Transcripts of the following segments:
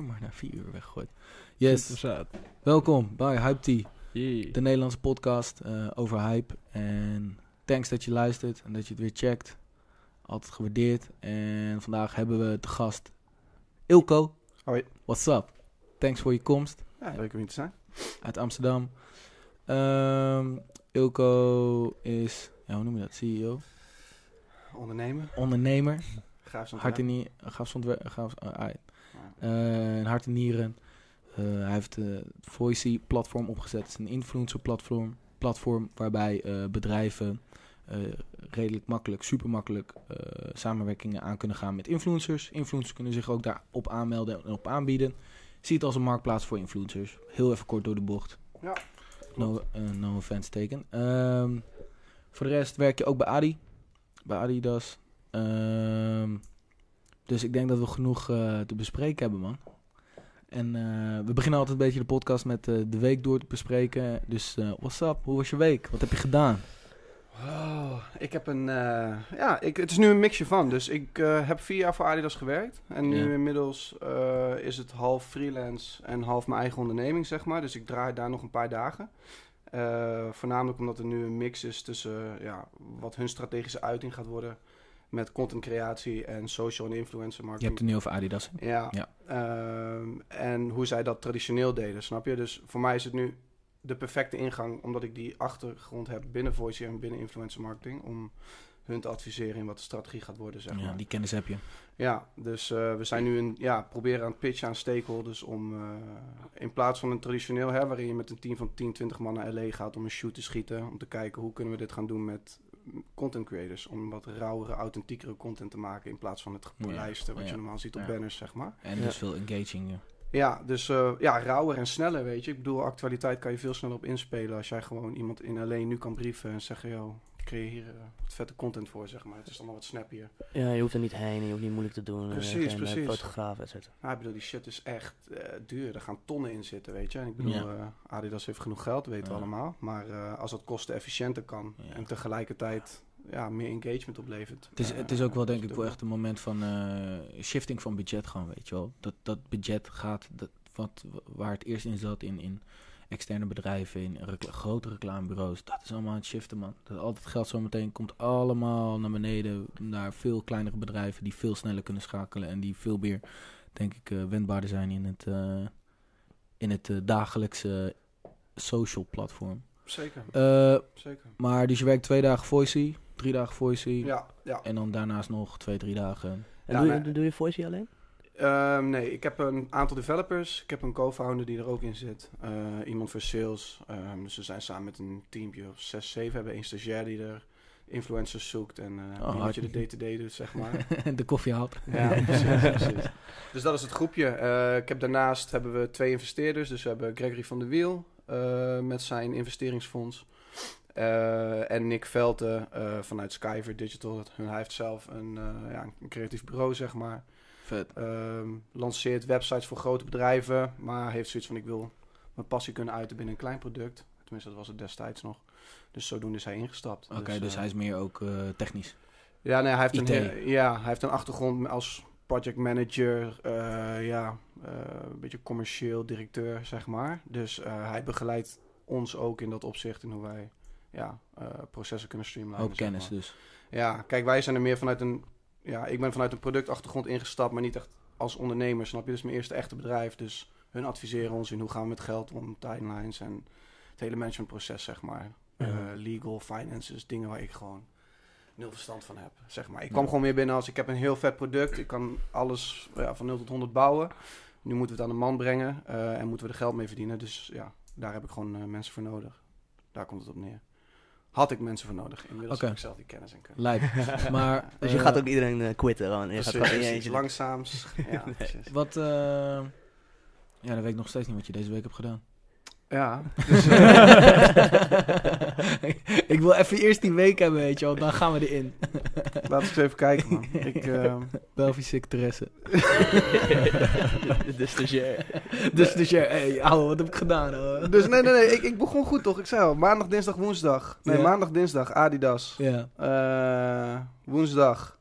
uur, maar na vier uur weggegooid. Yes, welkom bij Hype Tea, de Nederlandse podcast eh, over hype. En thanks dat je luistert en dat je het weer checkt. Altijd gewaardeerd. En vandaag hebben we te gast Ilko. Hoi. What's up? Thanks voor je komst Ja, leuk om hier te zijn. uit Amsterdam. Ehm, Ilko is, ja, hoe noem je dat? CEO? Ondernemer. Ondernemer. Graaf Hart en nieren. Gaaf eh, een hart en nieren. Eh, hij heeft het Voicey platform opgezet. Het is een influencer platform, platform waarbij eh, bedrijven eh, redelijk makkelijk, super makkelijk eh, samenwerkingen aan kunnen gaan met influencers. Influencers kunnen zich ook daarop aanmelden en op aanbieden. Zie het als een marktplaats voor influencers. Heel even kort door de bocht. Ja, No, eh, no offense teken. Ehm, voor de rest werk je ook bij Adi. Bij Adidas. Ehm, dus ik denk dat we genoeg eh, te bespreken hebben, man. En eh, we beginnen altijd een beetje de podcast met eh, de week door te bespreken. Dus what's up? Hoe was je week? Wat heb je gedaan? Oh, ik heb een. ja, ik, het is nu een mixje van. Dus ik heb vier jaar voor Adidas gewerkt. En nu inmiddels is het half freelance en half mijn eigen onderneming, zeg maar. Dus ik draai daar nog een paar dagen. Voornamelijk omdat er nu een mix is tussen ja, wat hun strategische uiting gaat worden. Met contentcreatie en social en influencer Je marketing. hebt het nu over Adidas. hè? Ja. Ja. Ehm, en hoe zij dat traditioneel deden, snap je? Dus voor mij is het nu de perfecte ingang, omdat ik die achtergrond heb binnen voice en binnen influencer marketing, om hun te adviseren in wat de strategie gaat worden, zeg Ja, maar. die kennis heb je. Ja, dus eh, we zijn nu een, ja, proberen aan het pitchen aan stakeholders om eh, in plaats van een traditioneel, hè, waarin je met een team van 10, 20 man naar LA gaat om een shoot te schieten, om te kijken hoe kunnen we dit gaan doen met content creators, om wat rauwere, authentiekere content te maken in plaats van het gepolijste, wat Ja. je normaal ziet op Ja. banners, zeg maar. En Ja. dus veel engaging. ja. Ja, dus eh, ja, rauwer en sneller, weet je. Ik bedoel, actualiteit kan je veel sneller op inspelen als jij gewoon iemand in alleen nu kan brieven en zeggen, yo, ik creëer hier eh, wat vette content voor, zeg maar. Het is allemaal wat snappier. Ja, je hoeft er niet heen, je hoeft niet moeilijk te doen. eh, Precies, geen, eh, precies. fotograaf, et cetera. Nou, ik bedoel, die shit is echt eh, duur. Er gaan tonnen in zitten, weet je. En ik bedoel, Ja. eh, Adidas heeft genoeg geld, weten we Ja. allemaal. Maar eh, als dat kosten efficiënter kan Ja. en tegelijkertijd ja, meer engagement oplevert. Het is, het is ook wel denk ik wel echt een moment van eh, shifting van budget gewoon, weet je wel. Dat, dat budget gaat, dat, wat, waar het eerst in zat in, in externe bedrijven, in recla- grote reclamebureaus. Dat is allemaal aan het shiften, man. Dat al het geld zometeen komt allemaal naar beneden, naar veel kleinere bedrijven die veel sneller kunnen schakelen en die veel meer, denk ik, eh, wendbaarder zijn in het, eh, in het eh, dagelijkse social platform. Zeker, Eh, zeker. maar dus je werkt twee dagen Voicey, drie dagen Voicey. Ja, ja. En dan daarnaast nog twee, drie dagen. En Ja, doe, je, doe je alleen? Ehm, nee, ik heb een aantal developers. Ik heb een co-founder die er ook in zit. Eh, iemand voor sales. Ehm, dus we zijn samen met een teampje of zes, zeven. We hebben één stagiair die er influencers zoekt. En eh Oh, wat je de day-to-day doet, zeg maar. de koffie haalt. ja, precies, precies. Dus dat is het groepje. Eh, ik heb daarnaast hebben we twee investeerders. Dus we hebben Gregory van der Wiel met zijn investeringsfonds. En Nick Velte vanuit Skyver Digital. Hij heeft zelf een, ja, een creatief bureau, zeg maar. Vet. Ehm, lanceert websites voor grote bedrijven, maar heeft zoiets van ik wil mijn passie kunnen uiten binnen een klein product. Tenminste, dat was het destijds nog. Dus zodoende is hij ingestapt. Oké, dus, eh, hij is meer ook eh, technisch. Ja, nee, hij heeft, een, IT. ja, hij heeft een achtergrond als project manager, eh, ja, eh, een beetje commercieel directeur, zeg maar. Dus eh, hij begeleidt ons ook in dat opzicht in hoe wij ja, eh, processen kunnen streamlinen. Zeg kennis maar. dus. Ja, kijk, wij zijn er meer vanuit een. Ja, ik ben vanuit een productachtergrond ingestapt, maar niet echt als ondernemer, snap je? Is mijn eerste echte bedrijf. Dus hun adviseren ons in hoe gaan we met geld om, timelines en het hele managementproces, zeg maar. Ja. Eh, legal, finances, dingen waar ik gewoon nul verstand van heb, zeg maar. Ik Ja. kwam gewoon meer binnen als ik heb een heel vet product. Ik kan alles ja, van 0 tot 100 bouwen. Nu moeten we het aan de man brengen eh, en moeten we er geld mee verdienen. Dus ja, daar heb ik gewoon eh, mensen voor nodig. Daar komt het op neer. Had ik mensen voor nodig. Inmiddels Oké. heb ik zelf die kennis en kunde. Lijp. maar, Dus je eh, gaat ook iedereen eh, quitten gewoon. Je gaat gewoon in je langzaams. Ja. Wat, eh, ja, dan weet ik nog steeds niet wat je deze week hebt gedaan. Ja, Dus, ik wil even eerst die week hebben, weet je wel. Dan gaan we erin. laten we eens even kijken, man. Ik, ehm, Belgische secretaresse. de stagiair. Dus, dus ja, hey, ouwe, wat heb ik gedaan? ouwe? dus nee, nee, nee. Ik, ik begon goed, toch? Ik zei al, maandag, dinsdag, woensdag. Nee, Ja. maandag, dinsdag, Adidas. Ja. Eh, woensdag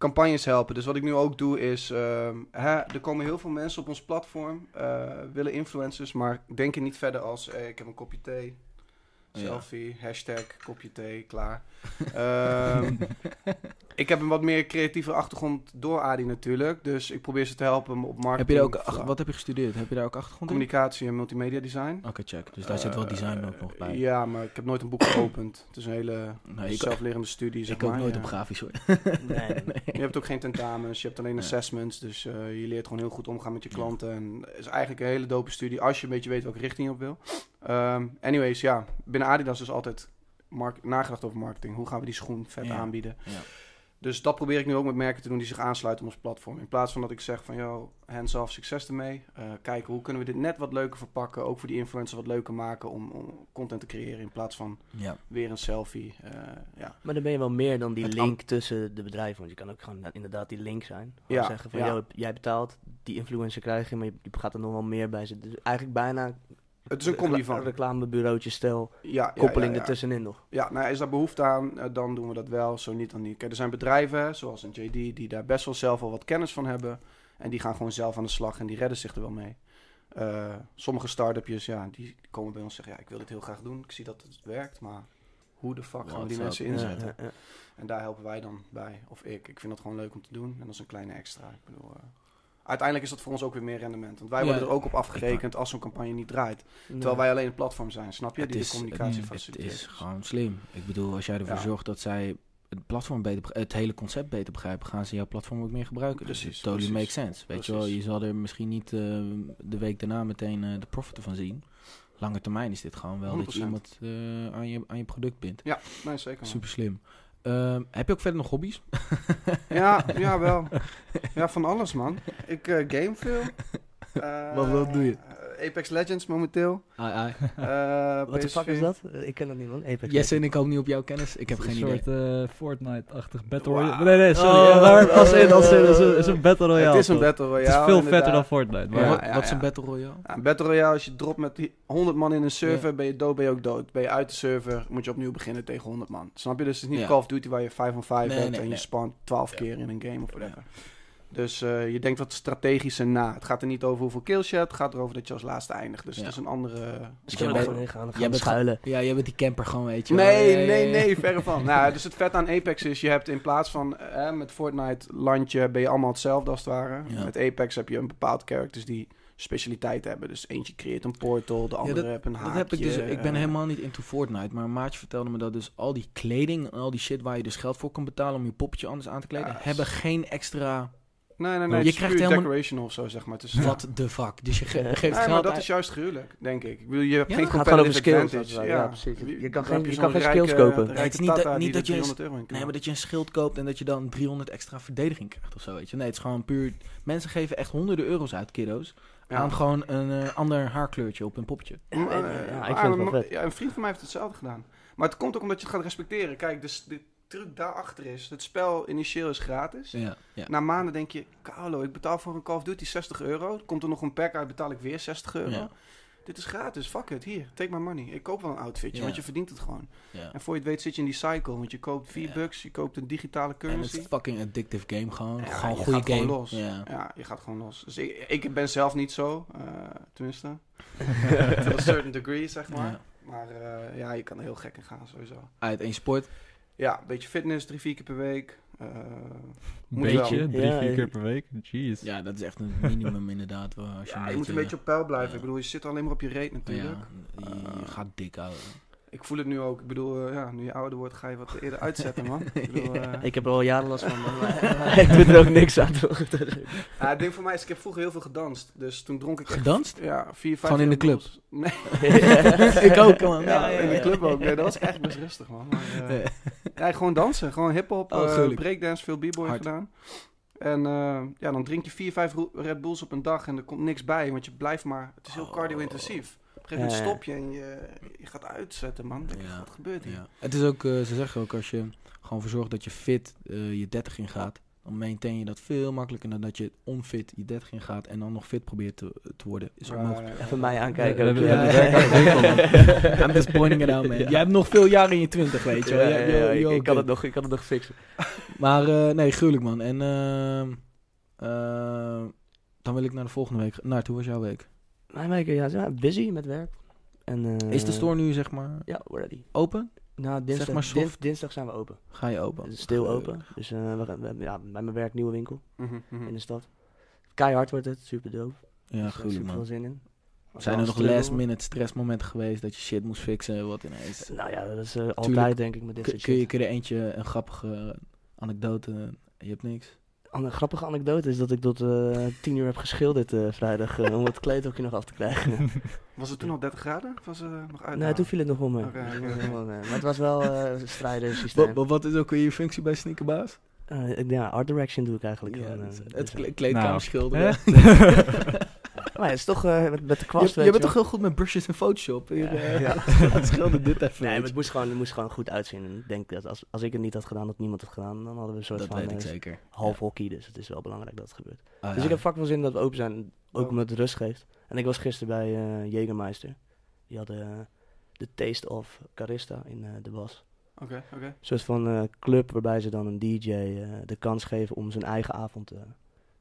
campagnes helpen. Dus wat ik nu ook doe is, ehm, hè, er komen heel veel mensen op ons platform, eh, willen influencers, maar denken niet verder als, eh, ik heb een kopje thee, Ja. selfie, hashtag kopje thee, klaar. Ehm, ik heb een wat meer creatieve achtergrond door Adi natuurlijk, dus ik probeer ze te helpen op marketing. Heb je daar ook, ach- wat heb je gestudeerd? Heb je daar ook achtergrond in? communicatie en multimedia design. Oké, check. Dus daar zit wel Eh, design ook nog bij. Ja, maar ik heb nooit een boek geopend. Het is een hele Nee, ik, zelflerende studie, zeg ik ook maar. nooit Ja. op grafisch hoor. Nee. Je hebt ook geen tentamens, je hebt alleen Nee. assessments. Dus eh, je leert gewoon heel goed omgaan met je klanten. En het is eigenlijk een hele dope studie als je een beetje weet welke richting je op wil. Ehm, anyways, ja, binnen Adidas is altijd mark- nagedacht over marketing. Hoe gaan we die schoen vet Ja. aanbieden? Ja. Dus dat probeer ik nu ook met merken te doen die zich aansluiten op ons platform. In plaats van dat ik zeg van, yo, hands-off, succes ermee. Eh, kijken, hoe kunnen we dit net wat leuker verpakken? Ook voor die influencers wat leuker maken om, om content te creëren. In plaats van Ja. weer een selfie. Eh, ja. Maar dan ben je wel meer dan die Het link tussen de bedrijven. Want je kan ook gewoon inderdaad die link zijn. Gewoon Ja, zeggen van, ja. yo, jij betaalt, die influencer krijg je, maar je, je gaat er nog wel meer bij zitten. Dus eigenlijk bijna Het is een combi van. Reclamebureautje Ja, ja, koppeling ja, ja. ertussenin nog. Ja, nou is daar behoefte aan, eh, dan doen we dat wel. Zo niet, dan niet. Kijk, er zijn bedrijven, zoals een JD, die daar best wel zelf al wat kennis van hebben. En die gaan gewoon zelf aan de slag en die redden zich er wel mee. Eh, sommige start-upjes, ja, die komen bij ons zeggen, ja, ik wil dit heel graag doen. Ik zie dat het werkt, maar hoe de fuck gaan we die mensen inzetten? Ja, ja, ja. En daar helpen wij dan bij, of ik. Ik vind dat gewoon leuk om te doen en dat is een kleine extra. Ik bedoel, eh, uiteindelijk is dat voor ons ook weer meer rendement. Want wij Ja, worden er ook op afgerekend als zo'n campagne niet draait. Terwijl wij alleen een platform zijn, snap je? Het Die is, de communicatie het, faciliteert. het is gewoon slim. Ik bedoel, als jij ervoor zorgt dat zij het platform beter, het hele concept beter begrijpen, gaan ze jouw platform ook meer gebruiken. Dus Precies, het totally precies. makes sense. Weet je wel, je zal er misschien niet eh, de week daarna meteen eh, de profit ervan zien. Lange termijn is dit gewoon wel dat je 100%. iemand eh, aan, je, aan je product bindt. Ja, nee, zeker. Super slim. Ehm, heb je ook verder nog hobby's? Ja, ja, wel. Ja, van alles, man. Ik eh, game veel. Eh, Wat- wat doe je? eh, Apex Legends momenteel. Ai, ai. Eh, Wat de fuck is dat? Ik ken dat niet, man. Apex Jesse en ik ook niet op jouw kennis. Ik heb Het geen is een idee. soort eh, Fortnite-achtig Battle. Royale. Nee, nee, sorry. Oh. maar als in, als in, het is een, het is een Battle Royale. Het is een toch? Battle Het Royale. is veel vetter dan. Fortnite. Maar Ja, wat, ja, wat is ja. een Battle Royale? Ja, een Battle Royale, als je dropt met die 100 man in een server, ben je dood, ben je ook dood. Ben je uit de server, moet je opnieuw beginnen tegen 100 man. Snap je? Dus het is niet Ja. Call of Duty waar je 5 on 5 Nee, hebt nee, en je spant 12 keer in een game of whatever. Dus eh, je denkt wat strategischer na. Het gaat er niet over hoeveel kills je hebt, het gaat erover dat je als laatste eindigt. Dus Ja. het is een andere... Dus jij we bent- gaan, gaan jij bent schuilen. Ja, jij bent die camper gewoon, weet je. Nee, Ja, ja, nee, ja. nee, verre van. nou, dus het vet aan Apex is, je hebt in plaats van eh, met Fortnite landje ben je allemaal hetzelfde als het ware. Ja. Met Apex heb je een bepaald characters die specialiteit hebben. Dus eentje creëert een portal, de andere heeft een haakje. Dat heb ik dus. Ik ben helemaal niet into Fortnite. Maar een maatje vertelde me dat dus al die kleding en al die shit waar je dus geld voor kan betalen om je poppetje anders aan te kleden, Ja, hebben geen extra. Nee, nee, nee. Je het krijgt helemaal- decoration of zo, zeg maar. Is, What the fuck? Dus je ge- Ja. geeft Nee, maar geld dat uit- is juist gruwelijk, denk ik. Ik bedoel, je hebt Ja, geen competitive skills, waar. Ja, precies. Je kan geen- je kan skills kopen. rijke Het is niet dat- niet dat je een- 300 euro in kan Nee, maar dat je een schild koopt en dat je dan 300 extra verdediging krijgt of zo, weet je. Nee, het is gewoon puur... Mensen geven echt honderden euro's uit, kiddo's, Ja. aan gewoon een eh, ander haarkleurtje op een poppetje. Ja, en- Eh, ja, ik vind het wel een- vet. Ja, een vriend van mij heeft hetzelfde gedaan. Maar het komt ook omdat je het gaat respecteren. Kijk, dus de truc daarachter is, het spel initieel is gratis. Ja, ja. Na maanden denk je, Carlo, ik betaal voor een Call of Duty 60 euro. Komt er nog een pack uit, betaal ik weer 60 euro. Ja. Dit is gratis, fuck it, hier, take my money. Ik koop wel een outfitje, want je verdient het gewoon. En voor je het weet zit je in die cycle, want je koopt 4 Ja. bucks, je koopt een digitale En het currency. is fucking addictive game gewoon. Ja, gewoon goede gaat gewoon game. los. Ja. Ja, je gaat gewoon los. Dus ik, ik ben zelf niet zo, eh, tenminste. Tot een certain degree, zeg maar. Maar eh, ja, je kan er heel gek in gaan, sowieso. Uit één sport. Ja, een beetje fitness, drie, vier keer per week. Eh, Moet Beetje, wel. drie, Ja, vier keer per week. Jeez. Ja, dat is echt een minimum inderdaad. Als je, ja, je moet een beetje op peil blijven. Ik bedoel, je zit alleen maar op je reet natuurlijk. Ja, je, je gaat dik houden. Ik voel het nu ook. Ik bedoel, eh, ja, nu je ouder wordt, ga je wat eerder uitzetten, man. Ik bedoel, eh, Ik heb er al jaren last van, maar ik doe er ook niks aan. toch? ja, het ding voor mij is, ik heb vroeger heel veel gedanst. Dus toen dronk ik echt, Gedanst? ja, vier, vijf Gewoon in de club? Nee, ik ook, man. ja, in de club ook. Nee, dat was echt best rustig, man. Maar, eh, ja, gewoon dansen. Gewoon hip-hop, Oh, eh, breakdance, veel b-boy gedaan. En eh, ja, dan drink je vier, vijf Red Bulls op een dag en er komt niks bij, want je blijft maar... Het is heel Oh. cardio-intensief. Gegeven moment Ja. stop je en je, je gaat uitzetten, man. Denk, Ja. Wat gebeurt hier? Ja. Het is ook, eh, ze zeggen ook, als je gewoon voor zorgt dat je fit eh, je 30 in gaat, dan maintain je dat veel makkelijker dan dat je onfit je 30 in gaat en dan nog fit probeert te, te worden. Is Ja, Even mij aankijken. we hebben. I'm just pointing it out, man. Jij hebt nog veel jaren in je 20, weet je wel. Ja, ja, ik, kan het nog, ik kan het nog fixen. Maar eh, nee, gruwelijk man. En ehm, ehm, dan wil ik naar de volgende week. Naar, hoe was jouw week? Mijn week, ja, busy met werk. En, eh, Is de store nu zeg maar Ja, ready. open? Nou, dinsdag, maar dinsdag zijn we open. Ga je open? Het is stil open. Dus eh, we, gaan- we hebben ja, bij mijn werk nieuwe winkel Mhm, mhm. in de stad. Keihard wordt het, super dope. Ja, Dus, eh, gruwelijk super veel zin in. Zijn er nog Struggle. last minute stressmomenten geweest dat je shit moest fixen? Wat ineens? Nou ja, dat is eh, altijd denk ik met dit Kun, soort kun je, shit. kun je er eentje, een grappige anekdote, je hebt niks? Een grappige anekdote is dat ik tot eh, tien uur heb geschilderd eh, vrijdag eh, om het kleedhokje nog af te krijgen. Was het toen al 30 graden? Of was het eh, nog uit? nee, toen viel het nog wel mee. Maar het was wel eh strijden systeem. Wat, wat is ook weer je functie bij Sneakerbaas? Eh, ik- ja, art direction doe ik eigenlijk. Ja, gewoon, eh, het dus, het kleedkamer Nou, schilderen. maar ja, het is toch eh, met, met de Je, kwast, je weet bent je toch heel goed met brushes en Photoshop? Hier, Ja, eh, ja. het schilder dit even. Nee, maar je. het moest, gewoon, het moest gewoon goed uitzien. En ik denk dat als, als ik het niet had gedaan, dat niemand het gedaan, dan hadden we een soort dat van weet ik eh, zeker. half hockey. Dus het is wel belangrijk dat het gebeurt. Ah, dus ja. ik heb fucking veel zin dat we open zijn, ook Oh. omdat het rust geeft. En ik was gisteren bij eh Jägermeister. Die hadden de Taste of Carista in eh, de was. Oké, oké. Een soort van eh, club waarbij ze dan een DJ eh, de kans geven om zijn eigen avond te,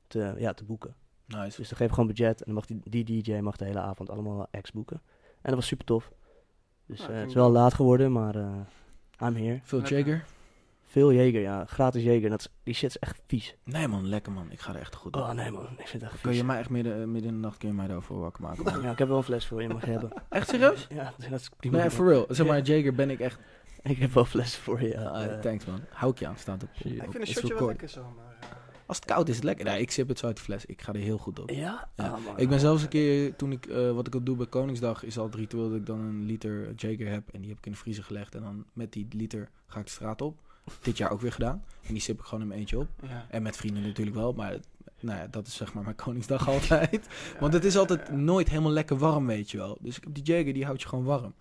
te, ja, te boeken. Nice. Dus dan geef je gewoon budget en dan mag die, die DJ mag de hele avond allemaal acts boeken. En dat was super tof. Dus Ja, eh, het is wel laat geworden, maar eh I'm here. Veel. Jager? Veel Jager, ja. Gratis Jager. Dat is, die shit is echt vies. Nee man, lekker man. Ik ga er echt goed op. Oh nee man, ik vind het echt Kun je mij echt midden, midden in de nacht kun je mij daarvoor wakker maken? man? Ja, ik heb wel een fles voor je, mag je hebben. echt serieus? Ja, dat is prima. Nee, for real. Zeg maar, Ja. Jager ben ik echt... Ik heb wel flessen voor je. Eh, Eh, thanks man. Hou ik je aan. Staat op. Ik vind een shotje wel lekker zo, maar... Als het koud is, het lekker. Nee, ik sip het zo uit de fles. Ik ga er heel goed op. ja? Ja. Oh. Ik ben zelfs een keer, toen ik, eh, wat ik al doe bij Koningsdag, is al het ritueel dat ik dan een liter Jager heb. En die heb ik in de vriezer gelegd. En dan met die liter ga ik de straat op. Dit jaar ook weer gedaan. En die sip ik gewoon in mijn eentje op. ja. En met vrienden natuurlijk wel. Maar nou ja, dat is zeg maar mijn Koningsdag altijd. Want het is altijd nooit helemaal lekker warm, weet je wel. Dus ik heb die Jager, die houdt je gewoon warm.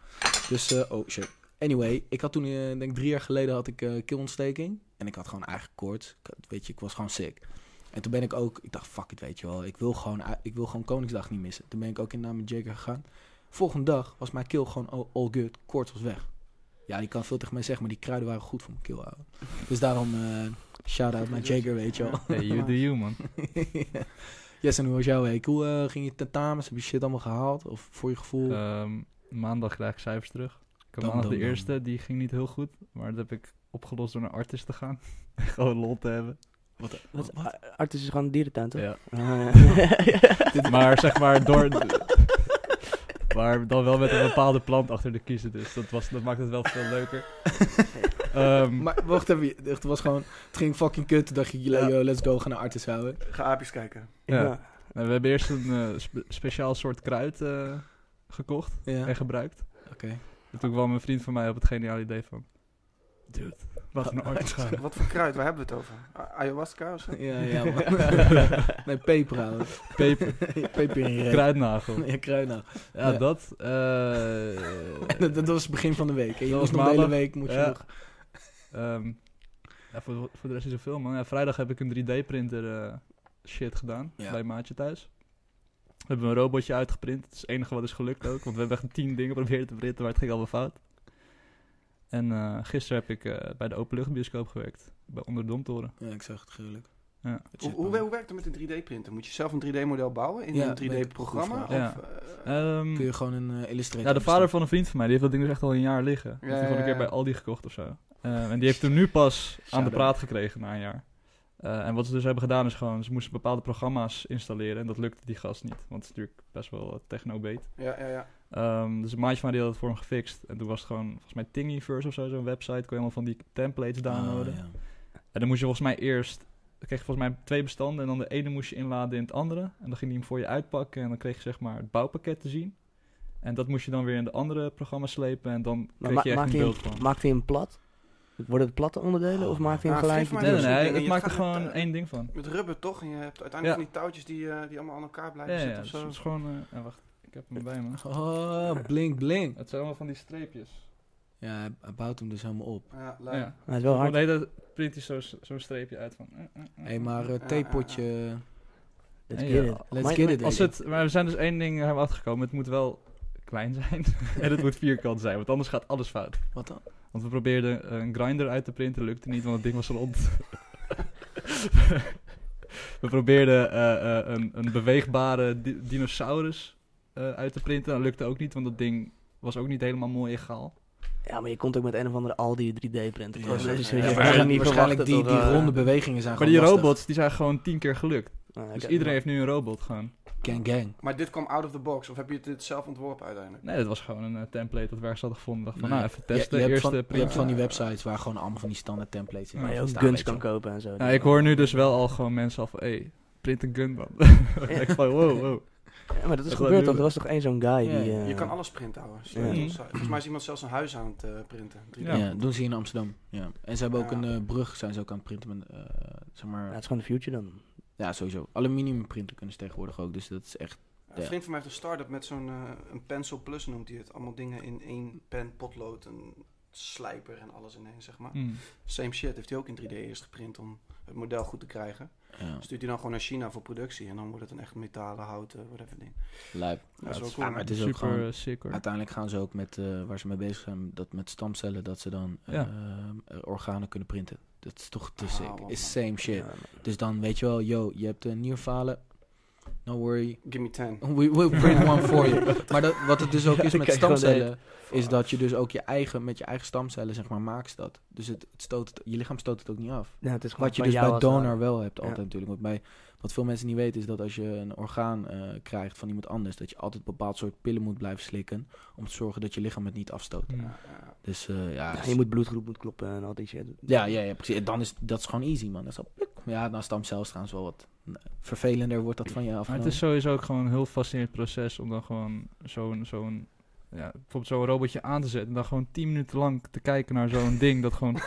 Dus, eh, oh shit. Anyway, ik had toen, eh, denk drie jaar geleden, had ik keelontsteking. En ik had gewoon eigen koorts. Weet je, ik was gewoon sick. En toen ben ik ook, ik dacht, fuck it, weet je wel. Ik wil gewoon, ik wil gewoon Koningsdag niet missen. Toen ben ik ook in naam met Jager gegaan. Volgende dag was mijn keel gewoon all, all good. Koorts was weg. Ja, die kan veel tegen mij zeggen, maar die kruiden waren goed voor mijn keel. ouwe. Dus daarom, eh shout-out naar Jager, weet je wel. Hey, you do you, man. yes, en hoe was jouw week? Hoe eh, ging je tentamens? Heb je shit allemaal gehaald? Of voor je gevoel? Ehm, maandag krijg ik cijfers terug. Ik heb maandag de eerste, die ging niet heel goed. Maar dat heb ik opgelost door naar artis te gaan. Gewoon lol te hebben. wat, Wat, wat, wat? Ar- Artis is gewoon een dierentuin, toch? Ja. Ah, Maar zeg maar door... maar dan wel met een bepaalde plant achter de kiezen. Dus dat, was, dat maakt het wel veel leuker. Ehm, Maar wacht even, het was gewoon, het ging fucking kut. Toen dacht je, Ja. yo, let's go, gaan naar Artis houden. Ga aapjes kijken. Ja. ja. nou, we hebben eerst een eh, spe- speciaal soort kruid eh, gekocht Ja, en gebruikt. oké. En toen kwam een vriend van mij op het geniale idee van... Dude, naar artis gaan. Wat voor kruid, waar hebben we het over? Ayahuasca of zo? Ja, ja, man. nee, peper houden. Peper, peper in je reet. kruidnagel. Ja, kruidnagel. Ja, Ja. dat. eh, dat, dat was het begin van de week. En je Dat was nog de hele week moet je Ja. nog... Ehm, ja, voor, voor de rest niet zoveel, man. Ja, vrijdag heb ik een 3D-printer eh, shit gedaan Ja. bij maatje thuis. We hebben een robotje uitgeprint. Het is het enige wat is gelukt ook. Want we hebben echt tien dingen geprobeerd te printen, maar het ging allemaal fout. En eh, gisteren heb ik eh, bij de openluchtbioscoop gewerkt. Bij onder de Domtoren. Ja, ik zag het gruwelijk. Ja. Hoe, hoe, werkt het met een 3D-printer? Moet je zelf een 3D-model bouwen in Ja, een weet ik. 3D-programma? Goed vraag. Of, Ja. eh, Ehm, Kun je gewoon een eh, Illustrator ja, de vader van een vriend van mij, die heeft dat ding dus echt al een jaar liggen. Die heeft gewoon een keer bij Aldi gekocht of zo. Eh, en die heeft toen nu pas aan de praat gekregen na een jaar. Eh, en wat ze dus hebben gedaan is gewoon, ze moesten bepaalde programma's installeren. En dat lukte die gast niet. Want het is natuurlijk best wel techno-beet. ja, ja, ja. Ehm, dus een maatje van mij had het voor hem gefixt. En toen was het gewoon, volgens mij Thingiverse of zo, zo'n website. Kon je allemaal van die templates downloaden. Ah, ja. En dan moest je volgens mij eerst, dan kreeg je volgens mij twee bestanden. En dan de ene moest je inladen in het andere. En dan ging hij hem voor je uitpakken. En dan kreeg je zeg maar het bouwpakket te zien. En dat moest je dan weer in de andere programma slepen. En dan kreeg je echt maakt, een hij beeld van. hem, maakt hij hem plat? Worden het platte onderdelen of maakt hij hem Ja, gelijk? Nee, nee, dus nee. Het maakt er gewoon met, eh, één ding van. Met rubber toch? En je hebt uiteindelijk Ja. van die touwtjes die, eh, die allemaal aan elkaar Ja, blijven ja, zitten dus of zo. het is gewoon... eh, ja, wacht, ik heb hem bij me. Oh, blink, blink. Het zijn allemaal van die streepjes. Ja, hij, hij bouwt hem dus helemaal op. Ja, lijp. Ja. Maar het is wel hard. de hele print hij zo'n zo'n streepje uit van... eh, eh, eh, Hé, maar uh, ja, theepotje... Let's Ja, get ja. it. Let's Maar- get it. Als het, maar we zijn dus één ding hebben achtergekomen. Het moet wel klein zijn. en het moet vierkant zijn, want anders gaat alles fout. Wat dan? Want we probeerden eh, een grinder uit te printen, lukte niet, want het ding was rond. we probeerden eh, eh, een, een beweegbare di- dinosaurus eh, uit te printen. Dat lukte ook niet, want dat ding was ook niet helemaal mooi egaal. Ja, maar je komt ook met een of andere Aldi 3D-printer. Ja, Dus ja, ja, waarschijnlijk verwachten die, die eh, ronde bewegingen zijn Maar die lastig. robots, die zijn gewoon tien keer gelukt. nou, Dus iedereen heeft nu een robot gewoon. Gang gang. Maar dit kwam out of the box, of heb je dit zelf ontworpen uiteindelijk? Nee, dat was gewoon een eh, template dat we ergens hadden gevonden. Dacht van, Nee. nou, even Je- testen. je, hebt Eerste van, je print. hebt van die websites waar gewoon allemaal van die standaard templates in Maar je staan, ook guns kan kopen en zo. Nou, ik hoor nu dus wel al gewoon mensen al van, hey, print een gun, man. ik van, wow, wow. Ja, maar dat is gebeurd toch? Er was toch één zo'n guy Ja, die... ja. eh, Je kan alles printen, ouwe. Ja. Volgens mij is iemand zelfs een huis aan het eh, printen. 3D. Ja. Ja. doen ze hier in Amsterdam. Ja. En ze hebben ook een eh, brug, zijn ze ook aan het printen met, eh, zeg Ja, maar, het is gewoon de future dan. ja sowieso. Aluminium printen kunnen ze tegenwoordig ook, dus dat is echt, Een vriend van mij heeft een start-up met zo'n eh, een Pencil Plus noemt hij het. Allemaal dingen in één pen, potlood, een slijper en alles in één, zeg maar. Mm. Same shit heeft hij ook in 3D eerst geprint om het model goed te krijgen. Ja, Stuurt hij dan gewoon naar China voor productie en dan wordt het een echt metalen, houten, whatever ding. lijp. Dat is wel cool. maar het is ook Super gewoon, eh, sick hoor. uiteindelijk gaan ze ook met, eh, waar ze mee bezig zijn, dat met stamcellen, dat ze dan eh, Ja. eh, organen kunnen printen. Dat is toch te Ah, sick. Is same shit. Ja, Dus dan weet je wel, yo, je hebt een nierfalen. No worry, Give me 10. we will print one for you. Maar dat, wat het dus ook is Ja, met stamcellen, is dat je dus ook je eigen, met je eigen stamcellen, zeg maar, maakt dat. Dus het, het stoot het, je lichaam stoot het ook niet af. Ja, het is Wat je dus bij donor wel hebt altijd Ja. natuurlijk. Want bij, wat veel mensen niet weten is dat als je een orgaan eh, krijgt van iemand anders, dat je altijd een bepaald soort pillen moet blijven slikken om te zorgen dat je lichaam het niet afstoot. Ja, ja. Dus eh, ja, Ja, is- je moet bloedgroep moet kloppen en al die shit. ja, ja, ja, precies. En Dan is dat is gewoon easy, man. Dat is al, ja, dan stamcells trouwens wel wat vervelender wordt dat van je Maar afgenomen. het is sowieso ook gewoon een heel fascinerend proces om dan gewoon zo'n, zo'n ja, bijvoorbeeld zo'n robotje aan te zetten en dan gewoon 10 minuten lang te kijken naar zo'n ding dat gewoon...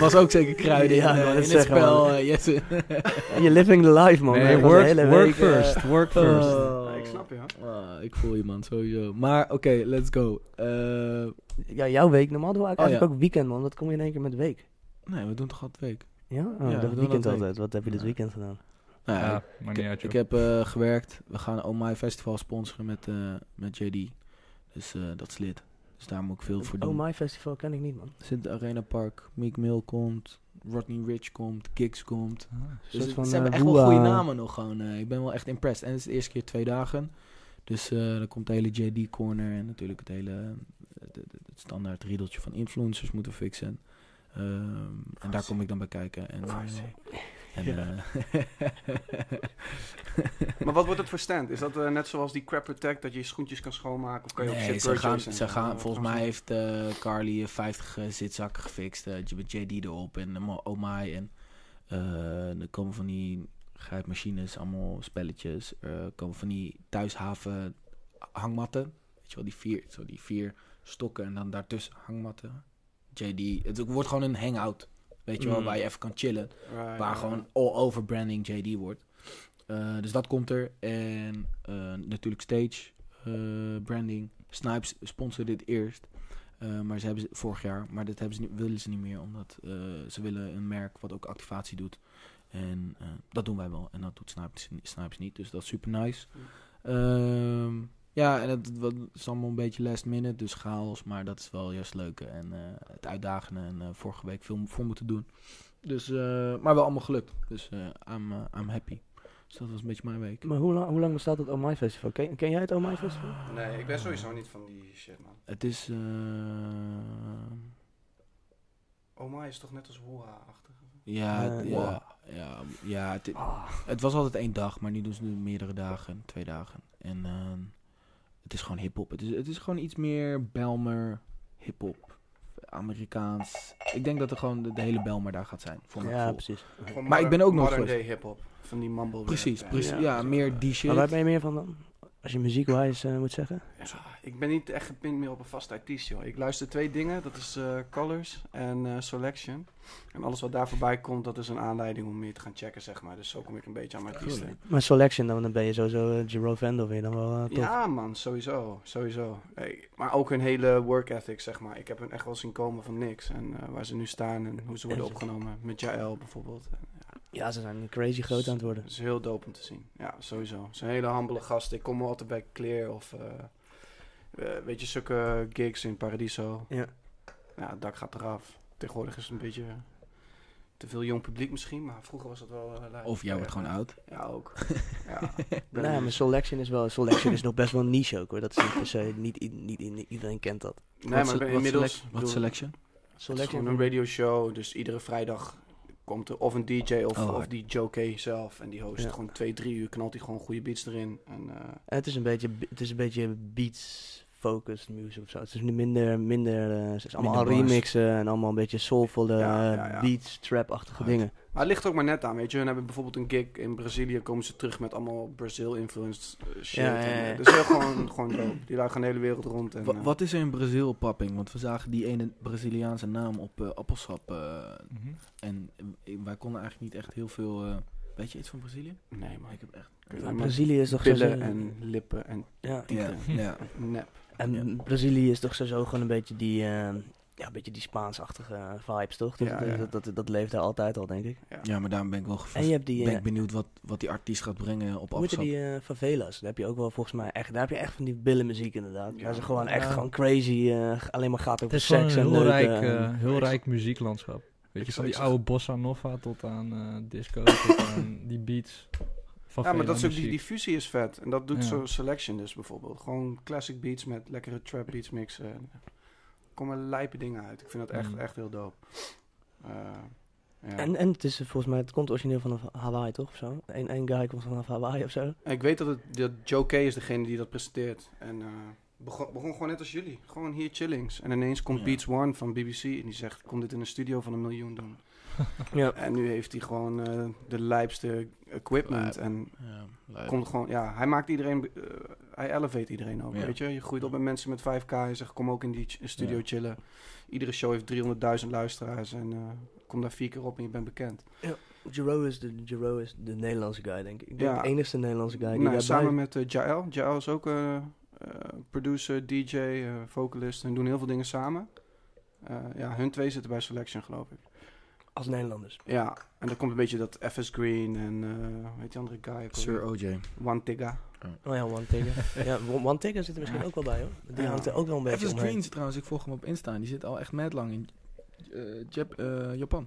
was ook zeker kruiden Ja, in, ik eh, in het zeggen, spel. man. eh, Jesse. Je living the life, man. nee, work, hele work week, eh, first, work first. Oh. Ja, ik snap je. Ah, ik voel je, man, sowieso. Maar oké, let's go. Eh, Ja, jouw week. Normaal doen we Oh, eigenlijk ja. ook weekend, man. Dat kom je in één keer met week. nee, we doen toch altijd week? Ja? Oh, Ja, we dat doen weekend altijd. Wat heb je dit Ja. weekend gedaan? Nou ja, ja, ik- maar niet uit, Ik, joh. ik heb eh, gewerkt. We gaan Oh My Festival sponsoren met, eh, met JD. Dus eh, dat is lid. Dus daar moet ik veel voor doen. Oh, My Festival ken ik niet, man. Er zit de Arena Park, Meek Mill komt, Rodney Rich komt, Gigs komt. Ah. Dus soort van, ze hebben echt wel goede namen nog gewoon. eh, ik ben wel echt impressed. En het is de eerste keer twee dagen. Dus eh dan komt de hele JD corner en natuurlijk het hele het, standaard riedeltje van influencers moeten fixen. Ehm, en daar kom ik dan bij kijken. En, en, Ja. eh, Maar wat wordt het voor stand? Is dat eh, net zoals die Crap Protect, dat je je schoentjes kan schoonmaken? Of kan je ook nee, shit ze gaan, purchasen? ze gaan, eh, volgens gaan mij heeft eh, Carly eh, 50 eh, zitzakken gefixt. eh, met JD erop en uh, Oh My. En eh, er komen van die grijpmachines, allemaal spelletjes. Er komen van die thuishaven hangmatten. Weet je wel, die vier, zo die vier stokken en dan daartussen hangmatten. JD, het wordt gewoon een hangout. Weet je wel, Mm. waar je even kan chillen. Right, Waar right. gewoon all over branding JD wordt. Eh, dus dat komt er. En eh, natuurlijk stage eh, branding. Snipes sponsorde dit eerst. Maar ze hebben ze vorig jaar. Maar dat hebben ze niet, willen ze niet meer. Omdat ze willen een merk wat ook activatie doet. En dat doen wij wel. En dat doet Snipes, Snipes niet. Dus dat is super nice. Ehm, ja, en het, wat, is allemaal een beetje last minute. Dus chaos. Maar dat is wel juist leuk. En eh, het uitdagende. En eh, vorige week veel voor moeten doen. Dus, eh, maar wel allemaal gelukt. Dus eh I'm, eh, I'm happy. Dus dat was een beetje mijn week. Maar hoe lang, hoe lang bestaat het Oh My Festival? Ken, ken jij het Oh My Festival? Nee, ik ben sowieso niet van die shit, man. Het is... eh, Oma is toch net als Woeha-achtig? ja, Eh, het- wow. ja, ja, ja het, Ah, het was altijd één dag, maar nu doen ze nu meerdere dagen, twee dagen. En het is gewoon hip-hop. Het is, het is gewoon iets meer Belmer hip-hop. Amerikaans. Ik denk dat er gewoon de, de hele Belmer daar gaat zijn. Voor mijn ja, gevoel. precies. Gewoon Maar ik ben ook nog modern day hip-hop. Van die mumble rap Precies, precies. Ja. Ja, meer die shit. Maar waar ben je meer van dan? Als je muziekwijs eh moet zeggen. Ja, ik ben niet echt gepind meer op een vaste artiest, joh. Ik luister twee dingen. Dat is eh, Colors en eh, Selection. En alles wat daar voorbij komt, dat is een aanleiding om meer te gaan checken, zeg maar. Dus zo kom ik een beetje aan mijn artiesten. Maar Selection, dan, dan ben je sowieso uh, Jerome Vendel weer dan wel tof. Ja, man, sowieso. Sowieso. Hey, maar ook hun hele work ethic, zeg maar. Ik heb hen echt wel zien komen van niks. En eh, waar ze nu staan en hoe ze worden opgenomen. Met Jael bijvoorbeeld. Ja, Ja, ze zijn crazy groot aan het worden. Het is heel dope om te zien. Ja, sowieso. Het is een hele humbele gast. Ik kom altijd bij Clear of... eh, eh, weet je, zulke gigs in Paradiso. Ja. Ja, het dak gaat eraf. Tegenwoordig is het een beetje te veel jong publiek misschien, maar vroeger was dat wel... lijp. Of jij wordt Ja, gewoon oud. Ja, ook. ja. Nee, maar Selection is wel, Selection is nog best wel een niche ook hoor. Dat is niet per se, niet, niet, iedereen kent dat. nee, Wat maar inmiddels... Wat bedoel, selection? Het is Selection gewoon een radio show, dus iedere vrijdag komt er of een DJ of, Oh, of die Joe K zelf. En die host Ja. gewoon twee, drie uur, knalt hij gewoon goede beats erin. En, eh, het is een beetje, het is een beetje beats focused music of zo. Het is nu minder, minder, eh, het is allemaal remixen en allemaal een beetje soulvolle Ja, ja, beats, trap-achtige dingen. Maar het ligt er ook maar net aan, weet je. Hun hebben bijvoorbeeld een gig in Brazilië, komen ze terug met allemaal Brazil-influenced eh, shit. Ja, ja, En, ja. eh, dat is heel gewoon, gewoon dope. Die gaan de hele wereld rond. En, Wa- eh, wat is er in Brazil, Papping? Want we zagen die ene Braziliaanse naam op eh, appelsap. eh, Mhm. en eh, wij konden eigenlijk niet echt heel veel... eh, weet je iets van Brazilië? Nee, man. Ik heb echt... Ja, Maar maar Brazilië is toch sowieso- en lippen en ja. Ja, ja. nep. En Ja. Brazilië is toch sowieso gewoon een beetje die, eh, ja, een beetje die Spaansachtige eh, vibes, toch? Dat, Ja, dat, ja. Dat, dat, dat leeft daar altijd al, denk ik. ja, maar daarom ben ik wel En je hebt die, ben eh, ik benieuwd wat, wat die artiest gaat brengen op hoe appelsap. die eh, favelas? Daar heb je ook wel volgens mij echt, daar heb je echt van die billenmuziek inderdaad. Ja. Waar ze gewoon echt gewoon crazy, eh, alleen maar gaat Het over seks een en heel rijk, eh, heel rijk muzieklandschap. Weet je, van die oude bossa nova tot aan eh, disco, tot aan die beats. Van Ja, maar dat is ook die, muziek. die fusie is vet. En dat doet Ja. zo Selection dus bijvoorbeeld. Gewoon classic beats met lekkere trap beats mixen. En er komen lijpe dingen uit. Ik vind dat echt, Mm. echt heel dope. Eh, ja. En, en het is volgens mij, het komt origineel vanaf Hawaii toch of zo? Eén één guy komt vanaf Hawaii of zo. Ik weet dat, het, dat Joe K is degene die dat presenteert. En eh, begon, begon gewoon net als jullie. Gewoon hier chillings. En ineens komt Ja. Beats One van BBC. En die zegt, kom dit in een studio van een miljoen doen. Ja. En nu heeft hij gewoon eh, de lijpste equipment. Lijp. En Ja, lijp. komt gewoon, ja, hij maakt iedereen, hij elevate iedereen ook, Ja. weet je. Je groeit op met mensen met 5k, je zegt kom ook in die studio Ja. chillen. Iedere show heeft 300.000 luisteraars en eh, kom daar vier keer op en je bent bekend. Jero is de, Jero is de Nederlandse guy, denk ik. Ik denk Ja. de enigste Nederlandse guy die nou, daarbij... samen met eh, Jael. Jael is ook eh, eh, producer, DJ, eh, vocalist en doen heel veel dingen samen. Eh, ja, hun twee zitten bij Selection, geloof ik. Als Nederlanders. Ja, en dan komt een beetje dat FS Green en eh heet die andere guy? Sir? OJ. One Tigga. Oh ja, One Tigger. ja, One Tigger zit er misschien Ja. ook wel bij, hoor. Die Ja. hangt er ook wel een beetje omheen. Green trouwens, ik volg hem op Insta. en Die zit al echt mad lang in eh, Jap- eh, Japan.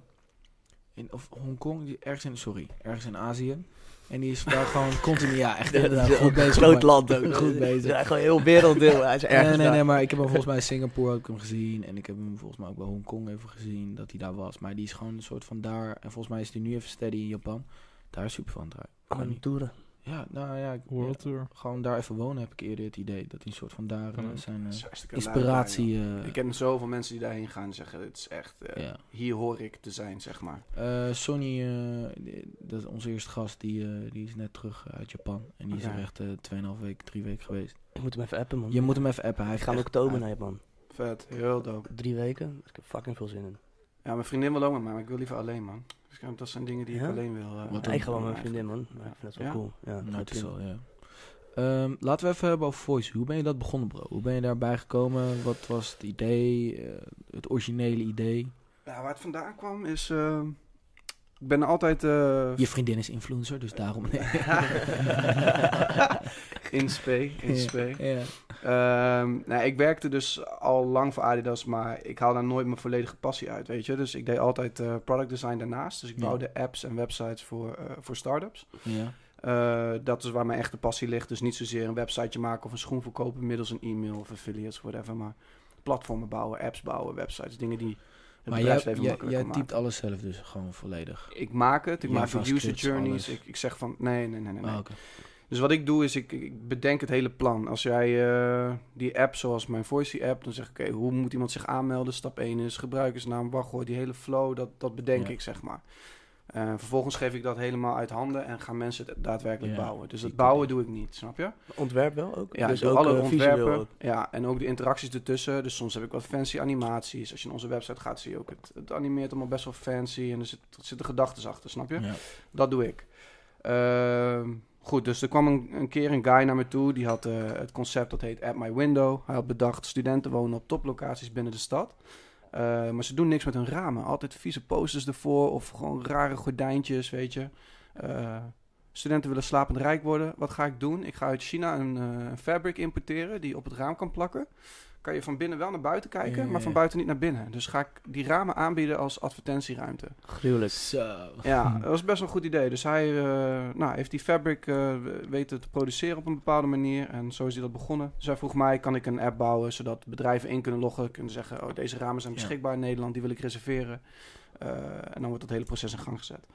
In, of Hongkong, ergens in, sorry, ergens in Azië. En die is daar gewoon continu, ja, echt inderdaad, goed bezig. Groot land ook. Goed bezig. Ja, gewoon heel werelddeel. Hij is ergens Nee, nee, nee, maar ik heb hem volgens mij in Singapore ook hem gezien. En ik heb hem volgens mij ook bij Hongkong even gezien dat hij daar was. Maar die is gewoon een soort van daar. En volgens mij is hij nu even steady in Japan. Daar is super van het draaien. Ja, nou ja, ik- World ja, Tour. gewoon daar even wonen heb ik eerder het idee. Dat hij een soort van daar Ja. zijn eh, inspiratie... eh, Ik ken zoveel mensen die daarheen gaan en zeggen, het is echt, eh, ja. hier hoor ik te zijn, zeg maar. Eh, Sonny, eh, die- dat is onze eerste gast, die, eh, die is net terug uit Japan. En die is er echt eh 2,5 weken, 3 weken geweest. Ik moet hem even appen, man. Je moet hem even appen. Hij Ik heeft ga in echt- oktober naar Japan. Vet, heel dope. Drie weken. Ik heb fucking veel zin in. Ja, mijn vriendin wil ook met mij, maar ik wil liever alleen, man. Dus dat zijn dingen die Ja? ik alleen wil. eh, Wat ga wel mijn vriendin, eigenlijk. man. Maar ik vind het wel Ja? cool. Ja, Nou, het is wel, ja. Ehm, laten we even hebben over Voice. Hoe ben je dat begonnen, bro? Hoe ben je daarbij gekomen? Wat was het idee? eh, het originele idee? Ja, waar het vandaan kwam is... eh, ik ben altijd... eh, Je vriendin is influencer, dus daarom... in spe, in spe. Ja. Ehm, nou, ik werkte dus al lang voor Adidas, maar ik haal daar nooit mijn volledige passie uit, weet je. Dus ik deed altijd eh, product design daarnaast. Dus ik Ja. bouwde apps en websites voor, eh voor startups. ja. Dat is waar mijn echte passie ligt. Dus niet zozeer een websiteje maken of een schoen verkopen middels een e-mail of affiliates, whatever. Maar platformen bouwen, apps bouwen, websites, dingen die Maar jij, jij, jij typt alles zelf dus gewoon volledig. Ik maak het, ik maak de user journeys. Ik, ik zeg van, nee, nee, nee, nee. nee. Oké. Dus wat ik doe is, ik, ik bedenk het hele plan. Als jij eh, die app, zoals mijn Voicey app, dan zeg ik, oké, hoe moet iemand zich aanmelden? Stap 1 is gebruikersnaam, wachtwoord, die hele flow, dat, dat bedenk Ja. ik, zeg maar. Eh, vervolgens geef ik dat helemaal uit handen en gaan mensen het daadwerkelijk Ja, bouwen. Dus het bouwen doe ik niet, snap je? Ontwerp wel ook? Ja, dus ook alle eh, ontwerpen. ook. Ja, en ook de interacties ertussen. Dus soms heb ik wat fancy animaties. Als je naar onze website gaat, zie je ook het, het animeert allemaal best wel fancy. En er, zit, er zitten gedachten achter, snap je? Ja. Dat doe ik. Ehm, goed, dus er kwam een, een keer een guy naar me toe. Die had eh, het concept dat heet At My Window. Hij had bedacht, studenten wonen op toplocaties binnen de stad. Eh, maar ze doen niks met hun ramen. Altijd vieze posters ervoor of gewoon rare gordijntjes, weet je. Eh, studenten willen slapend rijk worden. Wat ga ik doen? Ik ga uit China een eh, fabric importeren die op het raam kan plakken. Kan je van binnen wel naar buiten kijken, Ja, maar van buiten niet naar binnen. Dus ga ik die ramen aanbieden als advertentieruimte. Gruwelijk. Zo. Ja, dat was best wel een goed idee. Dus hij eh, nou, heeft die fabric eh, weten te produceren op een bepaalde manier. En zo is hij dat begonnen. Dus hij vroeg mij, kan ik een app bouwen zodat bedrijven in kunnen loggen. Kunnen zeggen, oh, deze ramen zijn beschikbaar in Nederland, die wil ik reserveren. Eh, en dan wordt dat hele proces in gang gezet.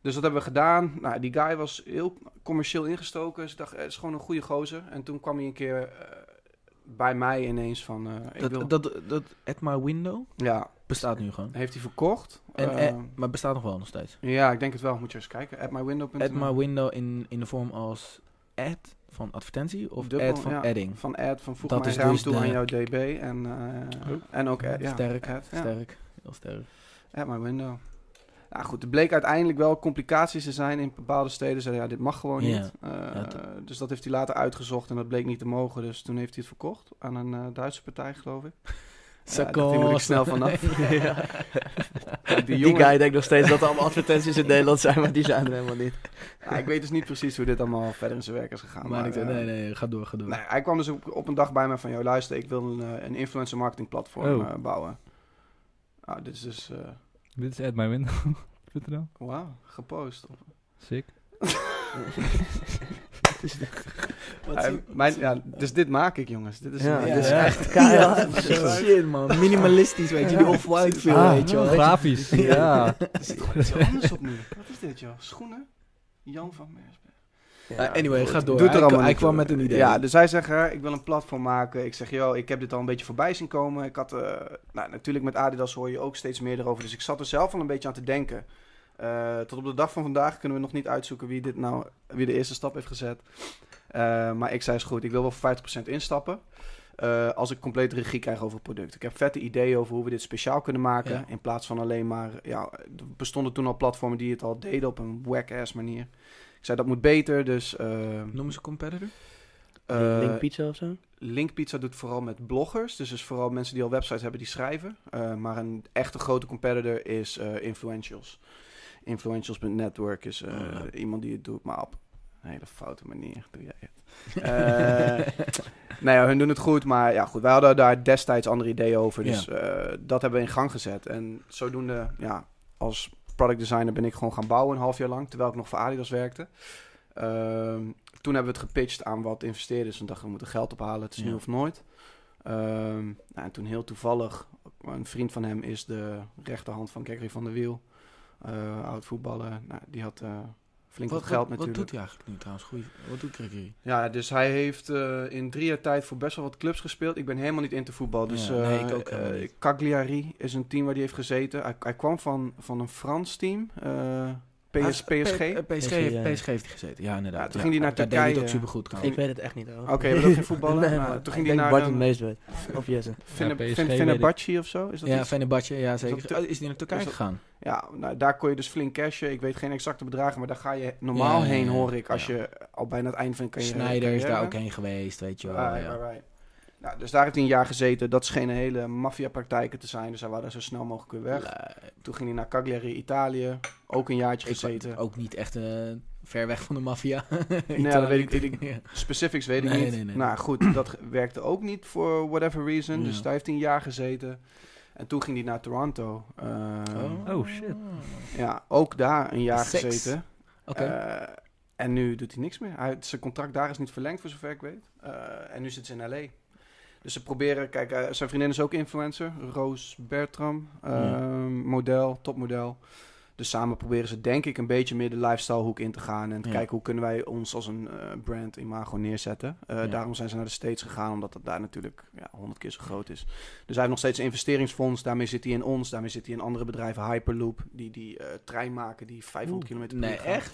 Dus dat hebben we gedaan. Nou, die guy was heel commercieel ingestoken. Dus ik dacht, het is gewoon een goede gozer. En toen kwam hij een keer eh, bij mij ineens van... eh, ik wil, Dat, dat, dat At My Window ja, bestaat nu gewoon. heeft hij verkocht. En, Eh, eh, maar bestaat nog wel nog steeds. ja, ik denk het wel. Moet je eens kijken. Atmywindow.nl At My Window in, in de vorm als ad van advertentie of Dubbel, ad van ja. adding? Van ad, van voeg Dat mijn is raam dus toe de- aan jouw DB. En, eh, Oh. en ook ad, ja, sterk, ad, ja. sterk, heel sterk. At my window. Nou goed, er bleek uiteindelijk wel complicaties te zijn in bepaalde steden. Zeiden, ja, dit mag gewoon niet. Eh, Ja, dus dat heeft hij later uitgezocht en dat bleek niet te mogen. Dus toen heeft hij het verkocht aan een eh, Duitse partij, geloof ik. Ja, daar moet ik snel vanaf. Ja. Die, jongen- guy denkt nog steeds dat er allemaal advertenties in Nederland zijn, maar die zijn er helemaal niet. Ja, ik weet dus niet precies hoe dit allemaal verder in zijn werk is gegaan. Maar maar, ik, eh, nee, nee, ga door, ga door. Nee, hij kwam dus op, op een dag bij me van, joh, luister, ik wil een, een influencer marketing platform Oh. bouwen. Nou, dit is dus, Dit is at my wauw, gepost. Sick. Zie- mijn, ja, dus dit maak ik, jongens. Dit is Ja, een- Ja, dit is ja. echt keihard. Shit man, minimalistisch weet je, die off-white feel Ah, weet je wel. grafisch. ja. Er zit gewoon iets anders op nu. Wat is dit, joh? Schoenen? Jan van Meersberg. Uh, anyway, ga door. Doet er hij, kwam met een idee. Ja, dus hij zegt, hè, ik wil een platform maken. Ik zeg, joh, ik heb dit al een beetje voorbij zien komen. Ik had, eh, nou, natuurlijk met Adidas hoor je ook steeds meer erover. Dus ik zat er zelf al een beetje aan te denken. Eh, tot op de dag van vandaag kunnen we nog niet uitzoeken wie dit nou, wie de eerste stap heeft gezet. Eh, maar ik zei, is goed, ik wil wel voor 50% instappen. eh, als ik complete regie krijg over het product. Ik heb vette ideeën over hoe we dit speciaal kunnen maken. Ja. In plaats van alleen maar... Ja, er bestonden toen al platformen die het al deden op een whack-ass manier. Zei, dat moet beter, dus... eh, Noem ze competitor? eh, Link pizza of zo? Link Pizza doet vooral met bloggers. Dus is vooral mensen die al websites hebben die schrijven. Eh, maar een echte grote competitor is eh, Influentials. Influentials.network is eh, Oh, ja. iemand die het doet, maar op een hele foute manier doe jij het. Eh, nee, hun doen het goed, maar ja goed. Wij hadden daar destijds andere ideeën over. Dus eh, dat hebben we in gang gezet. En zodoende, ja, als product designer ben ik gewoon gaan bouwen een half jaar lang. Terwijl ik nog voor Adidas werkte. Ehm, toen hebben we het gepitcht aan wat investeerders. En dachten we moeten geld ophalen. Het is nu of nooit. Ehm, nou, en toen heel toevallig, een vriend van hem is de rechterhand van Gregory van der Wiel. eh oud voetballer. Nou, die had eh, flink wat, Wat, geld wat, doet hij eigenlijk nu trouwens? Goeie, wat doet Gregory? Ja, dus hij heeft eh, in drie jaar tijd voor best wel wat clubs gespeeld. Ik ben helemaal niet into voetbal. Dus Ja, nee, eh, ik ook eh. Cagliari is een team waar hij heeft gezeten. Hij, hij kwam van, van een Frans team. PS, PSG. P- eh, PSG, PSG, heeft, ja. PSG heeft hij gezeten, ja inderdaad. Ja, toen ging hij naar Daar deed Turkije. ook supergoed. Ik weet het echt niet. hoor. Oké, je bent ook geen voetballer? nee, Nou, maar toen ging hij denk naar Bart het meest weet. Of Jesse. Fenerbahce of zo? Is dat Ja? Fenerbahce, ja zeker. Is dat- Oh, is hij naar Turkije dat- gegaan? Ja, nou, daar kon je dus flink cashen. Ik weet geen exacte bedragen, maar daar ga je normaal Ja, heen, hoor ik. Als Ja. je al bijna het eind van je carrière... Snyder is daar ook heen geweest, weet je wel. Right, ja. right, right. Nou, dus daar heeft hij een jaar gezeten. Dat schenen hele maffiapraktijken te zijn. Dus hij wou daar zo snel mogelijk weer weg. Toen ging hij naar Cagliari, Italië. Ook een jaartje Ik gezeten. ook niet echt eh, ver weg van de maffia. Nee, dat weet ik, Ja. Specifics weet ik Nee, niet. nee, nee. Nou goed, dat werkte ook niet voor whatever reason. Dus Ja. daar heeft hij een jaar gezeten. En toen ging hij naar Toronto. Eh, Oh, shit. Ja, ook daar een jaar gezeten. Oké. Eh, en nu doet hij niks meer. Hij, zijn contract daar is niet verlengd, voor zover ik weet. Eh, en nu zit ze in L.A. Dus ze proberen... Kijk, eh, zijn vriendin is ook influencer. Roos Bertram. eh, Ja. Model, topmodel. Dus samen proberen ze denk ik een beetje meer de lifestyle hoek in te gaan. En te Ja. kijken hoe kunnen wij ons als een eh, brand imago neerzetten. Eh, Ja. Daarom zijn ze naar de States gegaan, omdat het daar natuurlijk ja, 100 keer zo groot is. Dus hij heeft nog steeds een investeringsfonds. Daarmee zit hij in ons. Daarmee zit hij in andere bedrijven. Hyperloop, die die trein maken die 500 kilometer per Nee, uur echt?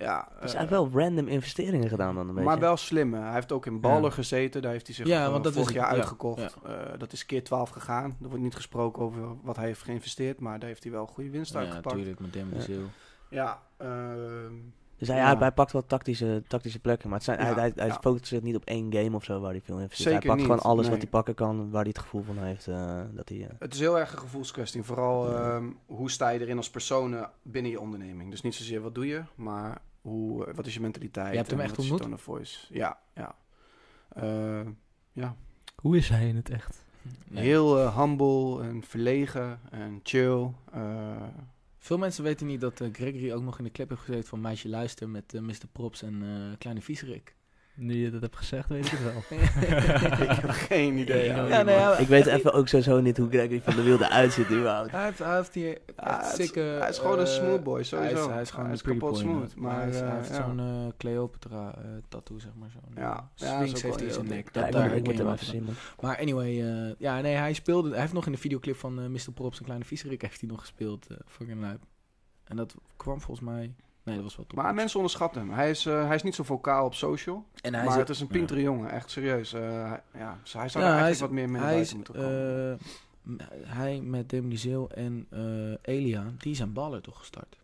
Ja. Het is eh, wel random investeringen gedaan dan een beetje. maar wel slim. hè. Hij heeft ook in Baller Ja. gezeten. Daar heeft hij zich Ja, eh, want dat vorig jaar ik, ja. uitgekocht. Eh, dat is keer 12 gegaan. Er wordt niet gesproken over wat hij heeft geïnvesteerd. Maar daar heeft hij wel goede winst Ja, uitgepakt. natuurlijk, met Dem de Ja. Ja, ehm, Dus hij, Ja. hij, hij pakt wel tactische, tactische plekken. Maar het zijn, Ja, hij, hij, hij ja. focust zich niet op één game of zo waar hij veel investeert. Zeker hij pakt niet, gewoon alles nee. wat hij pakken kan, waar hij het gevoel van heeft. eh, dat hij, eh, het is heel erg een gevoelskwestie. Vooral Ja. ehm, hoe sta je erin als persoon binnen je onderneming. Dus niet zozeer wat doe je, maar hoe, eh, wat is je mentaliteit. Je hebt hem en echt wat is je ontmoet? tone of voice. Ja, ja. Eh, ja. Hoe is hij in het echt? Nee. Heel eh, humble en verlegen en chill. Eh, Veel mensen weten niet dat eh, Gregory ook nog in de clip heeft gezeten van Meisje Luister met eh, Mr. Props en eh, Kleine Vieserik. Nu je dat hebt gezegd, weet ik het wel. ik heb geen idee. Ja, eigenlijk, nee, man. ja, ik weet even ook sowieso niet hoe Gregory van de Wilde uitziet überhaupt. Hij heeft, hij heeft hier hij is gewoon een eh, smooth boy, sowieso. Hij is, hij is gewoon Hij een is kapot boy, smooth, maar, hij, is- hij eh, heeft ja. zo'n eh, Cleopatra eh, tattoo, zeg maar. Zo'n Ja. Sphinx heeft hij in zijn nek. Dat daar moet, ik moet hem wel even zien. Maar anyway, eh, ja, nee, hij speelde... Hij heeft nog in de videoclip van Mr. Props en Kleine Vieserik heeft hij nog gespeeld. eh fucking lijp. En dat kwam volgens mij... Nee, dat was wel top. Maar mensen onderschatten hem. Hij is, eh, hij is niet zo vocaal op social. en hij maar is- het is een ja. pintere jongen, echt serieus. Eh, hij- ja, dus hij zou Ja, er eigenlijk is- wat meer mee hij is, moeten komen. eh, hij met Demi Zeel en Elia, die zijn ballen toch gestart.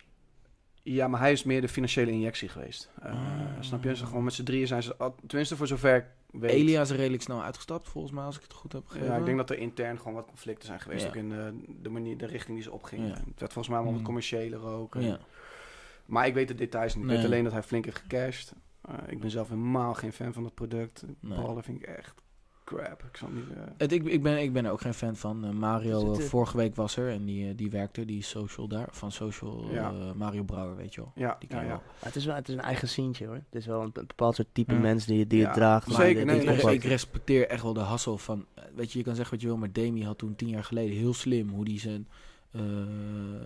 ja, maar hij is meer de financiële injectie geweest. Ah. Snap je? Ze gewoon met z'n drieën zijn ze, al- tenminste voor zover ik weet. Elia is redelijk snel uitgestapt, volgens mij, als ik het goed heb gegeven. Ja, ik denk dat er intern gewoon wat conflicten zijn geweest. Ja. Ook in de, de manier, de richting die ze opgingen. Ja. Het werd volgens mij allemaal wat Mm. commerciëler ook. En- Ja. Maar ik weet de details niet. Ik weet alleen dat hij flink heeft gecashed. Eh, ik ben zelf helemaal geen fan van het product. Nee. Ballen vind ik echt crap. Ik zal niet... eh, Het, ik, ik, ben, ik ben er ook geen fan van. Eh, Mario, het, vorige week was er en die, die werkte, die social daar, van social Ja. eh, Mario Brouwer, weet je wel. ja, Die ja, wel. Het, is wel, het is een eigen sientje hoor. Het is wel een be- bepaald soort type Ja. mens die, die Ja, het draagt. maar zeker, die- nee, die ik, respecteer echt wel de hassel van, weet je, je kan zeggen wat je wil, maar Demi had toen tien jaar geleden heel slim hoe die zijn,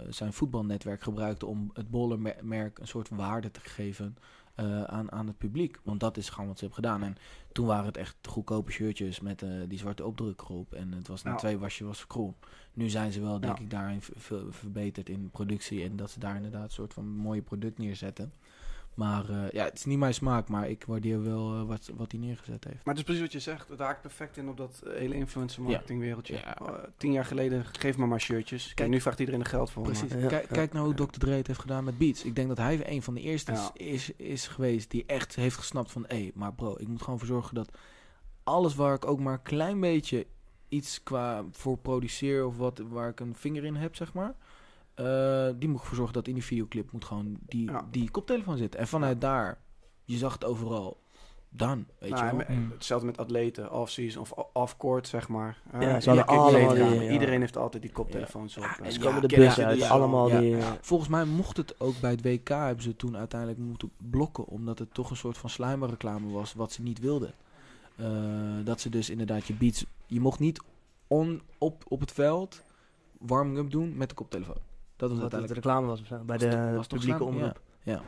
zijn voetbalnetwerk gebruikte om het bollenmerk een soort waarde te geven eh, aan, aan het publiek. Want dat is gewoon wat ze hebben gedaan. En toen waren het echt goedkope shirtjes met eh, die zwarte opdruk erop. En het was na Ja. twee wasje was krom. Nu zijn ze wel, denk ik, daarin verbeterd in productie. En dat ze daar inderdaad een soort van mooie product neerzetten. Maar eh, ja, het is niet mijn smaak, maar ik waardeer wel eh, wat, wat hij neergezet heeft. Maar het is precies wat je zegt. Het haakt perfect in op dat eh, hele influencer marketing wereldje. Ja. Eh, tien jaar geleden, geef me maar shirtjes. Kijk, Kijk. nu vraagt iedereen er geld voor. Precies. Ja, kijk, ja. kijk nou hoe Dr. Dre het heeft gedaan met Beats. Ik denk dat hij een van de eerste Ja. is, is geweest die echt heeft gesnapt van... hé, maar bro, ik moet gewoon voor zorgen dat alles waar ik ook maar een klein beetje iets qua voor produceer... of wat, waar ik een vinger in heb, zeg maar... eh, die moet ik voor zorgen dat in die videoclip moet gewoon die, Ja. die koptelefoon zitten. En vanuit Ja. daar, je zag het overal, dan, weet Nou, je wel. en. Hetzelfde met atleten, off-season of off-court, zeg maar. Eh, Ja, ze hadden de allemaal die, ja. Iedereen heeft altijd die koptelefoons op. Ja, Eh, en Ze Ja, komen de bus uit, die- allemaal ja. die... eh, Volgens mij mocht het ook bij het WK hebben ze toen uiteindelijk moeten blokken, omdat het toch een soort van slijmerreclame was, wat ze niet wilden. Eh, dat ze dus inderdaad je beats, je mocht niet on, op, op het veld warming up doen met de koptelefoon. Dat was Wat het uiteindelijk reclame was bij was de was toch publieke omroep. Ja, ja.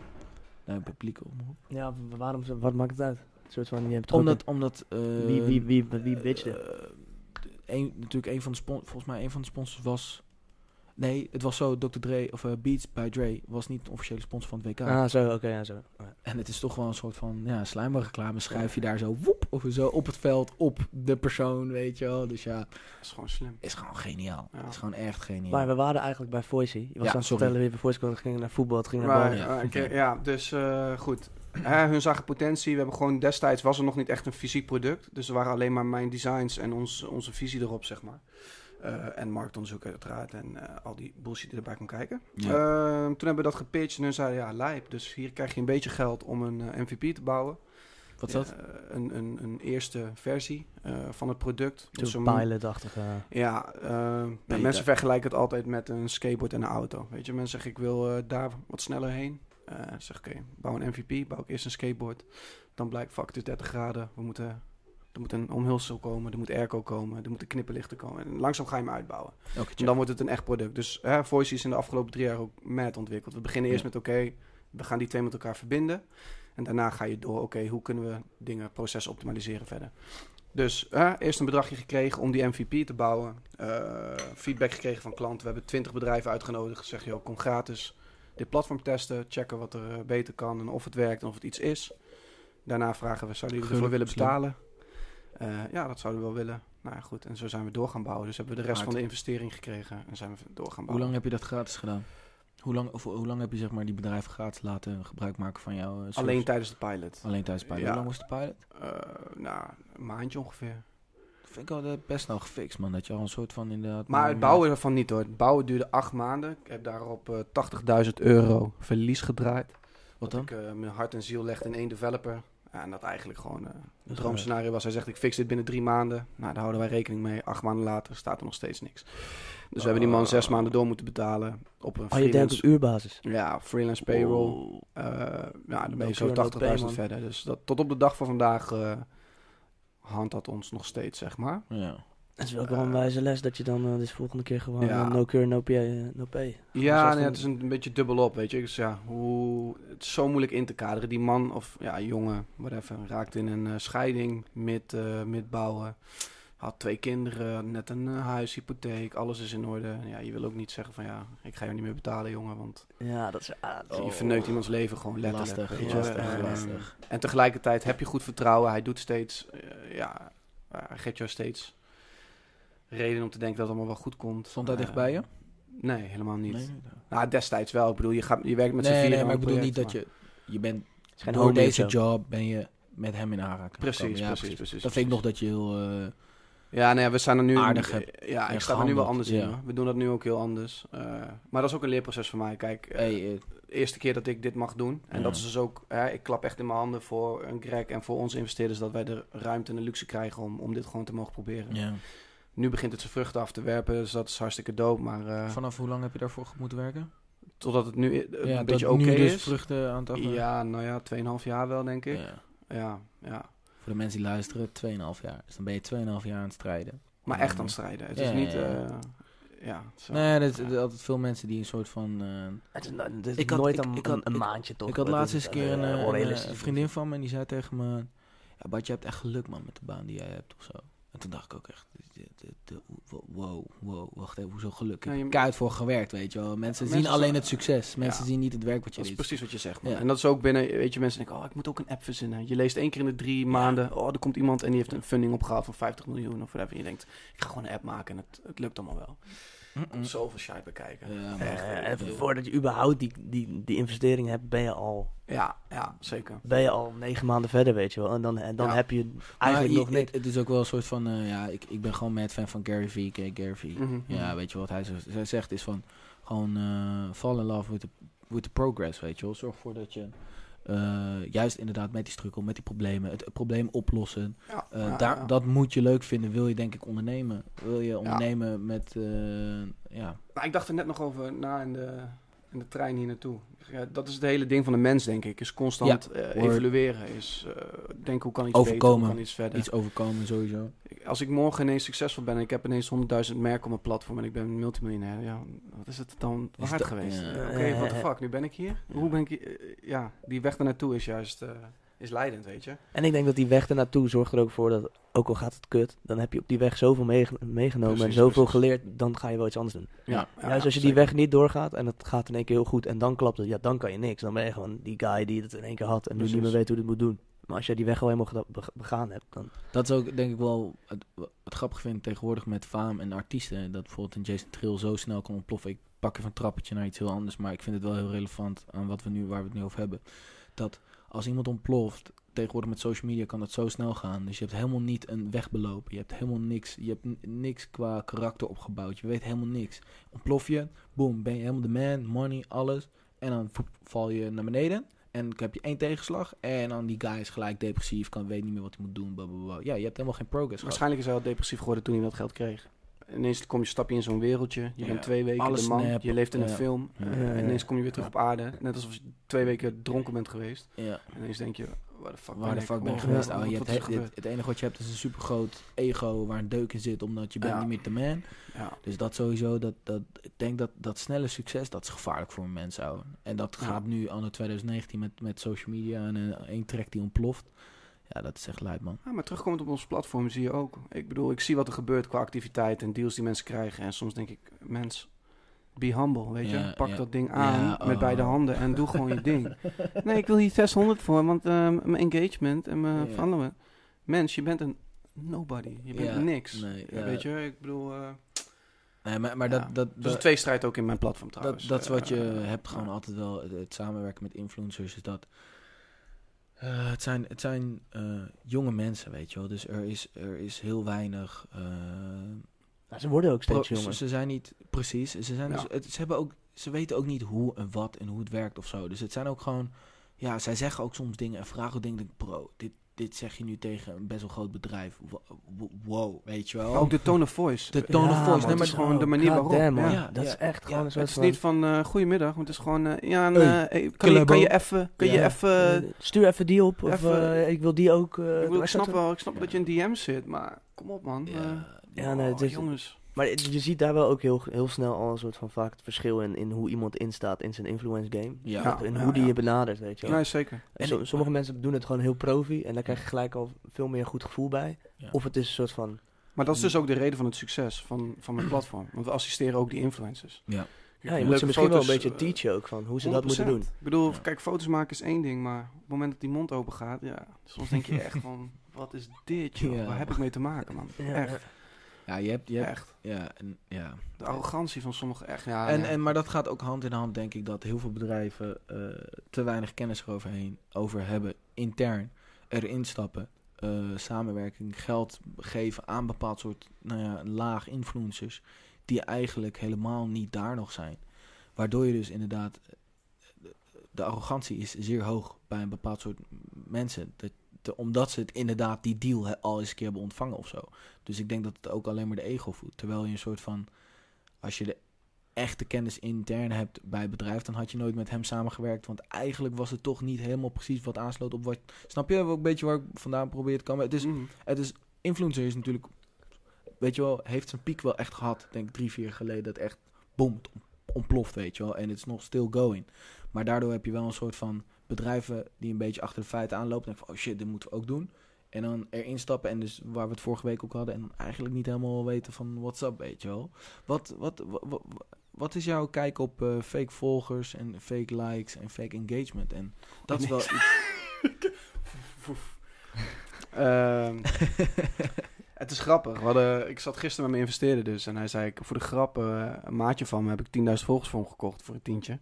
Nee, publieke omroep. Ja, waarom, wat maakt het uit? Een soort van, je hebt Omdat, omdat een- wie, wie, wie, wie bitchte? eh, een, natuurlijk een van de volgens mij een van de sponsors was nee het was zo Dr. Dre of eh, Beats by Dre was niet de officiële sponsor van het WK Ah, zo, oké, ja, zo. Ja. En het is toch wel een soort van ja, slijmerreclame. Schuif je daar zo woep of zo op het veld op de persoon, weet je wel. Dus ja, Dat is gewoon slim. is gewoon geniaal. Ja. Is gewoon echt geniaal. Maar we waren eigenlijk bij Voicey. Je was Ja, aan het vertellen weer bij Voicey, het ging naar voetbal, het ging naar bal. ja. oké, ja, dus eh, goed. Hè, hun zagen potentie. We hebben gewoon destijds was er nog niet echt een fysiek product. Dus er waren alleen maar mijn designs en ons, onze visie erop, zeg maar. Eh, en marktonderzoek uiteraard en eh, al die bullshit die erbij kon kijken. Ja. Eh, toen hebben we dat gepitcht en hun zeiden ja, lijp. Dus hier krijg je een beetje geld om een MVP te bouwen. Wat is dat? Een, een, een eerste versie van het product. Zo'n zo'n- pilot-achtige... ja, nou, mensen vergelijken het altijd met een skateboard en een auto. Weet je, mensen zeggen ik wil daar wat sneller heen. Zeg oké, bouw een MVP, bouw ik eerst een skateboard. Dan blijkt fuck, het is 30 graden, we moeten Er moet een omhulsel komen, er moet airco komen, er moeten knipperlichten komen. En langzaam ga je hem uitbouwen. En dan wordt het een echt product. Dus hè, Voice is in de afgelopen drie jaar ook mad ontwikkeld. We beginnen eerst Ja. met, oké, we gaan die twee met elkaar verbinden. En daarna ga je door, oké, hoe kunnen we dingen, processen optimaliseren verder. Dus hè, eerst een bedragje gekregen om die MVP te bouwen. Eh, feedback gekregen van klanten. We hebben twintig bedrijven uitgenodigd. Gezegd, joh, kom gratis dit platform testen. Checken wat er beter kan en of het werkt en of het iets is. Daarna vragen we, zouden jullie ervoor willen betalen? Eh, ja, dat zouden we wel willen. Nou ja, goed. En zo zijn we door gaan bouwen. Dus hebben we de rest Hard. van de investering gekregen en zijn we door gaan Hoe bouwen. lang heb je dat gratis gedaan? Hoe lang, of, hoe lang heb je zeg maar, die bedrijven gratis laten gebruik maken van jouw eh, Alleen tijdens de pilot. Alleen tijdens pilot. Ja. Hoe lang was de pilot? Eh, nou, een maandje ongeveer. Dat vind ik eh, best snel gefixt, man. Dat je al een soort van inderdaad... Maar het bouwen ervan niet hoor. Het bouwen duurde acht maanden. Ik heb daarop eh 80.000 euro verlies gedraaid. Wat Dat dan? ik mijn hart en ziel legde in één developer. Ja, en dat eigenlijk gewoon Dus, het droomscenario was. Hij zegt, ik fix dit binnen drie maanden. Nou, daar houden wij rekening mee. Acht maanden later staat er nog steeds niks. Dus we hebben die man zes maanden door moeten betalen. Op een Oh, je denkt freelance, op uurbasis. ja, freelance payroll. Oh. Eh, ja, dan ben je zo pay, 80.000 man. verder. Dus dat, tot op de dag van vandaag eh handhaft ons nog steeds, zeg maar. Ja. Het is wel wel een wijze les dat je dan uh, dus volgende keer gewoon Ja. eh, no cure, no pay. eh, no pay. Ja, nee, het is een, een beetje dubbelop, weet je. Dus ja, hoe, het is zo moeilijk in te kaderen. Die man, of ja, jongen, whatever, raakt in een eh, scheiding met, eh met bouwen. Had twee kinderen, net een eh, huis, hypotheek, alles is in orde. Ja, je wil ook niet zeggen van ja, ik ga je niet meer betalen, jongen. Want Ja, dat is... ah, Oh. je verneukt iemands leven gewoon letterlijk. Lastig, lastig, En, lastig. En tegelijkertijd heb je goed vertrouwen. Hij doet steeds, eh, ja, hij geeft jou steeds reden om te denken dat het allemaal wel goed komt. Stond hij Eh, dicht bij je? Nee, helemaal niet. Nee, nee, nee. Nou, destijds wel. Ik bedoel, je, gaat, je werkt met z'n vieren nee, maar ik bedoel niet dat je... Je bent geen door deze job ben je met hem in aanraking Precies. Ja, precies, precies, Dat vind ik nog dat je heel... eh, Ja, nee, we zijn er nu... aardig hebt- Ja, ik sta er nu wel anders in. ja. We doen dat nu ook heel anders. Eh, maar dat is ook een leerproces voor mij. Kijk, hey, de eerste keer dat ik dit mag doen. En Ja. dat is dus ook... ik klap echt in mijn handen voor een Greg en voor onze investeerders... dat wij de ruimte en de luxe krijgen om, om dit gewoon te mogen proberen. ja. Nu begint het zijn vruchten af te werpen, dus dat is hartstikke dope. Maar eh, Vanaf hoe lang heb je daarvoor moeten werken? totdat het nu ja, een beetje oké nu dus is... vruchten aan het afwerken? Ja, nou ja, 2,5 jaar wel, denk ik. Ja. Ja, ja. Voor de mensen die luisteren, 2,5 jaar. Dus dan ben je 2,5 jaar aan het strijden. Maar echt aan het strijden. Het is Ja, niet... ja, ja. eh, ja, zo. Nee, er zijn altijd veel mensen die een soort van... eh, Het is, is Ik had- nooit ik- een, ik had- een, maandje toch? ik had laatst is, eens een keer een, een, onrealistisch. een vriendin van me en die zei tegen me... Ja, Bart, je hebt echt geluk man met de baan die jij hebt of zo. En toen dacht ik ook echt... Wow, wow, wacht even, hoezo geluk? Ik Ja, heb keihard voor gewerkt, weet je wel. Mensen, Mensen zien alleen zo- het succes. Mensen Ja. zien niet het werk wat je Dat is doet. precies wat je zegt, man. Ja. En dat is ook binnen, weet je, mensen denken, oh, ik moet ook een app verzinnen. Je leest één keer in de drie maanden, oh, er komt iemand en die heeft een funding opgehaald van 50 miljoen of whatever. En je denkt, ik ga gewoon een app maken en het, het lukt allemaal wel. Mm-mm. Zoveel shit bekijken. Ja. Eh, en voordat je überhaupt die, die, die investering hebt, ben je al, Ja, ja, zeker. ben je al negen maanden verder, weet je wel. En dan, en dan Ja. heb je eigenlijk je- nog niks. Het, is ook wel een soort van... eh, ja, ik, ik ben gewoon mad fan van Gary Vee. Gary Vee? Mhm, Ja, mhm. weet je wat hij, zo- hij zegt is van... Gewoon eh, fall in love with the, with the progress, weet je wel. Zorg ervoor dat je... eh, juist inderdaad met die struggle, met die problemen, het, het probleem oplossen. Ja, eh, ja, daar, ja. Dat moet je leuk vinden, wil je denk ik ondernemen. Wil je ondernemen met, eh, ja, Nou, ik dacht er net nog over na in de, in de trein hier naartoe. Ja, dat is het hele ding van de mens, denk ik. Is constant eh, word. evalueren. Is eh, denken, hoe kan iets Overkomen. beter, hoe kan iets verder. iets overkomen sowieso. Als ik morgen ineens succesvol ben en ik heb ineens 100.000 merken op mijn platform en ik ben multimiljonair, ja, wat is het dan Is waard dat- geweest? ja. Oké, what the eh, fuck, nu ben ik hier? Hoe ben ik hier? Eh, ja, die weg daar naartoe is juist is leidend, weet je. En ik denk dat die weg ernaartoe zorgt er ook voor dat, ook al gaat het kut, dan heb je op die weg zoveel meege- meegenomen en zoveel precies. geleerd, dan ga je wel iets anders doen. Ja. Juist als je die weg niet doorgaat en het gaat in één keer heel goed en dan klapt het, ja, dan kan je niks. Dan ben je gewoon die guy die het in één keer had en nu niet meer weet hoe het moet doen. Maar als je die weg al helemaal begaan hebt, dan... Dat is ook denk ik wel het, grappig vind tegenwoordig met faam en artiesten. Dat bijvoorbeeld een Jason Trill zo snel kan ontploffen. Ik pak even een trappetje naar iets heel anders. Maar ik vind het wel heel relevant aan wat we nu, waar we het nu over hebben. Dat als iemand ontploft, tegenwoordig met social media kan dat zo snel gaan. Dus je hebt helemaal niet een weg belopen. Je hebt helemaal niks. Je hebt niks qua karakter opgebouwd. Je weet helemaal niks. Ontplof je, boom, ben je helemaal de man, money, alles. En dan val je naar beneden. En dan heb je één tegenslag. En dan die guy is gelijk depressief, kan weet niet meer wat hij moet doen. blablabla. Ja, je hebt helemaal geen progress. Waarschijnlijk is hij wel depressief geworden toen hij dat geld kreeg. Ineens kom je, stap je in zo'n wereldje. Je bent twee weken alles de man. Je leeft in een film. En ineens kom je weer terug op aarde. Net alsof je twee weken dronken bent geweest. Ja. En ineens denk je, waar de fuck Waar ben de ik? fuck ben je Oh, geweest? ouwe? je hebt he- het, het enige wat je hebt is een supergroot ego waar een deuk in zit, omdat je bent Ja. niet meer de man. Ja. Dus dat sowieso, dat, dat, ik denk dat dat snelle succes, dat is gevaarlijk voor een mens, ouwe. En dat Ja. gaat nu anno 2019 met, met social media en een één track die ontploft. Ja, dat is echt lijp, man. Ja, maar terugkomend op ons platform zie je ook. Ik bedoel, ik zie wat er gebeurt qua activiteit en deals die mensen krijgen. En soms denk ik, mens, be humble, weet je. Ja, Pak ja. dat ding aan met oh. beide handen en doe gewoon je ding. Nee, ik wil hier 600 voor, want ehm, mijn engagement en mijn Ja. followen. Mens, je bent een nobody. Je bent niks. nee, weet je, ik bedoel... eh, Nee, maar, maar ja. dat, dat, Dus dat, een tweestrijd ook in mijn platform dat, trouwens. dat is wat je Eh, hebt gewoon altijd wel, het, het samenwerken met influencers, is dat... eh, het zijn, het zijn eh, jonge mensen, weet je wel. Dus er is, er is heel weinig... eh, Ja, ze worden ook steeds jonger. Ze, ze zijn niet precies. Ze, zijn Ja. dus, het, ze, hebben ook, ze weten ook niet hoe en wat en hoe het werkt of zo. Dus het zijn ook gewoon. Ja, zij zeggen ook soms dingen en vragen ook dingen. denk ik, Bro, dit, dit zeg je nu tegen een best wel groot bedrijf. Wo- wo- Wow, weet je wel. Ook de tone of voice. De tone of voice. man, Nee, het maar is gewoon de manier waarop. damn, man. Ja. Ja, dat ja, is echt gewoon een Het is van... niet van eh goedemiddag, want het is gewoon... eh, ja, en, Hey, eh, hey, kan, je, kan je even... Kan je even... Stuur even die op, of even- eh, ik wil die ook. eh, ik, ik snap dat- wel, ik snap dat je in DM zit, maar kom op man. Ja, Ja, nee, het oh, is- jongens. Maar je ziet daar wel ook heel, heel snel al een soort van vaak het verschil in, in hoe iemand instaat in zijn influence game. ja. Ja. en hoe die je benadert, weet je wel. Ja, zeker. En so- sommige mensen doen het gewoon heel profi en daar krijg je gelijk al veel meer goed gevoel bij. Ja. Of het is een soort van... Maar dat is dus ook de reden van het succes van, van mijn platform. Want we assisteren ook die influencers. Ja. Ja, je moet ze misschien wel een beetje teachen ook van hoe ze dat moeten 100%. doen. Ik bedoel, Ja. kijk, foto's maken is één ding, maar op het moment dat die mond open gaat, ja, soms denk je echt van, wat is dit, joh? Ja. Waar heb ik mee te maken, man? Ja, Echt, ja, je hebt. Je hebt echt. ja, en, ja. De arrogantie van sommigen, echt, ja. En, ja. en, maar dat gaat ook hand in hand, denk ik, dat heel veel bedrijven eh, te weinig kennis eroverheen over hebben, intern erin stappen, eh, samenwerking, geld geven aan bepaald soort nou ja, laag influencers, die eigenlijk helemaal niet daar nog zijn. Waardoor je dus inderdaad, eh, de, arrogantie is zeer hoog bij een bepaald soort mensen. Dat, omdat ze het inderdaad die deal al eens een keer hebben ontvangen of zo. Dus ik denk dat het ook alleen maar de ego voedt. Terwijl je een soort van, als je de echte kennis intern hebt bij het bedrijf, dan had je nooit met hem samengewerkt. Want eigenlijk was het toch niet helemaal precies wat aansloot op wat. Snap je ook een beetje waar ik vandaan probeer te komen? Het is, Mhm. het is, influencer is natuurlijk, weet je wel, heeft zijn piek wel echt gehad. Denk drie, vier jaar geleden, dat echt boom, ontploft, weet je wel. En het is nog still going. Maar daardoor heb je wel een soort van bedrijven die een beetje achter de feiten aanlopen. En van, oh shit, dit moeten we ook doen. En dan erin stappen en dus waar we het vorige week ook hadden. En eigenlijk niet helemaal weten van what's up, weet je wel. Wat, wat, wat, wat, wat is jouw kijk op eh, fake volgers en fake likes en fake engagement? En dat is wel iets... Ehm, het is grappig. We hadden, ik zat gisteren met mijn investeerder dus. En hij zei, ik, voor de grap, eh, een maatje van me heb ik 10.000 volgers voor hem gekocht voor een tientje.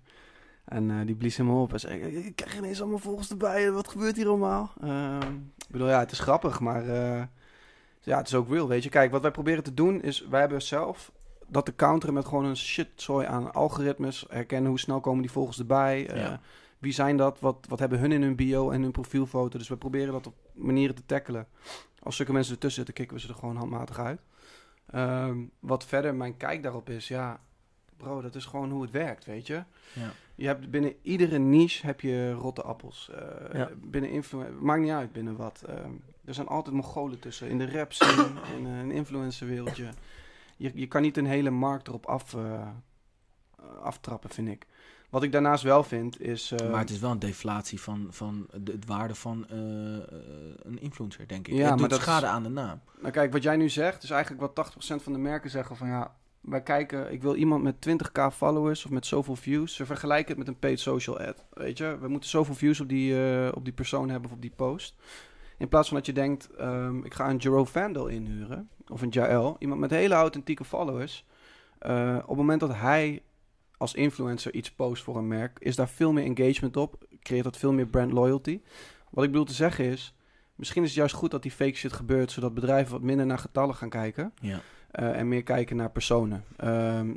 En eh, die blies helemaal op en zei, ik, ik krijg ineens allemaal volgers erbij. Wat gebeurt hier allemaal? Ehm, ik bedoel, ja, het is grappig, maar eh, ja, het is ook real, weet je. Kijk, wat wij proberen te doen is, wij hebben zelf dat te counteren met gewoon een shitzooi aan algoritmes. Herkennen hoe snel komen die volgers erbij. eh, Ja. Wie zijn dat? Wat, wat hebben hun in hun bio en hun profielfoto? Dus we proberen dat op manieren te tackelen. Als zulke mensen ertussen zitten, kicken we ze er gewoon handmatig uit. Ehm, wat verder mijn kijk daarop is, ja, bro, dat is gewoon hoe het werkt, weet je. Ja. Je hebt binnen iedere niche heb je rotte appels. Ja. Binnen influ- maakt niet uit binnen wat. Ehm, er zijn altijd Mongolen tussen. In de rap scene, in een influencerwereldje. Je, je kan niet een hele markt erop af, eh, aftrappen, vind ik. Wat ik daarnaast wel vind is. eh, Maar het is wel een deflatie van, van de, het waarde van een influencer, denk ik. Ja, het maar doet is- schade aan de naam. Nou kijk, wat jij nu zegt, is eigenlijk wat 80% van de merken zeggen van ja, wij kijken, ik wil iemand met 20k followers of met zoveel views. Ze vergelijken het met een paid social ad. Weet je, we moeten zoveel views op die, eh, op die persoon hebben of op die post. In plaats van dat je denkt, ehm, ik ga een Jero Vandal inhuren of een Jael, iemand met hele authentieke followers. Eh, op het moment dat hij als influencer iets post voor een merk, is daar veel meer engagement op. Creëert dat veel meer brand loyalty. Wat ik bedoel te zeggen is, misschien is het juist goed dat die fake shit gebeurt, zodat bedrijven wat minder naar getallen gaan kijken. Ja. Eh, en meer kijken naar personen. Ehm,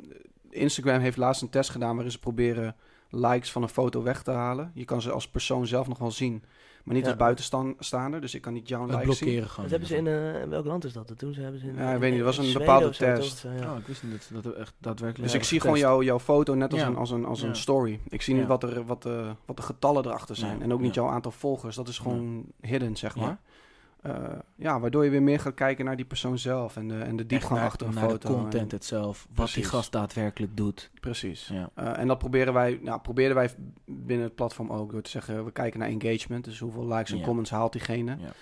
Instagram heeft laatst een test gedaan waarin ze proberen likes van een foto weg te halen. Je kan ze als persoon zelf nog wel zien, maar niet Ja. als buitenstaander. Dus ik kan niet jouw likes zien. blokkeren gewoon. Dat hebben ze in, eh, in welk land is dat? Dat doen ze hebben ze in, Ja, ik in- weet niet, er was een Zweden bepaalde zo, test. toch? Ja. Oh, ik wist niet dat, dat echt daadwerkelijk Dus ik zie gewoon jouw, jouw foto net als, Ja. een, als, een, als een story. Ik zie niet wat, er, wat, de, wat de getallen erachter zijn. Ja. En ook niet Ja. jouw aantal volgers. Dat is gewoon hidden, zeg Ja. maar. Eh, ja, waardoor je weer meer gaat kijken naar die persoon zelf. En de, en de diepgang achter een naar foto. de content En-. Wat die gast daadwerkelijk doet. precies. Ja. Eh, en dat proberen wij, nou, probeerden wij binnen het platform ook. Door te zeggen, we kijken naar engagement. Dus hoeveel likes en Ja. comments haalt diegene. Ja.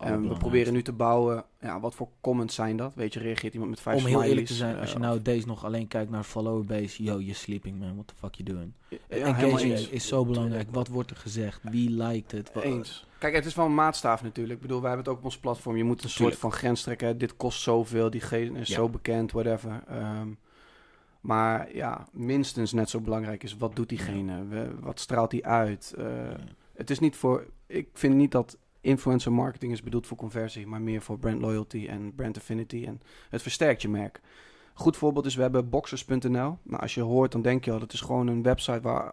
En we Allerbelangrijkste. proberen nu te bouwen. Ja, wat voor comments zijn dat? Weet je, reageert iemand met vijf Om heel eerlijk te zijn, als je nou deze nog alleen kijkt naar follower base, yo, you're sleeping man, what the fuck you doing? ja, helemaal Engagement eens. is zo belangrijk. Wat wordt er gezegd? Wie liked het? Eens. Kijk, het is wel een maatstaaf natuurlijk. Ik bedoel, wij hebben het ook op ons platform. Je moet een soort van grens trekken. Dit kost zoveel, diegene is Ja. zo bekend, whatever. Ehm, maar ja, minstens net zo belangrijk is, wat doet diegene? We- wat straalt hij uit? Eh, Het is niet voor... Ik vind niet dat influencer marketing is bedoeld voor conversie, maar meer voor brand loyalty en brand affinity. En het versterkt je merk. Goed voorbeeld is, we hebben boxers.nl. Nou, als je hoort, dan denk je al, dat is gewoon een website waar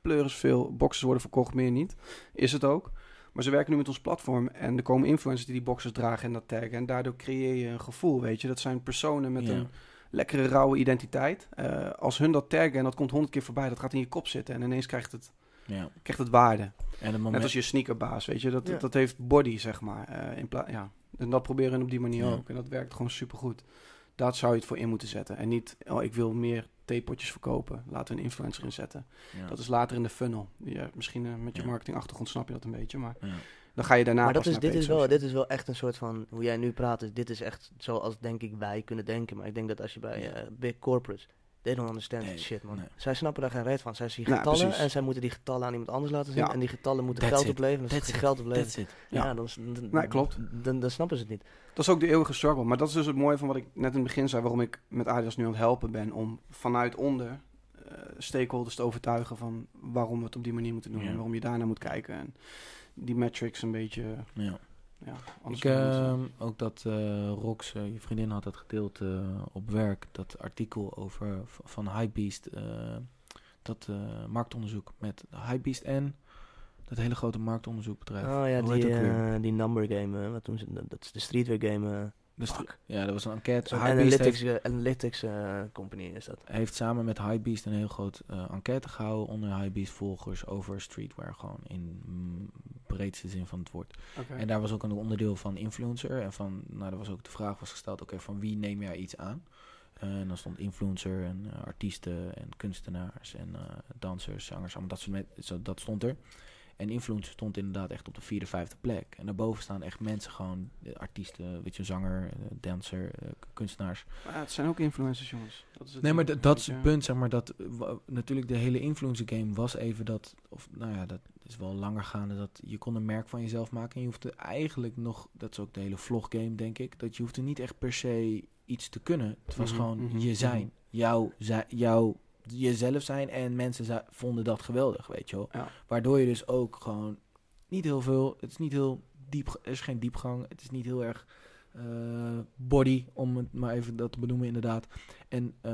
pleuris veel boxers worden verkocht, meer niet. Is het ook. Maar ze werken nu met ons platform en er komen influencers die die boxers dragen en dat taggen. En daardoor creëer je een gevoel, weet je. Dat zijn personen met Ja. een lekkere, rauwe identiteit. Eh, als hun dat taggen en dat komt honderd keer voorbij, dat gaat in je kop zitten. En ineens krijgt het, Ja. krijgt het waarde. En het Net moment, als je sneakerbaas, weet je. Dat, Ja. dat heeft body, zeg maar. eh, in ja. En dat proberen we op die manier Ja. ook. En dat werkt gewoon supergoed. Daar zou je het voor in moeten zetten. En niet, oh, ik wil meer theepotjes verkopen. Laten we een influencer inzetten. ja. Dat is later in de funnel. Ja, misschien eh, met je Ja. marketingachtergrond snap je dat een beetje. Maar Ja. dan ga je daarna maar dat pas is, naar dit, is wel, dit is wel echt een soort van, hoe jij nu praat, is, dit is echt zoals denk ik wij kunnen denken. Maar ik denk dat als je bij eh, big corporates, they don't understand Nee, that shit man. nee. Zij snappen daar geen reet van. Zij zien Nou, getallen en zij moeten die getallen aan iemand anders laten zien. Ja. En die getallen moeten That's geld it. opleveren. Ze it. geld opleveren, ja, Ja. dan, is- dan, Nee, klopt. Dan, dan snappen ze het niet. Dat is ook de eeuwige struggle. Maar dat is dus het mooie van wat ik net in het begin zei. Waarom ik met Adidas nu aan het helpen ben. Om vanuit onder eh, stakeholders te overtuigen van waarom we het op die manier moeten doen. Ja. En waarom je daarnaar moet kijken. En die metrics een beetje... Ja. Ja, Ik, ehm, ook dat eh, Rox, eh, je vriendin had dat gedeeld eh, op werk, dat artikel over van Hypebeast, eh dat eh, marktonderzoek met Hypebeast en dat hele grote marktonderzoekbedrijf. Oh ja, Hoe die, die number game, wat doen ze? Dat dat is de streetwear game. Dus fuck. ja, dat was een enquête. Zo'n Hypebeast analytics, heeft, eh, analytics eh, company is dat. heeft samen met Hypebeast een heel groot eh, enquête gehouden onder Hypebeast volgers over streetwear, gewoon in mm, breedste zin van het woord. En daar was ook een onderdeel van influencer. En van, nou, er was ook de vraag was gesteld, oké, van wie neem jij iets aan? En dan stond influencer en artiesten en kunstenaars en dansers, zangers, allemaal dat soort met, zo, dat stond er. En influencer stond inderdaad echt op de vierde, vijfde plek. En daarboven staan echt mensen gewoon, eh, artiesten, weet je, zanger, eh, dancer, eh, kunstenaars. Maar ja, het zijn ook influencers, jongens. Dat is het Nee, maar dat is het punt, zeg maar, dat natuurlijk de hele influencer game was even dat, of nou ja, dat is wel langer gaande, dat je kon een merk van jezelf maken en je hoefde eigenlijk nog, dat is ook de hele vlog game, denk ik, dat je hoefde niet echt per se iets te kunnen. Het was Mhm, gewoon mhm, je mhm. zijn, jouw, zi- jouw, jezelf zijn en mensen vonden dat geweldig, weet je wel. Ja. Waardoor je dus ook gewoon niet heel veel, het is niet heel diep, er is geen diepgang, het is niet heel erg eh, body, om het maar even dat te benoemen inderdaad. En eh,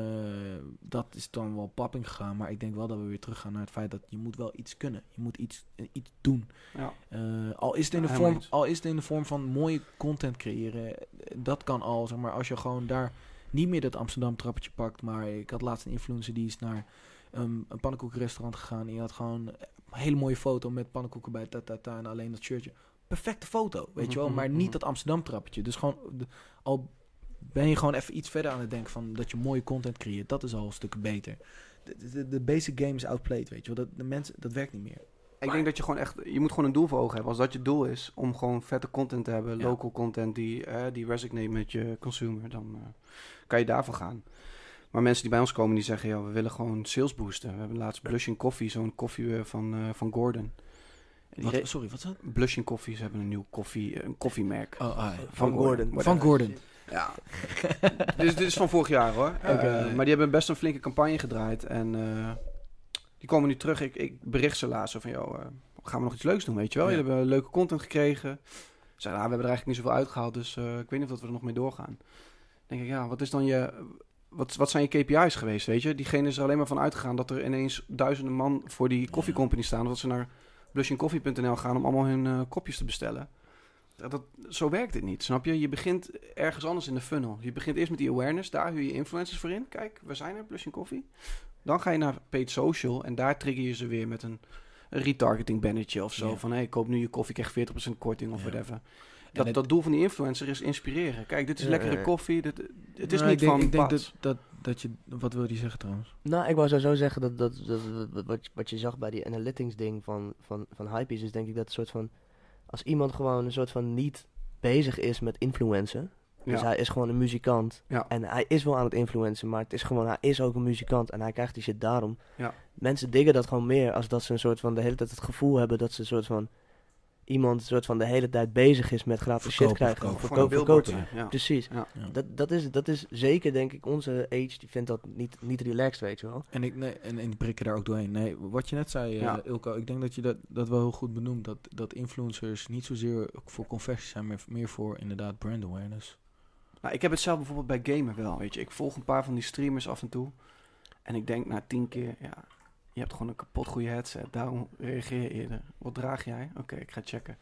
dat is dan wel papping gegaan, maar ik denk wel dat we weer teruggaan naar het feit dat je moet wel iets kunnen. Je moet iets, eh, iets doen. Ja. Al, is het in de Ja, vorm, al is het in de vorm van mooie content creëren, dat kan al, zeg maar, als je gewoon daar niet meer dat Amsterdam trappetje pakt, maar ik had laatst een influencer die is naar ehm, een pannenkoekenrestaurant gegaan en die had gewoon een hele mooie foto met pannenkoeken bij ta ta ta en alleen dat shirtje. Perfecte foto, weet je wel, Mhm, maar mhm. niet dat Amsterdam trappetje. Dus gewoon, de- al ben je gewoon even iets verder aan het denken van dat je mooie content creëert, dat is al een stuk beter. De, de, de basic game is outplayed, weet je wel. Dat, de mensen, dat werkt niet meer. Ik denk dat je gewoon echt, je moet gewoon een doel voor ogen hebben. Als dat je doel is om gewoon vette content te hebben, Ja. local content die, eh, die resonate met je consumer, dan eh, kan je daarvoor gaan. Maar mensen die bij ons komen, die zeggen, ja, we willen gewoon sales boosten. We hebben laatst Blushing Coffee, zo'n koffie eh, van, van Gordon. Wat, sorry, wat is dat? Blushing Coffee, ze hebben een nieuw koffie, een koffiemerk. Oh, ah, Van Gordon. Van Gordon. Ja. dus dit is van vorig jaar hoor. Oké. Eh, maar die hebben best een flinke campagne gedraaid. En die komen nu terug. Ik, ik bericht ze laatst van, joh, eh, gaan we nog iets leuks doen, weet je wel? Ja. Jullie hebben leuke content gekregen. Ze ah, we hebben er eigenlijk niet zoveel uitgehaald, dus eh, ik weet niet of we er nog mee doorgaan. Dan denk ik, ja, wat is dan je... wat, wat zijn je KPI's geweest, weet je? Diegene is er alleen maar van uitgegaan dat er ineens duizenden man voor die koffiecompany staan. Of dat ze naar blushingcoffee.nl gaan om allemaal hun eh, kopjes te bestellen. Dat, dat- zo werkt het niet, snap je? Je begint ergens anders in de funnel. Je begint eerst met die awareness, daar huur je influencers voor in. Kijk, we zijn er, Blushing Coffee. Dan ga je naar paid social en daar trigger je ze weer met een, een retargeting bannetje of zo. Ja. Van, hé, hey, koop nu je koffie, krijg 40% korting of Ja. whatever. Dat, het- dat doel van die influencer is inspireren. Kijk, dit is Ja, lekkere ja, ja. koffie. Dit, het is Nou, niet ik denk, van ik denk dat, dat, dat je... Wat wil je zeggen trouwens? Nou, ik wou sowieso zeggen dat, dat, dat, wat, wat je zag bij die analytics ding van, van, van Hypebeast is denk ik dat een soort van... Als iemand gewoon een soort van niet bezig is met influencen. Dus Ja. hij is gewoon een muzikant. Ja. En hij is wel aan het influencen, maar het is gewoon, hij is ook een muzikant. En hij krijgt die shit daarom. Ja. Mensen diggen dat gewoon meer als dat ze een soort van de hele tijd het gevoel hebben dat ze een soort van... Iemand een soort van de hele tijd bezig is met gratis shit krijgen. verkopen. Verkopen, verkopen. Ja. Precies. Ja. Ja. Dat, dat, is, dat is zeker, denk ik, onze age, die vindt dat niet, niet relaxed, weet je wel. En ik, nee, en, en die prikken daar ook doorheen. Nee, wat je net zei, eh, Ja. Ilko, ik denk dat je dat, dat wel heel goed benoemt. Dat, dat influencers niet zozeer voor conversies zijn, maar meer voor inderdaad brand awareness. Nou, ik heb het zelf bijvoorbeeld bij gamen wel, weet je. Ik volg een paar van die streamers af en toe. En ik denk na tien keer, ja, je hebt gewoon een kapot goede headset. Daarom reageer je eerder. Wat draag jij? Oké, ik ga checken.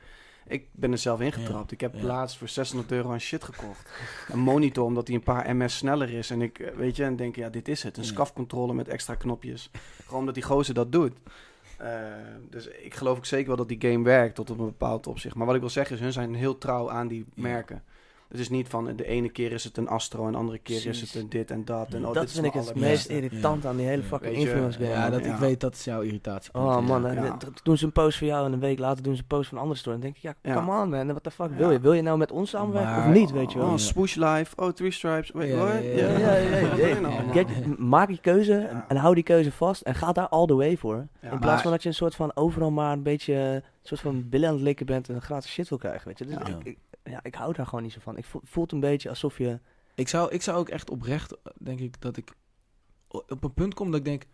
Ik ben er zelf ingetrapt. ik heb ja. laatst voor 600 euro aan shit gekocht. Een monitor, omdat die een paar ms sneller is. En ik, eh, weet je, en denk, ja, dit is het. Een Ja. SCAF-controle met extra knopjes. Gewoon omdat die gozer dat doet. Eh, dus ik geloof ook zeker wel dat die game werkt tot op een bepaald opzicht. Maar wat ik wil zeggen is, hun zijn heel trouw aan die merken. Het is niet van de ene keer is het een Astro en de andere keer is het een dit en dat. En, oh, dat dit is vind ik het meest irritant aan die hele fucking Weet influence game. Ja, dat, ja. ik weet dat is jouw irritie. Oh man, en doen ze een post voor jou en een week later doen ze een post van een andere store. En dan denk ik, ja, Ja. come on man, what the fuck Ja. wil je? Wil je nou met ons samenwerken Maar- of niet, weet je wel? Oh, Ja. swoosh live. Oh, three stripes. Wait, Ja, what? ja, Ja, ja. ja, ja, Wat ja. wil je nou? Get- m- maak je keuze en, hou die keuze vast en ga daar all the way voor. In plaats van dat je een soort van overal maar een beetje een soort van billen aan het likken bent en een gratis shit wil krijgen, weet je. Dus Ja. ik, ik, ja, ik hou daar gewoon niet zo van. Ik voel, voelt een beetje alsof je... Ik zou, ik zou ook echt oprecht, denk ik, dat ik op een punt kom dat ik denk...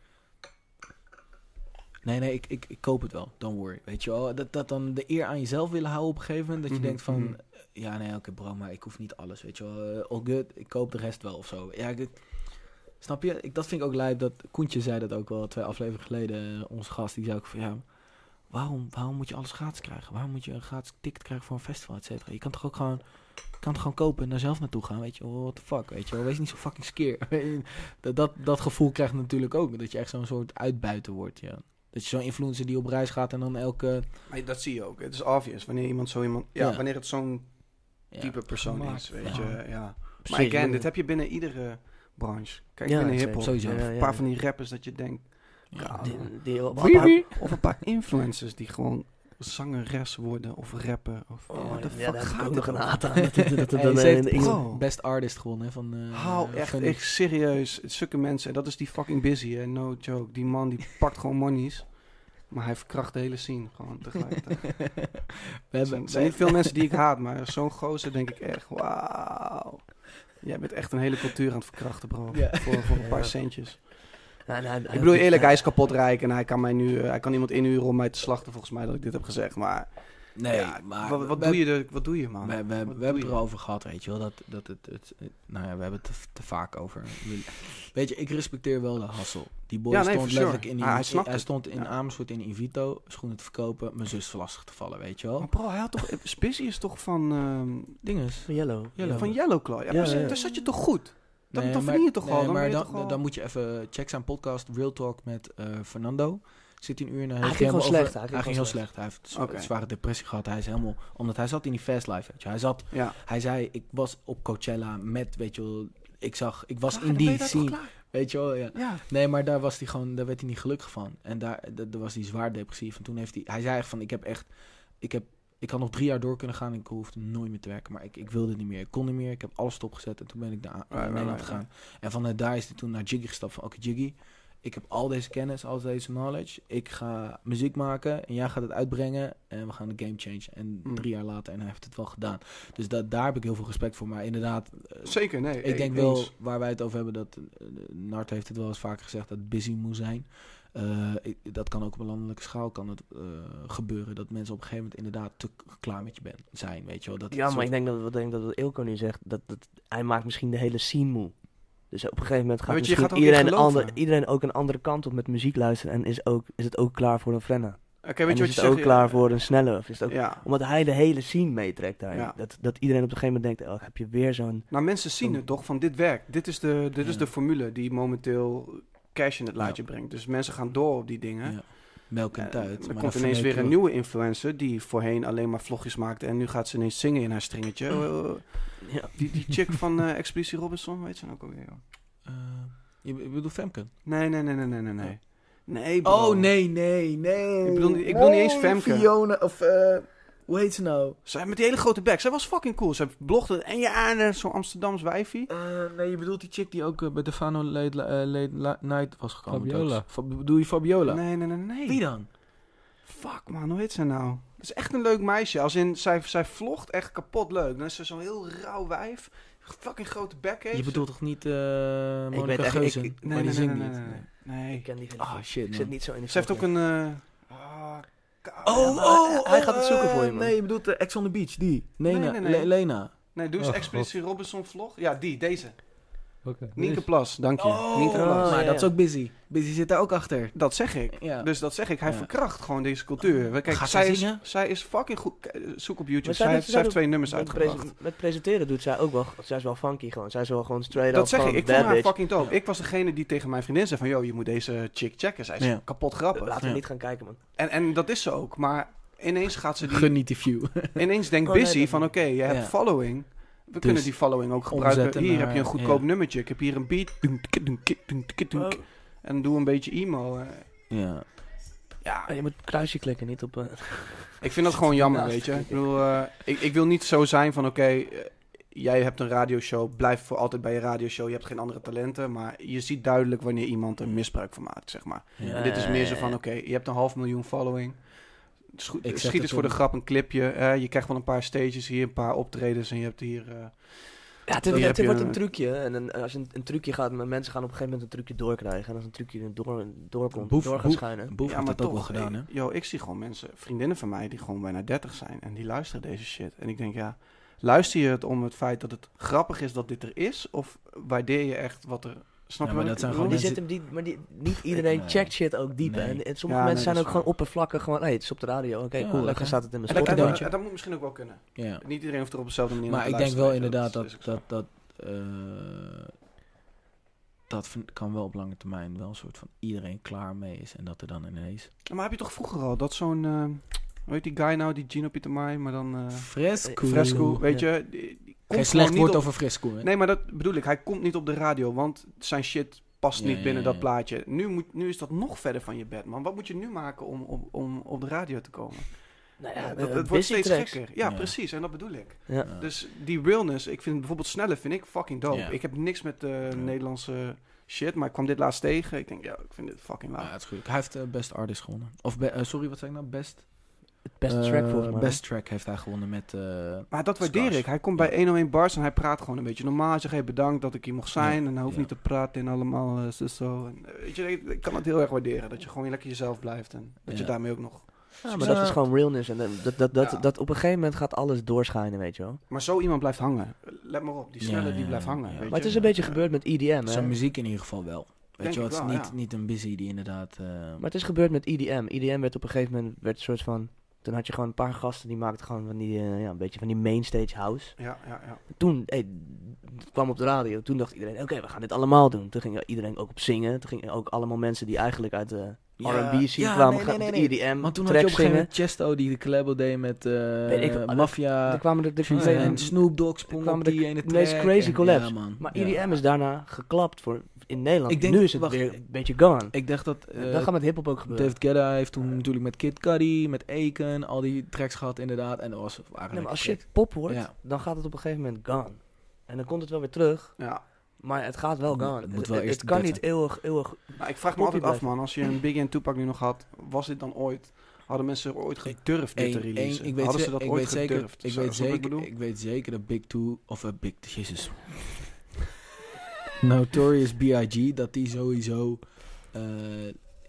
Nee, nee, ik, ik, ik koop het wel. Don't worry. Weet je wel? Dat, dat dan de eer aan jezelf willen houden op een gegeven moment. Dat je Mhm, denkt van... mhm. Ja, nee, oké bro, maar ik hoef niet alles. Weet je wel? Eh, all good, ik koop de rest wel of zo. Ja, ik, snap je? Ik, dat vind ik ook lijp. Dat Koentje zei dat ook wel twee afleveringen geleden. eh, onze gast, die zei ook van... Ja, waarom, waarom moet je alles gratis krijgen? Waarom moet je een gratis ticket krijgen voor een festival, et cetera? Je kan toch ook gewoon... Kan toch gewoon kopen en daar zelf naartoe gaan, weet je wel? What the fuck, weet je wel? Wees niet zo fucking skeer. dat, dat, dat gevoel krijg je natuurlijk ook. Dat je echt zo'n soort uitbuiter wordt, ja. Dat je zo'n influencer die op reis gaat en dan elke... Maar dat zie je ook. Het is obvious. Wanneer iemand zo iemand... Ja, Ja. wanneer het zo'n ja, type persoon gemaakt. is, weet Ja. je. Ja. Maar again, dit heb je binnen iedere branche. Kijk, binnen hiphop. Een paar van die rappers dat je denkt... Ja. Ja, Die, die, Of een, paar, of een paar influencers die gewoon zangeres worden of rappen. Of, Oh, what the ja, fuck gaat het nog een haat aan. Dat, dat, dat, dat, Hey, dan, ze heeft in- bro. Best Artist gewonnen hè, van... eh Hou echt, echt serieus. Zulke mensen, dat is die fucking busy, hè. No joke. Die man die pakt gewoon monies. Maar hij verkracht de hele scene gewoon tegelijkertijd. we Er hebben, zijn, er zijn niet veel mensen die ik haat, maar zo'n gozer denk ik echt, wauw. Jij bent echt een hele cultuur aan het verkrachten, bro. Ja. Voor, voor een paar Ja. centjes. Nou, nou, Ik bedoel eerlijk, hij is kapot rijk en hij kan mij nu, eh, hij kan iemand inhuren om mij te slachten volgens mij dat ik dit heb gezegd. Maar, Nee, ja, maar... wat, wat we- doe je er, wat doe je man? We, we, we hebben het erover gehad, weet je wel. Dat, dat het, het, het- nou ja, we hebben het te, te vaak over. Weet je, ik respecteer wel de hassel. Die boy Ja, nee, stond sure. letterlijk in, Ah, hij stond in Ja. Amersfoort in Invito schoenen te verkopen, mijn zus lastig te vallen, weet je wel. Maar bro, hij had toch, Spizzy is toch van, ehm, Dinges. Yellow. Yellow. van Ja, precies, ja. daar zat je toch goed? Dan- dan maar- verdien je toch nee, al, dan maar dan, toch al- dan moet je even check zijn podcast Real Talk met eh, Fernando. Zit hij een uur Hij heeft ging hij gewoon helemaal slecht, hij ging ging heel slecht. Hij heeft zware depressie gehad. Hij is helemaal, omdat hij zat in die fast life, weet je. Hij zat, Ja. hij zei, ik was op Coachella met, weet je wel, ik zag, ik was Ah, in die scene, weet je wel, ja. Ja. Nee, maar daar was hij gewoon, daar werd hij niet gelukkig van. En daar, da- daar was hij zwaar depressief. En toen heeft hij, hij zei echt van, ik heb echt, ik heb, ik had nog drie jaar door kunnen gaan. Ik hoefde nooit meer te werken, maar ik, ik wilde niet meer. Ik kon niet meer. Ik heb alles stopgezet en toen ben ik naar, naar right, Nederland right, gegaan. En vanuit daar is hij toen naar Jiggy gestapt van, oké Jiggy, ik heb al deze kennis, al deze knowledge. Ik ga muziek maken en jij gaat het uitbrengen en we gaan de game change. En Mm. drie jaar later en hij heeft het wel gedaan. Dus dat, daar heb ik heel veel respect voor. Maar inderdaad, eh, Zeker, nee. ik denk eens. wel, waar wij het over hebben, dat uh, Nart heeft het wel eens vaker gezegd, dat het busy moet zijn. Eh, dat kan ook op een landelijke schaal kan het, eh, gebeuren. Dat mensen op een gegeven moment inderdaad te klaar met je ben, zijn. Weet je wel. Dat Ja, maar ik denk dat, wat, denk dat wat Ilko nu zegt, dat, dat hij maakt misschien de hele scene moe. Dus op een gegeven moment gaat, Maar weet je, je misschien gaat ook iedereen, ander, iedereen ook een andere kant op met muziek luisteren. En is, ook, is het ook klaar voor een frenna. Oké, en weet je is wat je het ook zegt? klaar voor een snelle. Of is het ook, Ja. Omdat hij de hele scene meetrekt daar. Ja. Dat, dat iedereen op een gegeven moment denkt, oh, heb je weer zo'n... Nou, mensen zien het toch van dit werkt. Dit is de, dit is de formule die momenteel cash in het laadje brengt. Dus mensen gaan door op die dingen. Ja. Melk en En tijd. er maar komt dan ineens weer een nieuwe influencer die voorheen alleen maar vlogjes maakte. En nu gaat ze ineens zingen in haar stringetje. Eh, Ja. die, die chick van eh Expeditie Robinson, weet ze nou ook alweer? joh? Eh, je bedoelt Femke? Nee, nee, nee, nee, nee, nee. Nee, nee bro. Oh, nee, nee, nee. Ik bedoel niet- ik bedoel niet eens Femke. Fiona, of eh, hoe heet ze nou? Zij met die hele grote bek. Zij was fucking cool. Zij blogde en ja, en zo'n Amsterdams wijfie. Eh, nee, je bedoelt die chick die ook eh, bij de Fano Late, Late La- Night was gekomen. Fabiola. bedoel je Fabiola? Nee, nee, nee, nee. Wie dan? Fuck man, hoe heet ze nou? Dat is echt een leuk meisje. Als in, zij, zij vlogt echt kapot leuk. Dan is ze zo'n heel rauw wijf. Fucking grote bek heeft Je bedoelt toch niet eh weet Monica echt- Geuzen? Ik- ik- maar nee, die nee, zingt nee, niet. nee, nee, nee. Ik ken die Ah, film. shit, Ik zit niet zo in de Ze heeft ook een... ah, Oh, oh, hij- hij gaat het zoeken voor je, man. Nee, je bedoelt uh, Ex on the Beach, die. Lena. Nee, nee, nee. Le- Lena. Nee, doe eens Oh, Expeditie Robinson vlog. Ja, die, deze. Oké. Nienke Plas, dank je. Oh, Nienke Plas. Oh, maar ja, dat is ook Busy. Busy zit daar ook achter. Dat zeg ik. Ja. Dus dat zeg ik. Hij Ja. verkracht gewoon deze cultuur. Kijk, Gaat zij zij is, zij is fucking goed. K- Zoek op YouTube. Zij, zij heeft, zij twee nummers Met, uitgebracht. prese- met presenteren doet zij ook wel. Zij is wel funky gewoon. Zij is wel gewoon straight Dat up zeg ik. Ik vond haar bitch. fucking dope. Ik was degene die tegen mijn vriendin zei van... Yo, je moet deze chick checken. Zij is Ja. kapot grappig. Laten we Ja. niet gaan kijken, man. En, en dat is ze ook. Maar ineens gaat ze die... Geniet die view. Ineens denkt Oh, Busy dat van... Oké, je hebt Ja. following. We Dus kunnen die following ook gebruiken. Hier heb je een goedkoop ja. nummertje. Ik heb hier een beat. Tk. En doe een beetje emo. eh. ja. Ja, Ah, je moet kruisje klikken, niet op... eh, Ik vind dat gewoon jammer, weet je. Ik, bedoel, eh, ik, ik wil niet zo zijn van, oké, jij hebt een radioshow, blijf voor altijd bij je radioshow, je hebt geen andere talenten, maar je ziet duidelijk wanneer iemand er misbruik van maakt, zeg maar. Ja. En dit is meer zo van, oké, je hebt een half miljoen following, schiet het eens voor de grap een clipje, eh, je krijgt wel een paar stages hier, een paar optredens en je hebt hier... eh, Ja, het, Hier wordt een- trucje. En een, als je een, een trucje gaat, maar mensen gaan op een gegeven moment een trucje doorkrijgen. En als een trucje er door, doorkomt, Boef- door gaat boef- schijnen. Boef heeft dat ook wel toch, gedaan, hè? yo, ik zie gewoon mensen, vriendinnen van mij, die gewoon bijna 30 zijn en die luisteren deze shit. En ik denk, ja, luister je het om het feit dat het grappig is dat dit er is, of waardeer je echt wat er... Snap Ja, maar dat zijn Maar bedoel? die mensen- zitten, die, maar die, niet iedereen nee. checkt shit ook diep. Nee. En, en sommige Ja, nee, mensen zijn ook gewoon oppervlakkig. Gewoon, hey, het is op de radio. Oké, Ja, cool. Lekker staat het in mijn En dat, dat- Spotify. moet misschien ook wel kunnen. Ja. Niet iedereen hoeft er op dezelfde manier Maar naar ik denk wel inderdaad weet dat dat, dat, eh, dat vind- kan wel op lange termijn wel een soort van iedereen klaar mee is. En dat er dan ineens... Maar heb je toch vroeger al dat zo'n... eh hoe heet die guy nou, die Gino Pietermai, maar dan... eh, Fresco. Fresco, weet Ja. je... Die, Geen slecht woord op- over Fresco, hè? Nee, maar dat bedoel ik. Hij komt niet op de radio, want zijn shit past Ja, niet ja, binnen ja, dat ja. plaatje. Nu, moet, nu is dat nog verder van je bed, man. Wat moet je nu maken om, om, om op de radio te komen? Nou Ja, ja, dat, het wordt steeds tracks. gekker. Ja, Ja. precies. En dat bedoel ik. Ja. Ja. Dus die realness, ik vind bijvoorbeeld Snelle vind ik fucking dope. Ja. Ik heb niks met eh, Nederlandse shit, maar ik kwam dit laatst tegen. Ik denk, ja, ik vind dit fucking Ja, laag. het is goed. Hij heeft eh, Best Artist gewonnen. Of, be- eh, sorry, wat zei ik nou? Best? Het beste Eh, track volgens mij. Best Track heeft hij gewonnen met... eh, Maar dat waardeer Scars. ik. Hij komt bij 101 Bars en hij praat gewoon een beetje normaal. Hij zegt, hey, bedankt dat ik hier mocht zijn. Ja, En hij hoeft ja. niet te praten en allemaal eh, zo. zo. En, weet je, ik, ik kan het heel erg waarderen. Dat je gewoon lekker jezelf blijft. En dat je daarmee ook nog... Ja, maar dat is gewoon realness. En dat, dat, dat, dat, Ja. dat op een gegeven moment gaat alles doorschijnen, weet je wel. Maar zo iemand blijft hangen. Let maar op, die Ja, snelle ja, die blijft hangen. ja. weet Maar het is een beetje Ja. gebeurd met EDM, hè. Zijn muziek in ieder geval wel. Weet Denk je wat? Het is wel, niet, ja. niet een busy die inderdaad... eh, Maar het is gebeurd met EDM. EDM werd op een gegeven moment werd een soort van. Toen had je gewoon een paar gasten die maakten gewoon van die, eh, ja, een beetje van die mainstage house. Ja, ja, ja. Toen, hey, het kwam op de radio. Toen dacht iedereen, oké, we gaan dit allemaal doen. Toen ging iedereen ook op zingen. Toen gingen ook allemaal mensen die eigenlijk uit de Ja, R&B scene ja, kwamen, nee, gaan nee. EDM Want toen had je op een gegeven zingen. moment Chesto die de collabo deed met eh Weet ik veel. Mafia. Kwamen er de, en, de- en Snoop Dogg sprong op de die ene meest crazy collabs. Maar Ja. EDM is daarna geklapt voor in Nederland. Ik denk- nu is het wacht, weer ik- een beetje gone. Ik dacht dat... eh, dat gaat met hiphop ook gebeuren. David Guetta heeft toen natuurlijk met Kid Cudi, met Aiken, al die tracks gehad inderdaad. En dat was Nee, maar als shit pop wordt, Ja. dan gaat het op een gegeven moment gone. En dan komt het wel weer terug, ja. maar het gaat wel moet Het, wel het- eerst het kan niet eeuwig, eeuwig... Maar ik vraag me altijd af, man. Als je een Biggie en Tupac nu nog had, was dit dan ooit... Hadden mensen ooit gedurfd dit te Eén- releasen? ik weet, Hadden ze dat ik ooit weet zeker, gedurfd? ik Zo- weet, zeker, ik weet zeker dat Big Two, of uh, Big, jezus. Notorious B.I.G., dat die sowieso, eh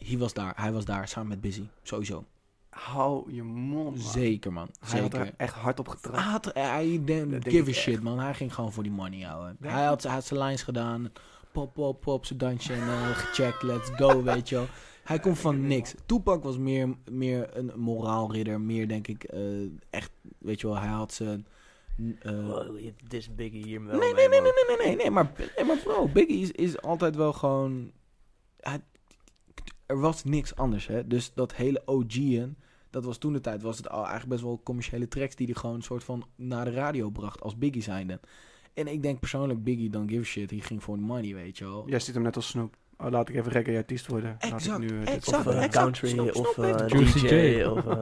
hij was daar, hij was daar samen met Busy, sowieso. Hou je mond, man. Zeker man, Hij had zeker. er echt hard op getrapt. Hij had, didn't give a shit echt. man, hij ging gewoon voor die money houden. Hij had, hij had zijn lines gedaan, pop, pop, pop, zijn dansje en eh, gecheckt, let's go, weet je wel. Hij komt van niks. Tupac was meer, meer een moraalridder, meer denk ik, eh, echt, weet je wel, hij had zijn... eh, je- dit is Biggie hier wel Nee, mee, nee, nee, nee, nee, nee, nee, nee, maar, nee, maar bro, Biggie is, is altijd wel gewoon... er was niks anders, hè. Dus dat hele OG'en, dat was toen de tijd, was het al eigenlijk best wel commerciële tracks die hij gewoon een soort van naar de radio bracht als Biggie zijnde. En ik denk persoonlijk, Biggie don't give a shit, hij ging voor de money, weet je wel. Jij ziet hem net als Snoop. Oh, laat ik even reggae artiest worden. Laat ik Exact, nu, eh, dit exact. Of eh, country, of Snoop eh, DJ, J. of...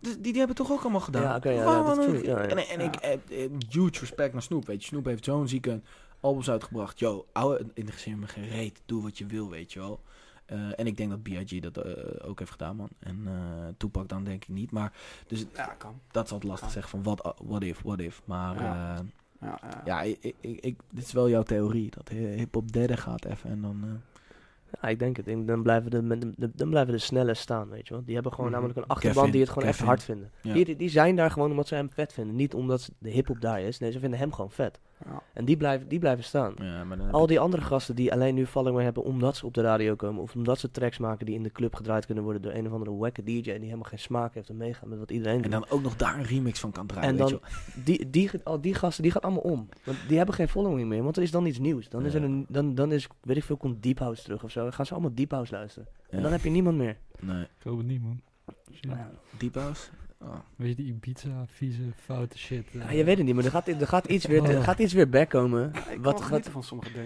Dus die, die hebben het toch ook allemaal gedaan? Ja, oké, ja, ja, ja. En, en ik heb eh, huge respect naar Snoop, weet je. Snoop heeft zo'n zieke albums uitgebracht. Yo, ouwe, interesseer me geen reet. Doe wat je wil, weet je wel. Eh, en ik denk dat B.I.G. dat ook heeft gedaan, man. En eh Tupac dan denk ik niet. Maar dus Ja, kan. dat is altijd lastig zeggen van what, what if, what if. Maar Ja. ja, Ja, ja. ja ik, ik, ik, dit is wel jouw theorie. Dat hi- hip-hop derde gaat even en dan... eh, Ja, ik denk het. Ik- Dan blijven de, dan blijven de snelle staan, weet je wel. Die hebben gewoon Mhm. namelijk een achterban Kevin, die het gewoon Kevin. echt hard vinden. Ja. Die, die, zijn daar gewoon omdat ze hem vet vinden. Niet omdat de hip-hop daar is. Nee, ze vinden hem gewoon vet. Ja. En die blijven, die blijven staan. ja, maar dan Al ik- die andere gasten die alleen nu valling meer hebben omdat ze op de radio komen. Of omdat ze tracks maken die in de club gedraaid kunnen worden door een of andere wacke DJ. Die helemaal geen smaak heeft en meegaat met wat iedereen En doet. dan ook nog daar een remix van kan draaien, En weet dan- je wel. die, die, al die gasten die gaan allemaal om. Want die hebben geen following meer. Want er is dan iets nieuws. Dan is er een, dan, dan is, weet ik veel, komt Deep House terug of zo. Dan gaan ze allemaal Deep House luisteren. En dan heb je niemand meer. Nee. Ik hoop het niet, man. Deep House? Oh. Weet je, die Ibiza, vieze, foute shit. eh. Ja, je weet het niet, maar er gaat, er gaat, iets, weer, er Oh. gaat iets weer backkomen. Ik kan Wat, wel wat, genieten van sommige hè.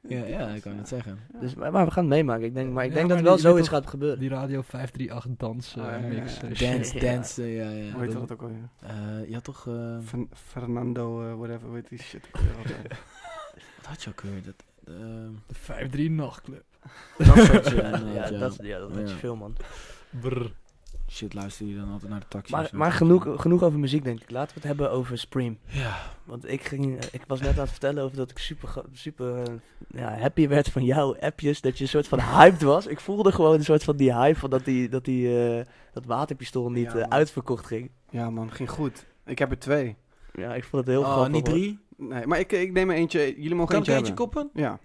Ja, ja, ik kan het zeggen. dus, maar, maar we gaan het meemaken. Ik denk, maar ik Ja, denk maar dat er wel die- je weet zoiets gaat gebeuren. Die Radio 538 dans eh, Ah, ja, ja, mix. ja. eh, Dance, Ja. dance, eh, ja, ja. Hoe heet Dat- dat ook alweer? Eh, je had toch... eh, Fer- Fernando, eh, whatever, heet die shit wat had je ook weer? Dat, ehm, De 53 nachtclub. dat soort shit, Ja, dat, ja, dat is Ja. veel, man. Brr. Shit, luister je dan altijd naar de taxi? Maar, maar genoeg, genoeg over muziek, denk ik. Laten we het hebben over Supreme. Ja, Want ik, ging, ik was net aan het vertellen over dat ik super, super ja, happy werd van jouw appjes. Dat je een soort van hyped was. Ik voelde gewoon een soort van die hype van dat, die, dat, die, eh, dat waterpistool niet Ja, eh, uitverkocht ging. Ja man, ging goed. Ik heb er twee. Ja, ik vond het heel oh, grappig. niet drie? Nee, maar ik, ik neem er eentje. Jullie mogen Kan ik eentje eentje hebben. koppen? Ja.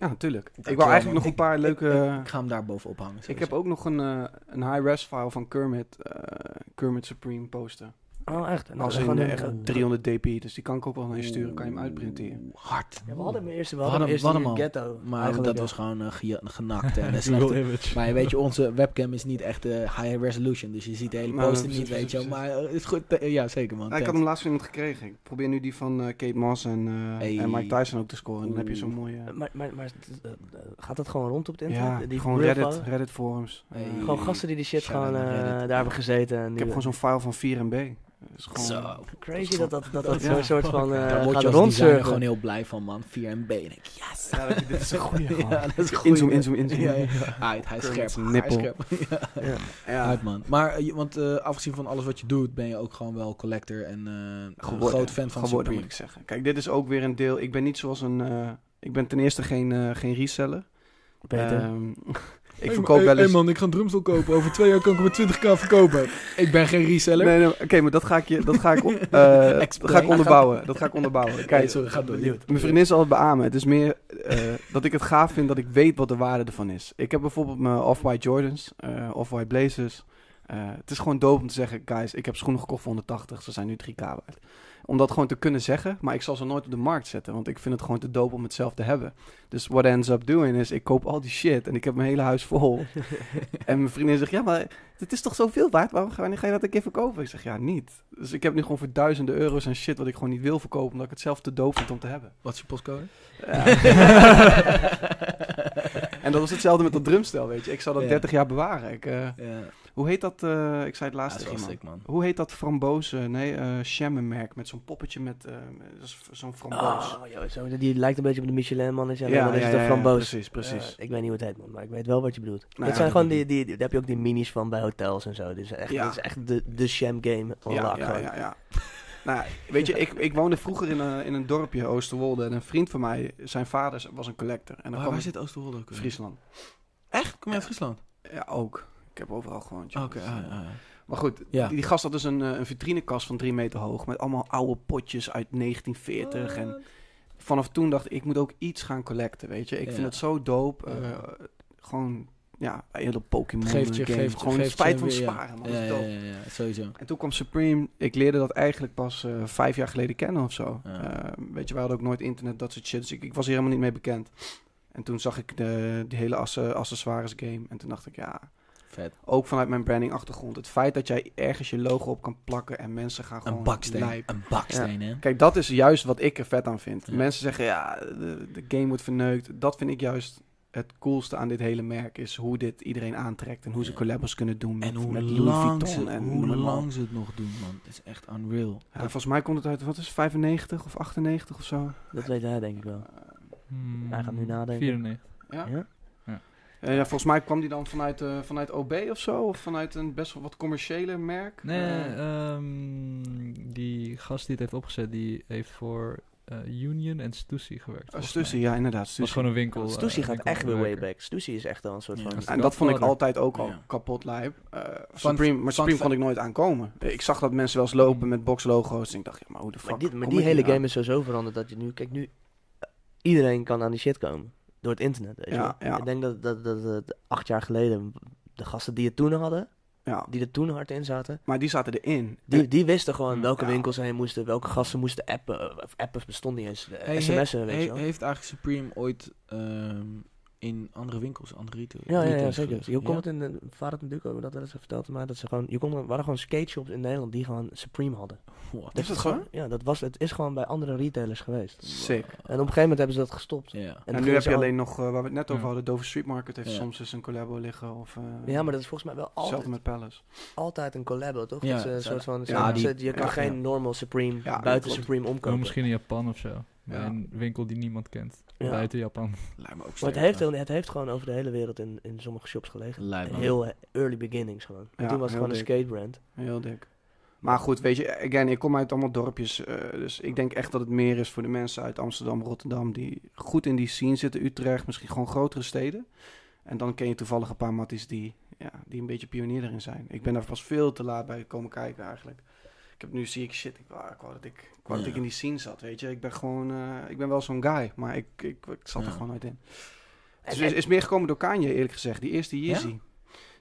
Ja, natuurlijk. Ik wou eigenlijk nog een paar Ik- leuke... Ik, ik ga hem daar bovenop hangen. Ik heb ook nog een, eh, een high-res file van Kermit, eh, Kermit Supreme poster. Oh, echt? En Als dan in gewoon eh, een- echt 300 dp, dus die kan ik ook wel naar je sturen. Kan je hem uitprinteren. Hard. Ja, we hadden hem eerst, we We hadden hem eerst in de ghetto. Maar eigenlijk, dat ja. was gewoon eh, ge- genakt en een Google slechte... image. Maar weet je, onze webcam is niet echt eh, high resolution, dus je ziet de hele Nou, poster precies, niet, weet je wel. precies, Maar eh, het is goed, eh, ja zeker man. Nou, ik had hem laatst van iemand gekregen. Ik probeer nu die van eh, Kate Moss en, eh, Hey. en Mike Tyson ook te scoren. Dan heb je zo'n mooie... Eh, Maar, maar, maar eh, eh, gaat dat gewoon rond op het internet? ja, Die gewoon real Reddit? Reddit forums. Hey. Eh, Gewoon gasten die die shit Shout-out gewoon naar eh, Reddit. daar hebben gezeten. En ik die- heb gewoon zo'n file van 4 MB. Dat is gewoon... Zo. Crazy dat dat, dat, dat Ja. zo'n soort van eh Daar word je als gewoon heel blij van man. 4 MB. En ik, yes. Ja, dat- dit is een goeie gewoon. Ja, dat is. Inzoom, inzoom, inzoom. Ja, ja. Uit, hij is scherp. Hij is nippel. scherp. Ja. Ja. Ja. Uit man. Maar, eh, want eh, afgezien van alles wat je doet, ben je ook gewoon wel collector en eh, een groot fan van geworden, Supreme. moet ik zeggen. Kijk, dit is ook weer een deel. Ik ben niet zoals een. eh, ik ben ten eerste geen, eh, geen reseller. Peter. Ehm, ik verkoop wel eens. man, ik ga een drumstel kopen. Over twee jaar kan ik hem met 20k verkopen. Ik ben geen reseller. Nee, nee, oké, maar dat ga ik je, dat ga ik, eh, dat ga ik onderbouwen. Dat ga ik onderbouwen. Kijk, Kijk, sorry, ga door. mijn vriendin zal het beamen. Het is meer eh, dat ik het gaaf vind dat ik weet wat de waarde ervan is. Ik heb bijvoorbeeld mijn Off-White Jordans, eh, Off-White Blazers. Eh, het is gewoon dope om te zeggen, guys, ik heb schoenen gekocht voor 180, ze zijn nu 3k waard. Om dat gewoon te kunnen zeggen, maar ik zal ze nooit op de markt zetten, want ik vind het gewoon te dope om het zelf te hebben. Dus what ends up doing is, ik koop al die shit en ik heb mijn hele huis vol. en mijn vriendin zegt, ja, maar het is toch zoveel waard? Waarom ga, je dat een keer verkopen? Ik zeg, ja, niet. Dus ik heb nu gewoon voor duizenden euro's aan shit wat ik gewoon niet wil verkopen, omdat ik het zelf te dope vind om te hebben. Wat is je postcode? Ja. en dat was hetzelfde met dat drumstel, weet je. Ik zou dat Ja. 30 jaar bewaren. Ik, eh, Ja, hoe heet dat? eh, ik zei het dat laatst is tegen wel iemand. sick, man. Hoe heet dat framboos? eh, nee, eh merk met zo'n poppetje met eh, dat zo'n framboos. Oh, joh, zo, die lijkt een beetje op de Michelin mannetje. en ja, dan is ja, ja, framboos. precies, precies. Ik weet niet hoe het heet, man, maar ik weet wel wat je bedoelt. Nou het ja, zijn dat gewoon die, die, die- daar heb je ook die minis van bij hotels en zo. Dit is echt, Ja. dit is echt de, de sham game on ja, lock ja, ja, ja. nou, ja, weet je, ik, ik woonde vroeger in een, in een dorpje, Oosterwolde. En een vriend van mij, zijn vader was een collector. En dan Waar, kwam waar zit Oosterwolde ook? Friesland. Echt? Kom je uit Friesland? Ja, ook. Ik heb overal gewoond. joh. Oké, Dus, ah, eh, ah, ah. Maar goed, Ja. die, die gast had dus een, eh, een vitrinekast van drie meter hoog. Met allemaal oude potjes uit 1940. En vanaf toen dacht ik, ik moet ook iets gaan collecten, weet je. Ik Ja. vind het zo dope. eh, Ja. gewoon, ja, hele Pokémon Geeft je, game. geeft gewoon geeft spijt van weer, ja. sparen, man. Ja, Dat is ja, ja, ja, sowieso. En toen kwam Supreme. Ik leerde dat eigenlijk pas eh, vijf jaar geleden kennen of zo. Ja. Eh, weet je, we hadden ook nooit internet, dat soort shit. Dus ik, ik was hier helemaal niet mee bekend. En toen zag ik de, die hele asse- accessoires game. En toen dacht ik, ja, Vet. ook vanuit mijn branding achtergrond. Het feit dat jij ergens je logo op kan plakken en mensen gaan gewoon Een baksteen. lijp. Een baksteen, hè? Kijk, dat is juist wat ik er vet aan vind. Ja. Mensen zeggen, ja, de, de game wordt verneukt. Dat vind ik juist het coolste aan dit hele merk. Is hoe dit iedereen aantrekt. En hoe ze collabs kunnen doen met, En hoe met Louis lang, Vuitton. ze, en hoe lang ze het nog doen, man. Het is echt unreal. Ja, volgens mij komt het uit, wat is het, 95 of 98 of zo? Dat weet hij denk ik wel. Hmm, Hij gaat nu nadenken. 94. Ja? Ja? Eh, ja, volgens mij kwam die dan vanuit, eh, vanuit OB of zo? Of vanuit een best wel wat commerciële merk? Nee, Eh, ehm, die gast die het heeft opgezet, die heeft voor eh, Union en Stussy gewerkt. volgens Stussy, mij. ja, inderdaad. Het was Stussy. gewoon een winkel. Stussy gaat echt weer way back. Stussy is echt wel een soort Ja. van... En dat vond ik altijd ook al Ja. kapot lijp. Eh, Supreme, maar Supreme kon ik nooit aankomen. Ik zag dat mensen wel eens lopen met boxlogo's. En ik dacht, ja, maar hoe de fuck Maar, dit, maar kom die hele aan? game is sowieso veranderd dat je nu... Kijk, nu... Iedereen kan aan die shit komen. Door het internet, weet je Ja, wel. ja. Ik denk dat, dat, dat, dat acht jaar geleden... De gasten die het toen hadden, Ja, die er toen hard in zaten... maar die zaten erin. Die, die wisten gewoon welke Ja. winkels ze heen moesten, welke gasten moesten appen. Of appen bestond niet eens. Hey, sms'en, weet he- je wel. Heeft eigenlijk Supreme ooit ehm, in andere winkels, andere retail, Ja, ja, ja, retailers zeker. Je kon Ja? het in de vader het natuurlijk over dat wel eens verteld maar dat ze gewoon je kon er waren gewoon skate shops in Nederland die gewoon Supreme hadden. What? Is dat gewoon-? Ja, dat was het is gewoon bij andere retailers geweest. Sick. En op een gegeven moment hebben ze dat gestopt. Ja. En nu heb je al- alleen nog, eh, waar we het net over Ja. hadden, Dover Street Market heeft Ja. soms eens een collabo liggen. Of, eh, Ja, maar dat is volgens mij wel altijd, Hetzelfde met Palace. altijd een collabo, toch? Ja, dat ze een soort van je kan ja, geen ja. normal Supreme Ja, buiten. Supreme omkopen. misschien in Japan of zo. Bij een winkel die niemand kent. Ja. Buiten Japan. Lijkt me ook Maar het heeft, het heeft gewoon over de hele wereld in, in sommige shops gelegen. Lijkt me ook. Heel early beginnings gewoon. En toen was het gewoon een dik. skatebrand. Heel dik. Maar goed, weet je, again, ik kom uit allemaal dorpjes. eh, dus ik denk echt dat het meer is voor de mensen uit Amsterdam, Rotterdam, die goed in die scene zitten. Utrecht, misschien gewoon grotere steden. En dan ken je toevallig een paar matties die, ja, die een beetje pionier erin zijn. Ik ben daar pas veel te laat bij komen kijken eigenlijk. Ik heb nu zie ik shit, ik wou, ik wou dat ik, dat Ja. ik in die scene zat, weet je. Ik ben gewoon, eh, ik ben wel zo'n guy, maar ik, ik, ik zat er gewoon nooit in. En- Het is, is meer gekomen door Kanye, eerlijk gezegd. Die eerste Yeezy. Ja?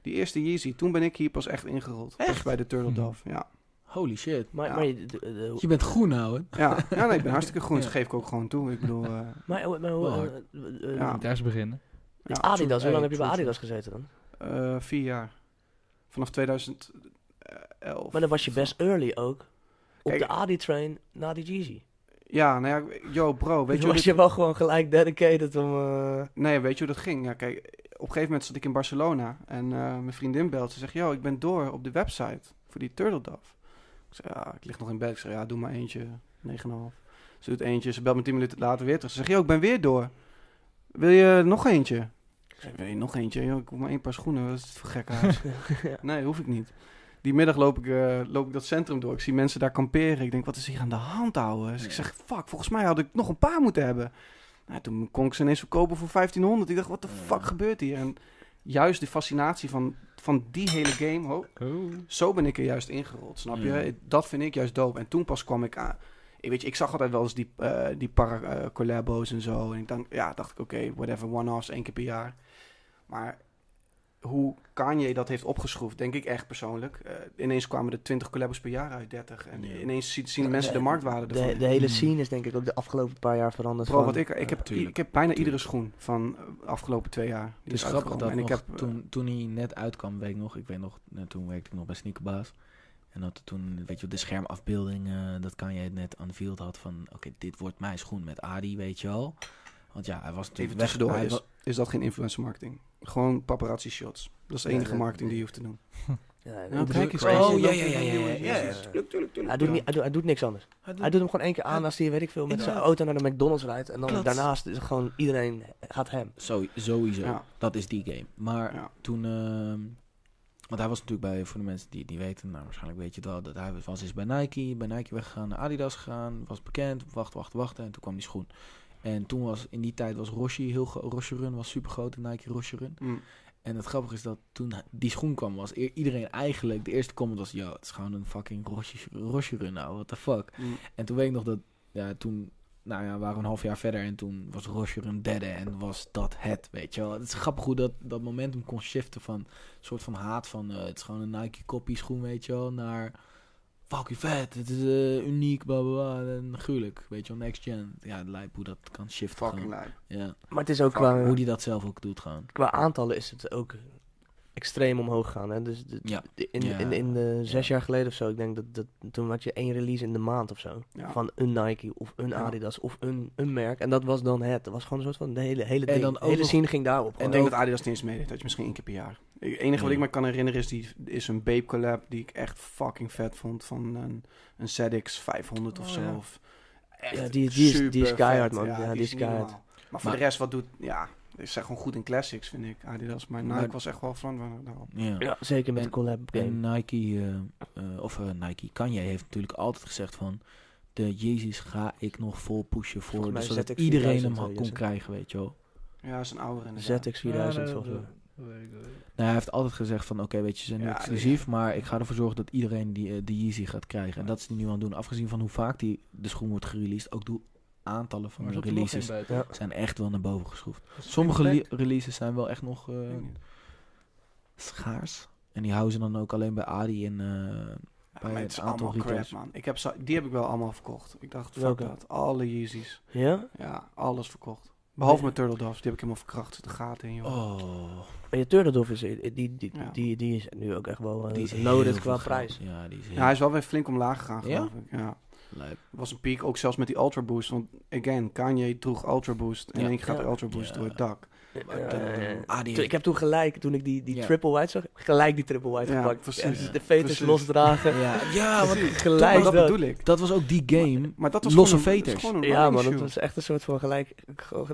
Die eerste Yeezy, toen ben ik hier pas echt ingerold. Echt? Pas bij de Turtle Mhm. Dove, ja. Holy shit. Maar, Ja. maar, je- de- de- Je bent groen, ouwe. Ja, ja nee, ik ben hartstikke groen. Dat Ja. geef ik ook gewoon toe. Ik bedoel, eh, maar, maar hoe- eh, eh, Ja. Beginnen. ja, Adidas, hoe Hey, lang heb je bij true, Adidas gezeten dan? eh, vier jaar. Vanaf 2011. Maar dan was je best early ook. Op Kijk, de Adi-train na die Jeezy. Ja, nou ja, yo bro, weet Dus je hoe was dit- je wel gewoon gelijk dedicated om... eh, Nee, weet je hoe dat ging? Ja, kijk, op een gegeven moment zat ik in Barcelona en eh, mijn vriendin belt. Ze zegt, yo, ik ben door op de website voor die Turtle Dove. Ik zeg, ja, ik lig nog in bed. Ik zeg, ja, doe maar eentje, 9,5. Ze doet eentje, ze belt me 10 minuten later weer terug. Ze zegt, yo, ik ben weer door. Wil je nog eentje? Ik zeg, wil je nog eentje? Yo, ik hoef maar één paar schoenen, wat is het voor gekke huis? ja. Nee, hoef ik niet. Die middag loop ik, eh, loop ik dat centrum door. Ik zie mensen daar kamperen. Ik denk, wat is hier aan de hand, ouwe? Dus ik zeg, fuck, volgens mij had ik nog een paar moeten hebben. Nou, toen kon ik ze ineens verkopen voor 1500. Ik dacht, wat de fuck gebeurt hier? En juist de fascinatie van, van die hele game, Oh. zo ben ik er juist ingerold, snap je? Ja. Dat vind ik juist dope. En toen pas kwam ik aan... Ik, weet je, ik zag altijd wel eens die, eh die para-collabo's en zo. En ik dacht, ja, dacht ik, oké, whatever, one-offs, één keer per jaar. Maar hoe Kanye dat heeft opgeschroefd, denk ik echt persoonlijk. Eh, ineens kwamen er 20 collabos per jaar uit, 30. En Ja. ineens zien, zien mensen de marktwaarde De, ervan. de hele Mm. scene is denk ik ook de afgelopen paar jaar veranderd. Bro, van- wat ik, ik, heb, tuurlijk. ik heb bijna Tuurlijk. iedere schoen van eh, de afgelopen twee jaar. Die Het is is grappig dat En ik heb, eh, toen, toen hij net uitkwam, weet ik nog, ik weet nog, eh, toen werkte ik nog bij Sneakerbaas. En dat toen, weet je, de schermafbeelding, eh, dat kan je net unveiled had van, oké, dit wordt mijn schoen met Adi, weet je wel. Want ja, hij was natuurlijk Even weg- is, is dat geen influencer marketing? Gewoon paparazzi shots. Dat is de enige dat- marketing die je hoeft te doen. Ja, dat kijk eens. Oh, ja, ja, ja, ja, ja, ja, ja. Dus, eh, Tuurlijk, tuurlijk, tuurlijk. Hij doet, Ja. niet, hij, doet, hij doet niks anders. hij doet- Hij doet hem gewoon één keer aan als hij, weet ik veel, met zijn auto naar de McDonald's rijdt. En dan daarnaast is gewoon iedereen gaat hem. Zo, sowieso. Ja. Dat is die game. Maar Ja. toen, ehm, want hij was natuurlijk bij, voor de mensen die het niet weten, nou waarschijnlijk weet je het wel, dat hij was is bij Nike, bij Nike weggegaan, naar Adidas gegaan, was bekend, wacht, wacht, wachten en toen kwam die schoen. En toen was, in die tijd was Roshi heel Roshi Run was super groot, de Nike Roshi Run. Mm. En het grappige is dat toen die schoen kwam, was i- iedereen eigenlijk, de eerste comment was, yo, het is gewoon een fucking Roshi, Roshi Run nou, what the fuck. Mm. En toen weet ik nog dat, ja, toen nou ja, we waren een half jaar verder en toen was Roger een derde en was dat het, weet je wel. Het is grappig hoe dat, dat momentum kon shiften van een soort van haat van eh, het is gewoon een Nike copy schoen, weet je wel, naar fucking vet, het is eh, uniek, bla bla bla, en gruwelijk, weet je wel, next gen. Ja, het lijkt hoe dat kan shiften Fucking lijp. Ja, Maar het is ook qua, hoe die dat zelf ook doet gewoon. qua aantallen is het ook extreem omhoog gegaan. Hè? Dus de- Ja. de- in, Ja. in, in de zes Ja. jaar geleden of zo, ik denk dat, dat toen had je één release in de maand of zo. Ja. Van een Nike of een Ja. Adidas of een, een merk. En dat was dan het. Dat was gewoon een soort van de hele, hele En ding. dan de ook hele scene ging daarop. Ik gewoon. denk dat Adidas het niet eens meedeed. Dat je misschien één keer per jaar. Het enige wat ik me kan herinneren is, die, is een Babe collab die ik echt fucking vet vond. Van een, een ZX 500 of Oh, zo. ja. Of echt Ja, die- die is- die is keihard, vet. man. Ja, die is keihard. Maar voor Maar- de rest, wat doet... Ja, ze zijn gewoon goed in classics, vind ik. Adidas. Maar Nike Maar- was echt wel daarop. Ja. Ja, zeker met En- de collab game. En Nike, eh, eh, of eh, Nike, Kanye heeft natuurlijk altijd gezegd van... De Yeezys ga ik nog vol pushen voor, mij zodat ZX iedereen 4000 hem kon krijgen, weet je wel. Ja, is een ouder inderdaad. ZX 4000 volgens mij. Nou, hij heeft altijd gezegd van, oké, weet je, ze zijn nu Ja, exclusief, maar ik ga ervoor zorgen dat iedereen die, de Yeezy gaat krijgen. En dat is hij nu aan het doen. Afgezien van hoe vaak die, de schoen wordt gereleased, ook de aantallen van de releases Ja. zijn echt wel naar boven geschroefd. Sommige releases zijn wel echt nog eh, schaars. En die houden ze dan ook alleen bij Adi en... eh, Ja, bij het het is aantal man. Ik heb zo, die heb ik wel allemaal verkocht. Ik dacht, fuck Welke? dat. Alle Yeezys. Ja? Ja, alles verkocht. Behalve Nee. mijn Turtle Doves. Die heb ik helemaal verkracht. Er zit de gaten in, joh. Oh, Maar je Turtledove is, die, die, die, Ja. die, die is nu ook echt wel die is uh, loaded heel qua prijs. Ja, die is heel Ja, hij is wel weer flink omlaag gegaan, Ja? geloof ik. Ja. Het was een piek, ook zelfs met die Ultra Boost. Want, again, Kanye droeg Ultra Boost. En Ja. gaat Ja. de Ultra Boost Ja. door het dak. Ja, ja, ja. Adi Toen- ik heb toen gelijk, toen ik die, die Ja. triple white zag, gelijk die triple white Ja, gepakt. precies. Ja. De veters losdragen. Ja, ja want gelijk dat dat. bedoel ik. dat was ook die game. Maar dat was Losse gewoon dat veters. Ja, man, dat was echt een soort van gelijk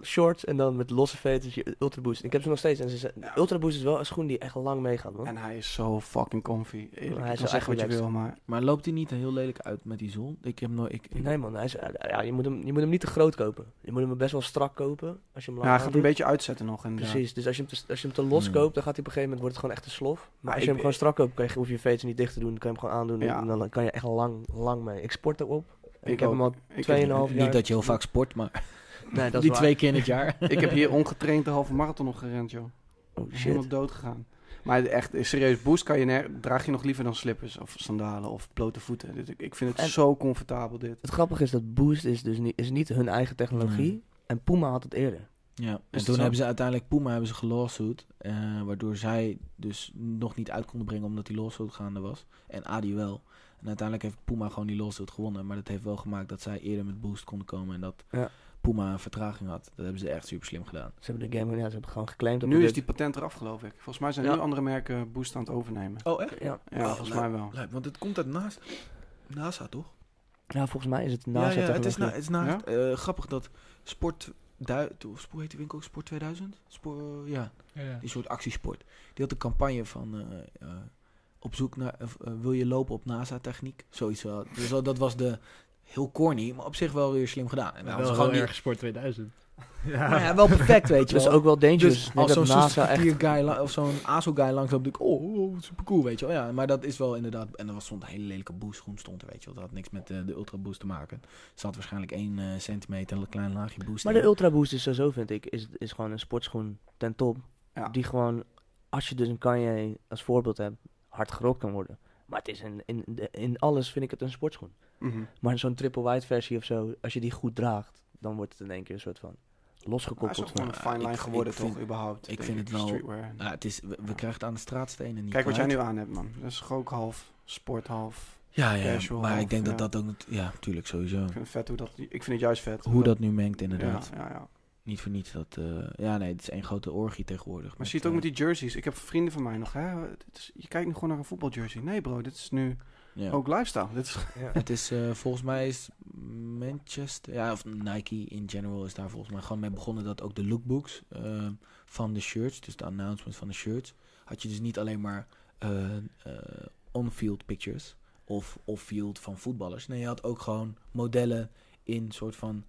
shorts en dan met losse veters je Ultra Boost. Ik heb ze nog steeds en ze zijn, Ja. Ultra Boost is wel een schoen die echt lang meegaat, man. En hij is zo fucking comfy. Eerlijk, Hij je is kan zeggen echt wat je wil, maar... Maar loopt hij niet heel lelijk uit met die zon? Ik heb nooit... Ik, ik- Nee man, hij is, ja, je, moet hem, je moet hem niet te groot kopen. Je moet hem best wel strak kopen als je hem Ja, lang hij gaat een beetje uitzetten nog. Precies, dus als je, hem te, als je hem te los Hmm. koopt, dan gaat hij op een gegeven moment wordt het gewoon echt een slof. Maar Maar als ik- je hem gewoon strak koopt, kan je, hoef je je veters niet dicht te doen, dan kan je hem gewoon aandoen Ja. en dan kan je echt lang, lang mee. Ik sport erop. En ik, heb hem al Ik heb- 2,5 jaar. Niet dat je heel vaak sport, maar Nee, dat is die waar. twee keer in het jaar. Ik heb hier ongetraind de halve marathon nog gerend, joh. Oh Helemaal shit. dood gegaan. Maar echt, serieus, boost kan je draag je nog liever dan slippers of sandalen of blote voeten. Dit, ik, ik vind het En- zo comfortabel dit. Het grappige is dat Boost is dus niet, is niet hun eigen technologie. Nee. En Puma had het eerder. Ja, en toen zo? hebben ze uiteindelijk Puma hebben ze gelawsuit, eh waardoor zij dus nog niet uit konden brengen omdat die lawsuit gaande was. En Adi wel. En uiteindelijk heeft Puma gewoon die lawsuit gewonnen, maar dat heeft wel gemaakt dat zij eerder met Boost konden komen en dat Ja. Puma een vertraging had. Dat hebben ze echt super slim gedaan. Ze hebben de game, ja, ze hebben gewoon geclaimd. op Nu is die patent eraf, geloof ik. Volgens mij zijn Ja. nu andere merken boost aan het overnemen. Oh, echt? Ja. Ja, Oh, volgens mij wel. want het komt uit NASA, NASA toch? ja, volgens mij is het ja, naast ja, het is, na, het is naast. eh, grappig dat Sport, hoe heet die winkel ook? Sport 2000? Sport, ja, die soort actiesport. Die had een campagne van eh, eh, op zoek naar, eh, wil je lopen op NASA-techniek? Zoiets wel. Dus dat- was de, heel corny, maar op zich wel weer slim gedaan. En dan wel gewoon gewoon erg Sport 2000. Ja. Nou ja, wel perfect, weet je Dus wel. ook wel dangerous. Dus als dat zo'n NASA echt... guy of zo'n ASO guy langs loopt, denk ik, oh, oh, super cool, weet je wel. Ja, maar dat is wel inderdaad, en er was stond een hele lelijke boost schoen stond er, weet je wel. Dat had niks met eh, de Ultra Boost te maken. Er zat waarschijnlijk 1 centimeter, een klein laagje boost Maar in. de Ultra Boost is sowieso, vind ik, is, is gewoon een sportschoen ten top. Ja. Die gewoon, als je dus een Kanye als voorbeeld hebt, hard gerokt kan worden. Maar het is in, in, de- in alles vind ik het een sportschoen. Mhm. Maar zo'n triple white versie of zo, als je die goed draagt, dan wordt het in één keer een soort van Hij is losgekoppeld. ook gewoon een fine line ik- geworden, ik vind- toch, überhaupt. ik vind het wel- Streetwear. Nou, het is, we, we krijgen het aan de straatstenen niet Kijk wat jij nu aan hebt, man. Dat is ook half sport, half... Ja, ja, casual maar ik denk dat ja. dat ook... Ja, tuurlijk, sowieso. Ik vind het vet hoe dat... Ik vind het juist vet. Hoe dat nu mengt, inderdaad. Ja, ja, ja. Niet voor niets dat... eh, ja, nee, het is één grote orgie tegenwoordig. Maar zie je het ook eh, met die jerseys? Ik heb vrienden van mij nog, hè. Het is- je kijkt nu gewoon naar een voetbaljersey. Nee bro, dit is nu ja. ook lifestyle. Dit is, Het is eh, volgens mij is Manchester, ja, of Nike in general is daar volgens mij gewoon mee begonnen dat ook de lookbooks eh, van de shirts, dus de announcement van de shirts, had je dus niet alleen maar eh, eh, on-field pictures of off-field van voetballers. Nee, je had ook gewoon modellen in soort van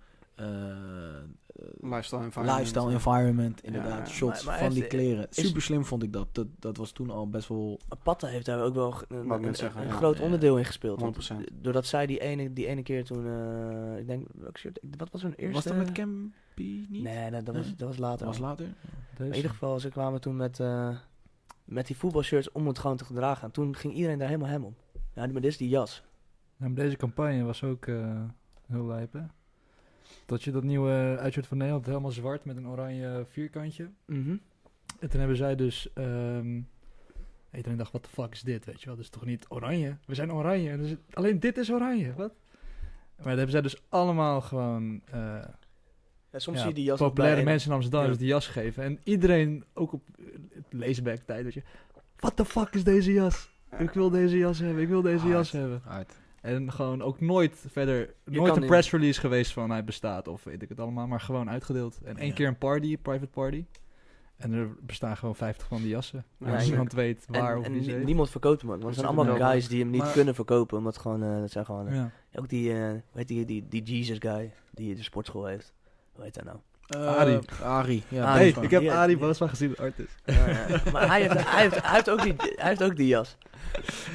Lifestyle environment. lifestyle environment, inderdaad. Ja. Shots Maar- maar van die kleren. is- Super slim vond ik dat. dat. Dat was toen al best wel... Patta heeft daar ook wel een, Wat een, mensen zeggen, een ja. groot Ja. onderdeel in gespeeld. want 100%. doordat zij die ene, die ene keer toen, eh, ik denk, wat was hun eerste? Was dat met Campy niet? Nee, dat, dat, was, dat was later. Dat was later? In ieder geval, ze kwamen toen met, eh, met die voetbalshirts om het gewoon te gedragen. En toen ging iedereen daar helemaal hem om. Ja, maar dit is die jas. Ja, maar deze campagne was ook eh, heel lijp, hè? Dat je dat nieuwe uitshirt van Nederland helemaal zwart met een oranje vierkantje. Mhm. En toen hebben zij dus... ehm iedereen dacht, wat de fuck is dit, weet je wel? Dat is toch niet oranje? We zijn oranje. En dus, alleen dit is oranje, wat? Maar dat hebben zij dus allemaal gewoon... eh, Ja, soms ja, zie je die jas populaire bij en- mensen in Amsterdam Ja. dus die jas geven. En iedereen, ook op uh, leesback tijd, weet je... What the fuck is deze jas? Ik wil deze jas hebben, ik wil deze Hard. jas hebben. Hard. En gewoon ook nooit verder, Je nooit een niet- press release geweest van hij bestaat of weet ik het allemaal, maar gewoon uitgedeeld. En één Ja. keer een party, private party. En er bestaan gewoon 50 van die jassen. Ja, en ja. niemand weet En, waar of en wie heeft. niemand verkoopt hem ook. Want het zijn allemaal wel. guys die hem niet Maar- kunnen verkopen. Omdat gewoon, eh, dat zijn gewoon... eh, Ja. Ook die, eh weet die, die, die Jesus guy die de sportschool heeft. Hoe heet hij nou? Eh, Arie. Arie, ja. Hey, ik heb Ja, Arie ja. Boosman gezien, de artist. Ja, ja. maar hij heeft, hij, heeft, hij, heeft ook die, hij heeft ook die jas.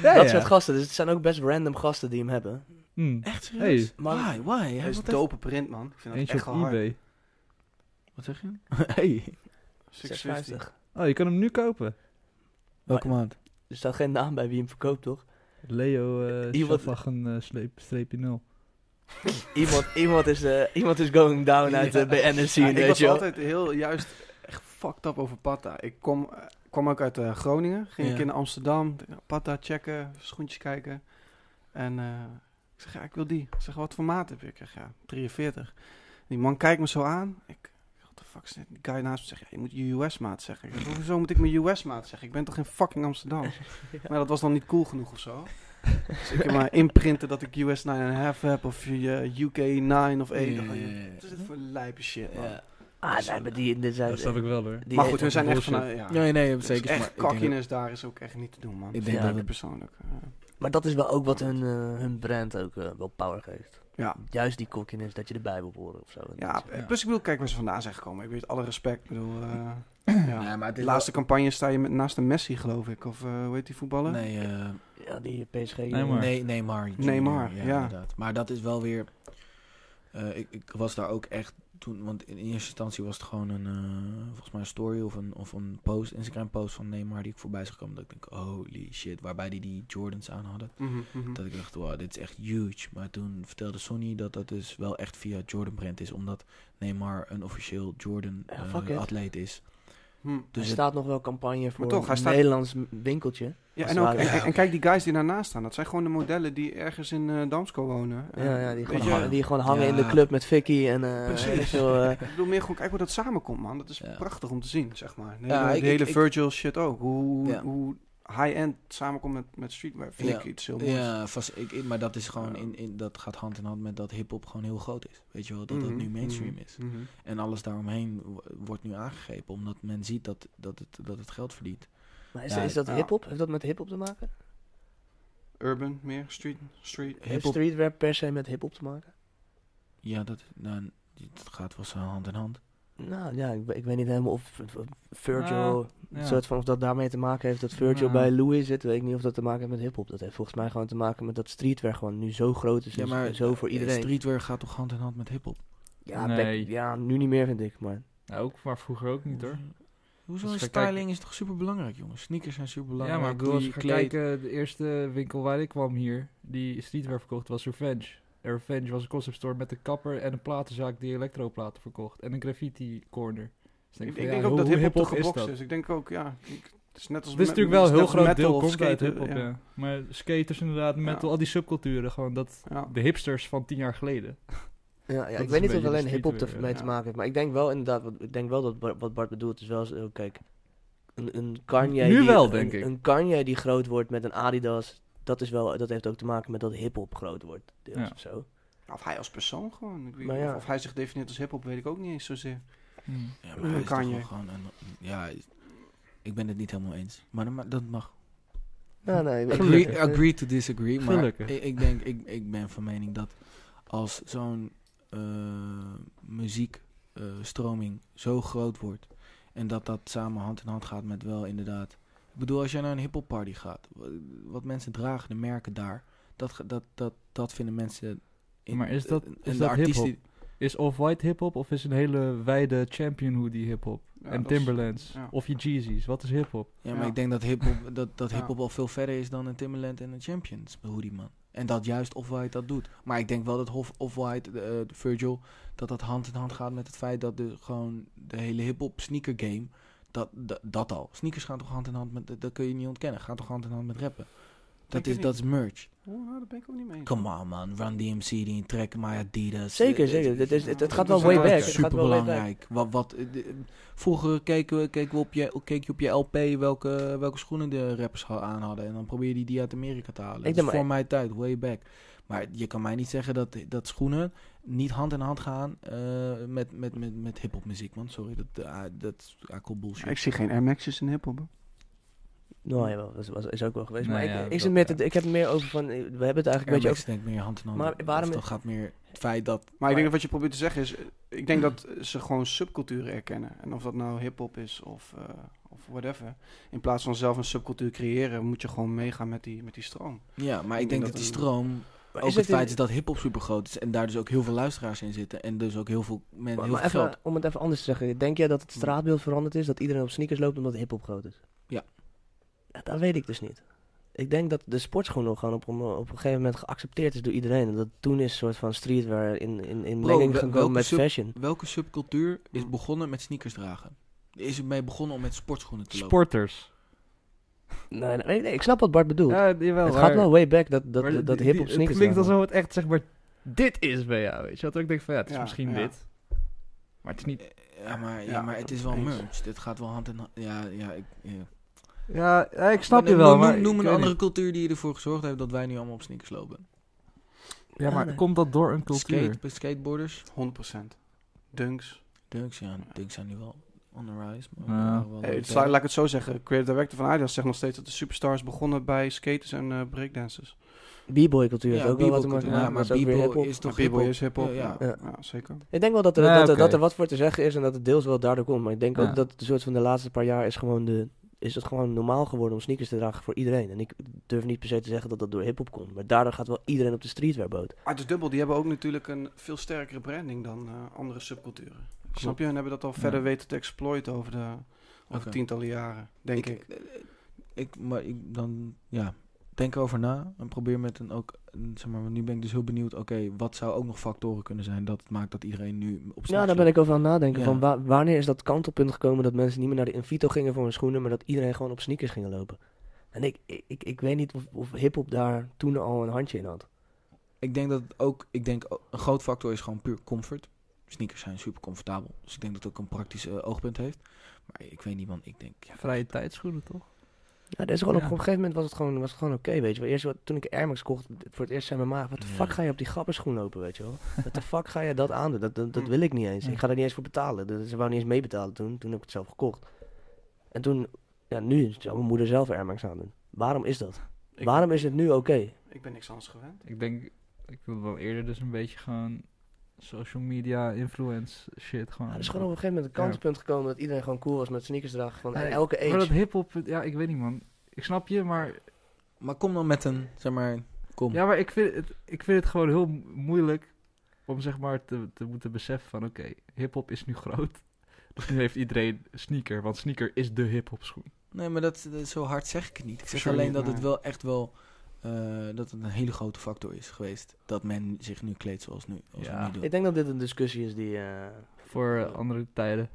Ja, dat ja. soort gasten. Dus het zijn ook best random gasten die hem hebben. Hmm. Echt serieus? Hey. Maar- why? Why? Hij is wat dope print, man. Ik vind dat Eentje echt op hard. eBay. Wat zeg je? hey. 650. 650. Oh, je kan hem nu kopen. Welke Maar- maand? Er staat geen naam bij wie hem verkoopt, toch? Leo uh, Iemand- Schaffwagen eh, sleep, streepje 0. Iemand, iemand, is, eh, iemand is going down uit de BNSC, Ja, ik weet was altijd heel juist echt fucked up over Patta. Ik kom, kwam ook uit eh, Groningen. Ging Ja. ik in Amsterdam. Patta checken, schoentjes kijken. En eh, ik zeg, ja, ik wil die. Ik zeg, wat voor maat heb je? Ik zeg, ja, 43. Die man kijkt me zo aan. Ik, what the fuck is dit? Die guy naast me zegt, ja, je moet je US-maat zeggen. Ik zeg, hoezo moet ik mijn US-maat zeggen? Ik ben toch geen fucking Amsterdam? Maar dat was dan niet cool genoeg of zo. Dus ik maar inprinten dat ik US 9,5 heb of eh, UK 9 of 8. Ja, ja, ja. Wat is dit voor lijpe shit, man? Ja. Ah, nee, maar die, dit zijn... Dat snap ik wel hoor. die- maar goed, we zijn echt van... eh, ja, Nee, nee, Dus zeker. maar echt ik denk cockiness daar is ook echt niet te doen, man. Ik denk Ja, dat ik het persoonlijk. eh, Maar dat is wel ook wat hun, eh, hun brand ook wel power geeft. ja. Juist die cockiness, dat je erbij wil horen of zo. Ja, Ja. plus ik bedoel, kijk waar ze vandaan zijn gekomen. Ik weet alle respect. Ik bedoel, eh, ja. Ja, maar het de laatste campagne sta je met, naast een Messi, geloof ik. Of eh, hoe heet die voetballer? Nee, eh, Ja, die PSG... Neymar. nee, Neymar. junior, Neymar, ja, ja. Inderdaad. Maar dat is wel weer... eh, ik, ik was daar ook echt toen... Want in eerste instantie was het gewoon een... eh, volgens mij een story of een, of een post, Instagram post van Neymar die ik voorbij zag komen. Dat ik denk, holy shit. Waarbij die die Jordans aan hadden. Mhm, mhm. Dat ik dacht, wow, dit is echt huge. Maar toen vertelde Sonny dat dat dus wel echt via Jordan Brand is. Omdat Neymar een officieel Jordan Ja, eh, atleet is. Hm. Er Dus het- staat nog wel campagne voor toch, een staat- Nederlands winkeltje. Ja, en, het ook, ware. en, en- en kijk die guys die daarnaast staan. Dat zijn gewoon de modellen die ergens in eh Damsko wonen. Ja, ja, die, gewoon, hangen- die gewoon hangen Ja. in de club met Vicky en eh Precies. ik eh, Ik bedoel meer gewoon, kijk hoe dat samenkomt, man. Dat is Ja. prachtig om te zien, zeg maar. De Ja, hele, ik- de hele ik- Virgil shit ook. Hoe, Ja. hoe high-end samenkomt met, met streetwear. Vind Ja. ik iets heel moois. Ja, vast, ik, ik- maar dat is gewoon in, in dat gaat hand in hand met dat hip-hop gewoon heel groot is. Weet je wel, dat Mhm, dat nu mainstream mhm, is. mhm. En alles daaromheen wo- wordt nu aangegrepen, omdat men ziet dat, dat, het, dat het geld verdient. Maar is, Ja, is dat ja. hip-hop? Heeft dat met hip-hop te maken? Urban meer, street, street. Heeft Hip-hop, streetwear per se met hip-hop te maken? ja, dat, nou, dat gaat wel zo hand in hand. Nou ja, ik, we- ik weet niet helemaal of, of- of Virgil, Nou, een ja. soort van of dat daarmee te maken heeft dat Virgil bij Louis zit. Weet ik niet of dat te maken heeft met hip-hop. Dat heeft volgens mij gewoon te maken met dat streetwear gewoon nu zo groot is. Ja, en maar zo voor eh, iedereen. Streetwear gaat toch hand in hand met hip-hop? ja, Nee. back- ja, nu niet meer vind ik, maar Nou, ook, maar vroeger ook niet hoor. Hoezo is je gaat styling is toch super belangrijk, jongens? Sneakers zijn super Ja, belangrijk. maar ik bedoel, als je kijken, de eerste winkel waar ik kwam hier, die streetwear verkocht, was Revenge. En Revenge was een concept store met een kapper en een platenzaak die elektroplaten verkocht. En een graffiti corner. Dus Ik, van, ik ja, denk ook hoe dat hip-hop hip-hop toch is dat? is. Ik denk ook, ja. ik- het is net als Het is natuurlijk wel een heel groot deel uit hip-hop, ja. ja. Maar skaters inderdaad, metal, al die subculturen, gewoon dat, Ja. de hipsters van tien jaar geleden. Ja, ik weet niet of alleen hip-hop ja. te maken heeft. Maar ik denk wel inderdaad, wat, ik denk wel dat Bar- wat Bart bedoelt is wel zo, kijk, een, een Kanye Nu die, wel, een- denk ik. Een Kanye die groot wordt met een Adidas, dat, is wel, dat heeft ook te maken met dat hip-hop groot wordt, deels Ja. of zo. Of hij als persoon gewoon. Ik weet, Maar ja. of, of hij zich definieert als hip-hop, weet ik ook niet eens zozeer. Hm. Ja, maar hij is Kan toch je. gewoon een, ja, ik ben het niet helemaal eens. Maar dat ma- dat mag. Nou, nee, ik- Agree, agree to disagree. Maar Gelukkig. ik, ik denk, ik, ik ben van mening dat als zo'n eh, muziekstroming zo groot wordt. En dat dat samen hand in hand gaat met wel inderdaad. Ik bedoel, als jij naar een hip-hop party gaat, wa- wat mensen dragen, de merken daar, dat, dat, dat, dat vinden mensen. Maar is dat- is de dat hip-hop? Is Off-White hip-hop of is een hele wijde Champion hoodie hip-hop? Ja, en is- Timberlands? ja. Of je Jeezys? Wat is hip-hop? Ja, maar Ja. ik denk dat hip-hop dat, dat Ja. hip-hop al veel verder is dan een Timberland en een Champions hoodie, man. En dat juist Off-White dat doet. Maar ik denk wel dat Off-White, eh, de Virgil, dat dat hand in hand gaat met het feit dat de, gewoon de hele hip-hop sneaker game, dat, dat, dat al. Sneakers gaan toch hand in hand met, dat- dat kun je niet ontkennen, gaan toch hand in hand met rappen. Dat is, dat is merch. Oh, nou, daar ben ik ook niet mee. Come on, man. Run DMC, die een track, My Adidas. Zeker, Eh, zeker. het- Dit is, het, het Ja, gaat wel way back. Het gaat Super belangrijk. Wat, wat, eh, vroeger keken we, keken we op je, keek je op je LP welke, welke schoenen de rappers aan hadden. En dan probeer je die uit Amerika te halen. Ik Dat is voor mijn tijd, way back. Maar je kan mij niet zeggen dat, dat schoenen niet hand in hand gaan eh, met, met, met, met hip-hop muziek, man. Sorry, dat, uh, dat is eigenlijk bullshit. Ik zie geen Air Max's in hip-hop. Nou ja, wel, dat was, is ook wel geweest. Nee, maar ja, ik, ik, meer te- ja. ik heb het meer over van... We hebben het eigenlijk een beetje Max denk ik meer hand in hand. Maar waarom- dat gaat meer het feit dat... Maar ik denk dat wat je probeert te zeggen is... eh, Ik denk dat ze gewoon subculturen erkennen. En of dat nou hip-hop is of, eh, of whatever. In plaats van zelf een subcultuur creëren... moet je gewoon meegaan met die, met die stroom. Ja, maar ik Ik denk denk dat die stroom... Maar ook is het het in- feit is dat hip-hop super groot is en daar dus ook heel veel luisteraars in zitten. En dus ook heel veel mensen, Maar, heel maar veel even, geld. om het even anders te zeggen. Denk jij dat het straatbeeld veranderd is? Dat iedereen op sneakers loopt omdat hip-hop groot is? Ja. ja. Dat weet ik dus niet. Ik denk dat de sportschoen nog gewoon op, een- op een gegeven moment geaccepteerd is door iedereen. En dat toen is een soort van streetwear in, in, in Bro, menging wel- gekomen met sub- fashion. Welke subcultuur is Hm. begonnen met sneakers dragen? Is er mee begonnen om met sportschoenen te lopen? Sporters. Nee, nee, nee, ik snap wat Bart bedoelt. Ja, jawel. het maar- gaat wel way back dat, dat, maar dat, hip-hop sneakers Het klinkt alsof het echt zeg maar... Dit is bij jou, weet je. Dat ik denk van ja, het is Ja, misschien ja. dit. Maar het is niet... Ja, maar, ja, Ja, maar het is eens. wel merch. Dit gaat wel hand in hand. Ja, ja, ik, ja. Ja, ja, ik snap Maar je noem- wel, noem, maar... noem een andere niet. cultuur die ervoor gezorgd heeft dat wij nu allemaal op sneakers lopen. Ja, maar Ja, nee. komt dat door een cultuur? Skate, skateboarders. 100%. Dunks. Dunks, ja, Dunks zijn nu wel on the rise. Maar Ja. wel Hey, het, laat ik het zo zeggen. Creative director van Adidas zegt nog steeds dat de superstars begonnen bij skaters en eh breakdancers. B-boy cultuur Ja, is ook wel wat te maken. Ja, maar b-boy hip-hop. is toch Maar B-boy hip-hop? is hip-hop. Ja, Ja, ja. ja. zeker. Ik denk wel dat er, Ja, dat, dat er wat voor te zeggen is en dat het deels wel daardoor komt. Maar ik denk Ja. ook dat het een soort van de laatste paar jaar is gewoon de, is het gewoon normaal geworden om sneakers te dragen voor iedereen. En ik durf niet per se te zeggen dat dat door hip-hop komt. Maar daardoor gaat wel iedereen op de streetwear boot. Ah, dus dubbel, die hebben ook natuurlijk een veel sterkere branding dan eh, andere subculturen. Snap je? En hebben dat al Ja. verder weten te exploiten over, de, over tientallen jaren, denk ik. ik, ik, maar ik dan, ja, denk erover na en probeer met een ook, zeg maar, nu ben ik dus heel benieuwd, oké, wat zou ook nog factoren kunnen zijn dat het maakt dat iedereen nu op Ja, daar ben ik over aan het nadenken. Ja. Van wa- wanneer is dat kantelpunt gekomen dat mensen niet meer naar de Invito gingen voor hun schoenen, maar dat iedereen gewoon op sneakers gingen lopen. En ik, ik, ik, ik weet niet of, of hip-hop daar toen al een handje in had. Ik denk dat het ook, ik denk ook- een groot factor is gewoon puur comfort. Sneakers zijn super comfortabel, dus ik denk dat het ook een praktisch eh, oogpunt heeft. Maar ik weet niet, man, ik denk, ja, Vrije tijdschoenen, toch? Ja, dat is gewoon Ja. op, op een gegeven moment was het gewoon, was het gewoon oké, weet je wel. Eerst wat, toen ik Air Max kocht, voor het eerst zei mijn maag, wat de Ja. fuck ga je op die gapperschoen lopen, weet je wel. Wat de fuck ga je dat aandoen? Dat, dat, dat wil ik niet eens. Ja. Ik ga er niet eens voor betalen. Dat, ze wou niet eens meebetalen toen, toen heb ik het zelf gekocht. En toen, ja, nu zou mijn moeder zelf Air Max aandoen. Waarom is dat? Ik, Waarom is het nu oké? ik ben niks anders gewend. Ik denk... Ik wil wel eerder dus een beetje gewoon... Social media, influence shit gewoon. Ja, er is gewoon op een gegeven moment een Ja. kantelpunt gekomen dat iedereen gewoon cool was met sneakers dragen van Nee, elke Maar dat age. hip-hop, ja, ik weet niet, man. Ik snap je, maar Maar kom dan met een, zeg maar, kom. Ja, maar ik vind het, ik vind het gewoon heel mo- moeilijk om zeg maar te, te moeten beseffen van oké, hip-hop is nu groot. Dus nu heeft iedereen sneaker, want sneaker is de hip-hop schoen. Nee, maar dat, dat- zo hard zeg ik het niet. Ik zeg Sorry, alleen dat het wel echt wel, eh, dat het een hele grote factor is geweest. Dat men zich nu kleedt zoals nu, als Ja. nu. Ik denk dat dit een discussie is die... eh, Voor andere tijden.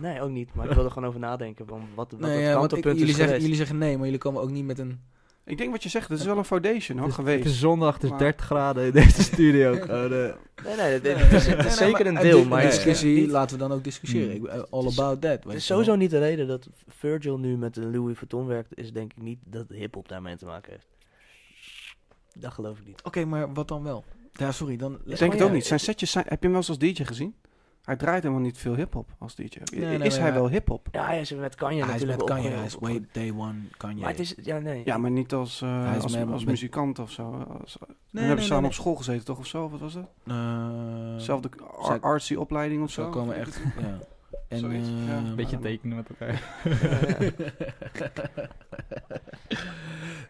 nee, ook niet. Maar ik wil er gewoon over nadenken van wat, wat Nee, ja, ik- jullie, is zeggen, jullie zeggen nee, maar jullie komen ook niet met een... Ik denk wat je zegt, het is wel een foundation hoor, geweest. Het is zondag, het is Maar- 30 graden in deze studio. Gewoon, eh, Nee, nee, het, is, het is zeker een deel, maar discussie, laten we dan ook discussiëren. Hmm. All about that. Het is sowieso niet de reden dat Virgil nu met de Louis Vuitton werkt, is denk ik niet dat hip-hop daarmee te maken heeft. Dat geloof ik niet. Oké, maar wat dan wel? Ja, sorry, dan... Ik denk het ja, ook niet. Zijn setjes zijn, heb je hem wel eens als DJ gezien? Hij draait helemaal niet veel hip-hop als DJ. I- Nee, nee, is hij ja. wel hip-hop? Ja, hij is met Kanye hij is natuurlijk met Kanye, hij is way day one Kanye. Maar het is, ja, nee. Ja, maar niet als, eh, als, met- als met- muzikant of zo. Als, nee, hebben nee, samen nee, op school gezeten, toch? Of zo? Wat was dat? Eh, Zelfde artsy opleiding of zo? Zo komen echt, ja. En, Zoiets, ja. eh, Een beetje Ah. tekenen met elkaar.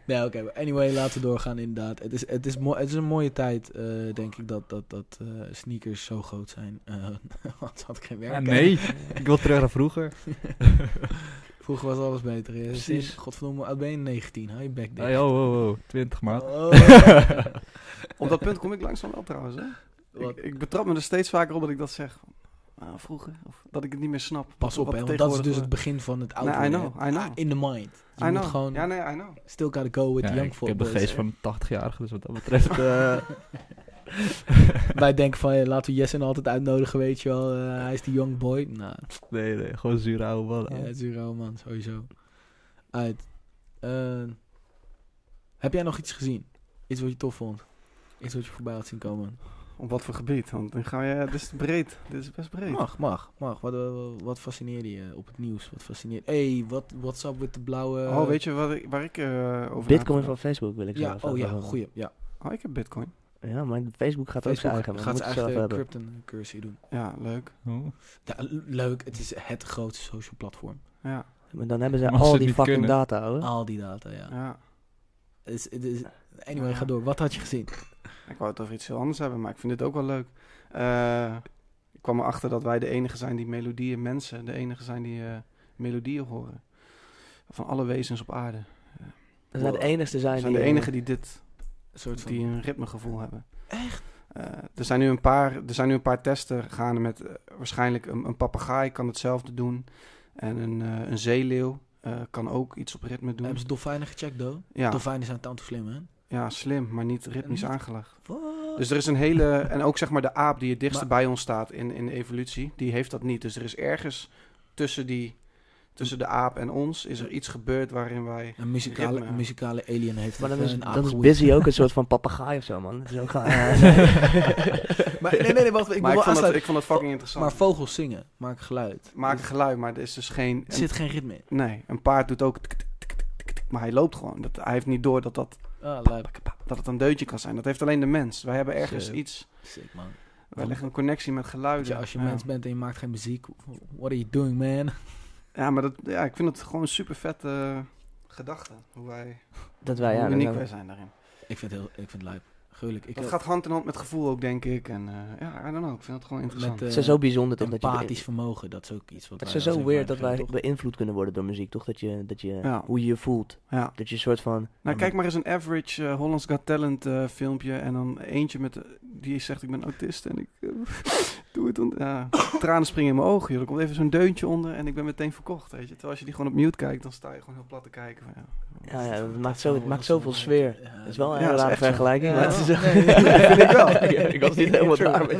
nee, oké. anyway, laten we doorgaan inderdaad. Het is, het is, mo- het is een mooie tijd, eh, denk ik, dat, dat, dat eh, sneakers zo groot zijn. Eh want had ik geen werk. Ja, hè? nee, ik wil terug naar vroeger. Vroeger was alles beter. hè. Precies. Godverdomme, oud ben je? 19. Hou je bek dicht. Hey, oh, oh, oh, 20 maat. Oh. Op dat punt kom ik langzaam wel trouwens. Hè? Wat? Ik, ik betrap me er steeds vaker op dat ik dat zeg. Ah, vroeger. Of dat ik het niet meer snap. Pas op, hè, want dat is dus het begin van het oude. Nee, I know, I know. In the mind. Dus je I moet know. gewoon Ja, nee, I know. still gotta go with Ja, the young ik, ik heb de boys, geest van een 80-jarige, dus wat dat betreft... eh, Wij denken van, laten we Jesse altijd uitnodigen, weet je wel. eh, hij is die young boy. Nou, nee, nee, gewoon zure oude man. ja, een rauwe man, sowieso. Uit. Eh, heb jij nog iets gezien? Iets wat je tof vond? Iets wat je voorbij had zien komen? Op wat voor gebied? Want dan ga je... Dit is breed. Dit is best breed. Mag, mag, mag. Wat, wat fascineerde je op het nieuws? Wat fascineert... hey, wat what's up met de blauwe... oh, weet je wat ik, waar ik eh over Bitcoin van Facebook wil ik Ja, oh ja, goeie. Ja. Oh, ik heb bitcoin. Ja, maar Facebook gaat ook zijn eigen. gaat zijn eigen cryptocurrency doen. Ja, leuk. Oh. Ja, leuk. Het is het grootste social platform. Ja, Maar dan hebben ze Mag al die fucking kunnen? data, hoor. Al die data, ja. ja. Het is, het is, anyway, ga door. Wat had je gezien? Ik wou het over iets heel anders hebben, maar ik vind dit ook wel leuk. Eh, ik kwam erachter dat wij de enige zijn die melodieën, mensen, de enige zijn die eh, melodieën horen. Van alle wezens op aarde. Dat zijn de enigste zijn We zijn die... de eh, enige die dit, soort van... die een ritmegevoel hebben. Echt? Er, zijn nu een paar, er zijn nu een paar testen gaande met waarschijnlijk een, een papegaai kan hetzelfde doen. En een, eh, een zeeleeuw kan ook iets op ritme doen. Hebben ze dolfijnen gecheckt, though? Ja, Dolfijnen zijn tand te slim, hè? Ja, slim, maar niet ritmisch Niet- aangelegd. Dus er is een hele. En ook zeg maar de aap die het dichtste Maar- bij ons staat in, in de evolutie, die heeft dat niet. Dus er is ergens tussen, die, tussen de aap en ons is er iets gebeurd waarin wij. Een muzikale, Ritme. muzikale alien heeft Maar dan is, een dan is aangewoed. Busy ook een soort van papegaai of zo, man. Dat is ook, maar, nee, nee, nee, wacht. Ik maar wil ik vond, het, aansluiten. ik vond het fucking interessant. Maar vogels zingen, maken geluid. Maken Dus geluid, maar er is dus geen. Er zit geen ritme in. nee, een paard doet ook. Maar hij loopt gewoon. Dat, hij heeft niet door dat, dat, Ah, dat het een deuntje kan zijn. Dat heeft alleen de mens. Wij hebben ergens Sick. iets. Sick, man. Wij leggen een connectie met geluiden. als je ja. mens bent en je maakt geen muziek, what are you doing, man? Ja, maar dat, ja, ik vind het gewoon een super vette gedachte. Hoe wij. dat wij, ja. uniek zijn- wij zijn daarin. Ik vind het, heel, ik vind het lijp. Gruwelijk. Ik Dat heb gaat hand in hand met gevoel ook, denk ik. En eh, ja, I don't know. Ik vind het gewoon interessant. met eh, Het is zo bijzonder toch dat je... empathisch vermogen, dat is ook iets wat Het is zo weird dat wij beïnvloed kunnen worden door muziek, toch? Dat je, dat je Ja. hoe je je voelt. ja. Dat je een soort van... Nou, kijk maar eens een average eh, Hollands Got Talent eh, filmpje. En dan eentje met, die zegt ik ben autist en ik doe het. Ja, tranen springen in mijn ogen. Joh. Er komt even zo'n deuntje onder en ik ben meteen verkocht. Weet je. Terwijl als je die gewoon op mute kijkt, dan sta je gewoon heel plat te kijken. Van, ja. Ja, ja, het maakt, zo, het maakt zoveel sfeer. Ja, Het is wel een Ja, dat is rare vergelijking. Ja. maar het is Nee, ook- nee, nee, vind ik wel. ik was niet helemaal daar met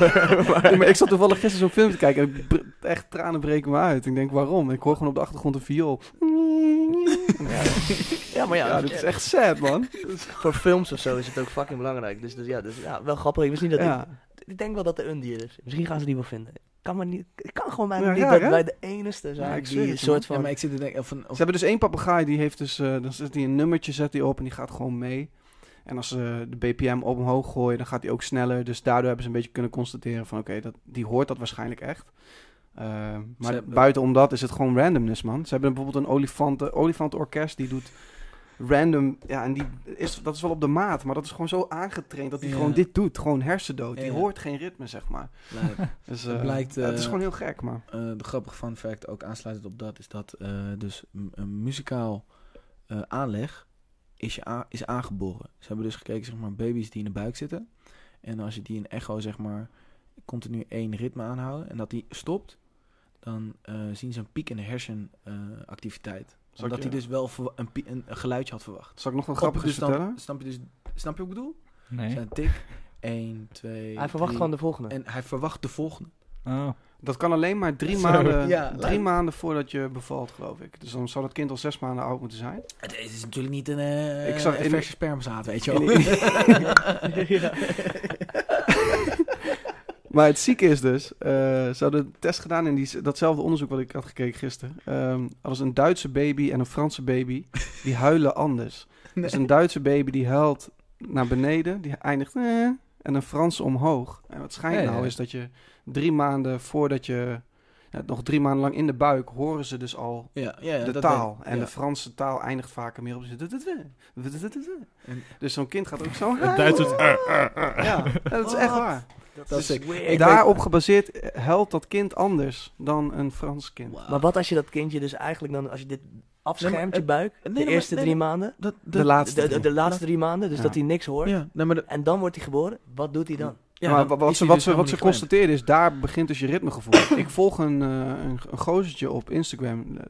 maar ik zat toevallig gisteren zo'n film te kijken en ik echt tranen breken me uit. Ik denk waarom? Ik hoor gewoon op de achtergrond een viool. Ja, maar ja, Ja, dit is echt sad man. voor films of zo is het ook fucking belangrijk. Dus, dus ja, dus, ja, wel grappig. Ik wist niet dat... Ja. Ik, ik denk wel dat er een dier is. Misschien gaan ze die wel vinden. Kan maar niet, het kan gewoon bijna Ja, niet raar, dat hè? wij de enige zijn Ja, ik die een het soort Ja, van... maar ik zit te denken, of een, Ze of, hebben dus één papegaai, die heeft dus, eh, dan zet hij een nummertje zet hij op en die gaat gewoon mee. En als ze de BPM op omhoog gooien, dan gaat hij ook sneller. Dus daardoor hebben ze een beetje kunnen constateren van oké, dat die hoort dat waarschijnlijk echt. Eh, maar hebben- buitenom dat is het gewoon randomness, man. Ze hebben bijvoorbeeld een olifanten, olifantenorkest die doet random. Ja, en die is, dat is wel op de maat, maar dat is gewoon zo aangetraind dat hij Ja. gewoon dit doet. Gewoon hersendood. Die Ja. hoort geen ritme, zeg maar. lijp. Dus, Het eh, blijkt, het is eh, gewoon heel gek, maar. Eh, de grappige fun fact, ook aansluitend op dat, is dat dus een muzikaal aanleg is, je is aangeboren. Ze hebben dus gekeken, zeg maar, baby's die in de buik zitten. En als je die in echo, zeg maar, continu één ritme aanhouden en dat die stopt, dan zien ze een piek in de hersenactiviteit. Zal Omdat ik hij dus wel een, een, een geluidje had verwacht. Zal ik nog een grappige dus dan- vertellen? Snap je, dus, snap je wat ik bedoel? Nee. Zijn tik, 1, 2, Hij verwacht gewoon de volgende. En hij verwacht de volgende. Oh. Dat kan alleen maar drie, maanden, Ja, drie maanden voordat je bevalt, geloof ik. Dus dan zou dat kind al zes maanden oud moeten zijn. Het is natuurlijk niet een, eh Ik zag een verse spermzaad, weet je wel. In- ja. Maar het zieke is dus, eh, ze hadden een test gedaan in die, datzelfde onderzoek wat ik had gekeken gisteren. Ehm hadden ze een Duitse baby en een Franse baby, die huilen anders. Dus een Duitse baby die huilt naar beneden, die eindigt eh, en een Franse omhoog. En wat schijnt Ja, ja. nou is dat je drie maanden voordat je, nog drie maanden lang in de buik, horen ze dus al Ja, ja, ja, de dat taal. En Ja. de Franse taal eindigt vaker meer op... Dus zo'n kind gaat ook zo... Het Duits is... Ja, dat is echt Wat? waar. Dat is Dus sick. Ik Daarop gebaseerd eh, huilt dat kind anders dan een Frans kind. Maar wat als je dat kindje dus eigenlijk dan, als je dit afschermt, Nee, maar je buik, nee, de eerste nee, drie nee. maanden, Dat, De laatste. de, de, de laatste drie maanden, dus Ja. dat hij niks hoort. Ja, nee, maar dat, En dan wordt hij geboren, wat doet hij dan? Ja, maar wat, is ze, wat, dus ze, wat ze constateren is, daar begint dus je ritmegevoel. ik volg een, eh, een, een gozertje op Instagram, eh,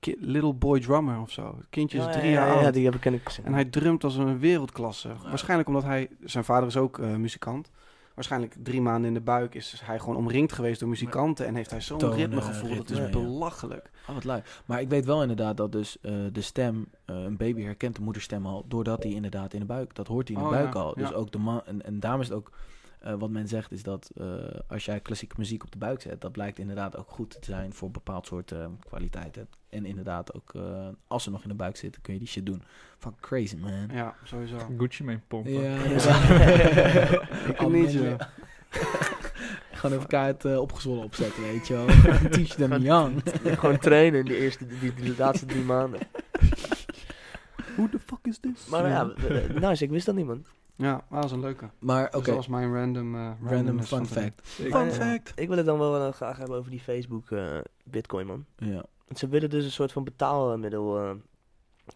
Ki- Little Boy Drummer of zo. Het kindje is Ja, drie ja, jaar ja, oud. Ja, die heb ik, ken ik gezien. En hij drumt als een wereldklasse. Waarschijnlijk omdat hij, zijn vader is ook eh, muzikant. Waarschijnlijk drie maanden in de buik is hij gewoon omringd geweest door muzikanten. En heeft hij zo'n ritmegevoel. dat is ritme, belachelijk. Oh, wat leuk. Maar ik weet wel inderdaad dat dus de stem, een baby herkent de moederstem al, doordat hij inderdaad in de buik, dat hoort hij in de Oh, buik al. Dus ook de man, en, en daarom is het ook, eh, wat men zegt is dat eh, als jij klassieke muziek op de buik zet, dat blijkt inderdaad ook goed te zijn voor bepaald soort eh, kwaliteiten. En inderdaad ook, eh, als ze nog in de buik zitten, kun je die shit doen. Van crazy, man. Ja, sowieso. Gucci mee pompen. Ja, Ik Al niet, zo. Gewoon even kaart eh, opgezwollen opzetten, weet je wel. Teach them young. Gewoon trainen in de eerste, die, die laatste drie maanden. Who the fuck is this? Maar ja, nice, ik wist dat niet, man. Ja, dat was een leuke. Maar oké, Dus dat was mijn random... eh, random fun fact. Ik- Fun eh, fact. Ik wil het dan wel eh, graag hebben over die Facebook eh, Bitcoin, man. Ja. Want Ze willen dus een soort van betaalmiddel eh,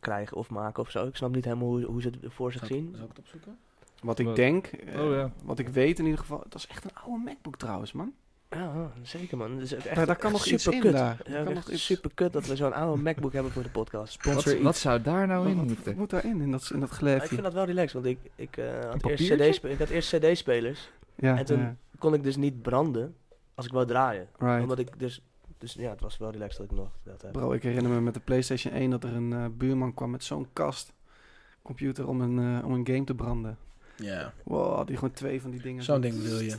krijgen of maken of zo. Ik snap niet helemaal hoe, hoe ze het voor zich zien. Zal ik het opzoeken? Wat ik denk, Oh, ja. wat ik weet in ieder geval... Dat is echt een oude MacBook trouwens, man. Ja, ah, zeker man. Dat is echt, Daar- daar kan echt nog iets in superkut. daar. Ja, Daar kan echt nog iets- super kut dat we zo'n oude MacBook hebben voor de podcast. Sponsor Wat, wat zou daar nou in Wat, wat moeten? moet daarin, in dat, in dat ik vind dat wel relaxed, want ik, ik, eh, had, eerst? CD ik had eerst CD-spelers. Ja, en toen ja, kon ik dus niet branden als ik wou draaien. right. Omdat ik dus, dus ja, het was wel relaxed dat ik nog dat heb. Bro, ik herinner me met de PlayStation 1 dat er een eh, buurman kwam met zo'n kast. Computer om een, eh, om een game te branden. Ja, Wow, had hij gewoon twee van die dingen. zo'n ding wil je.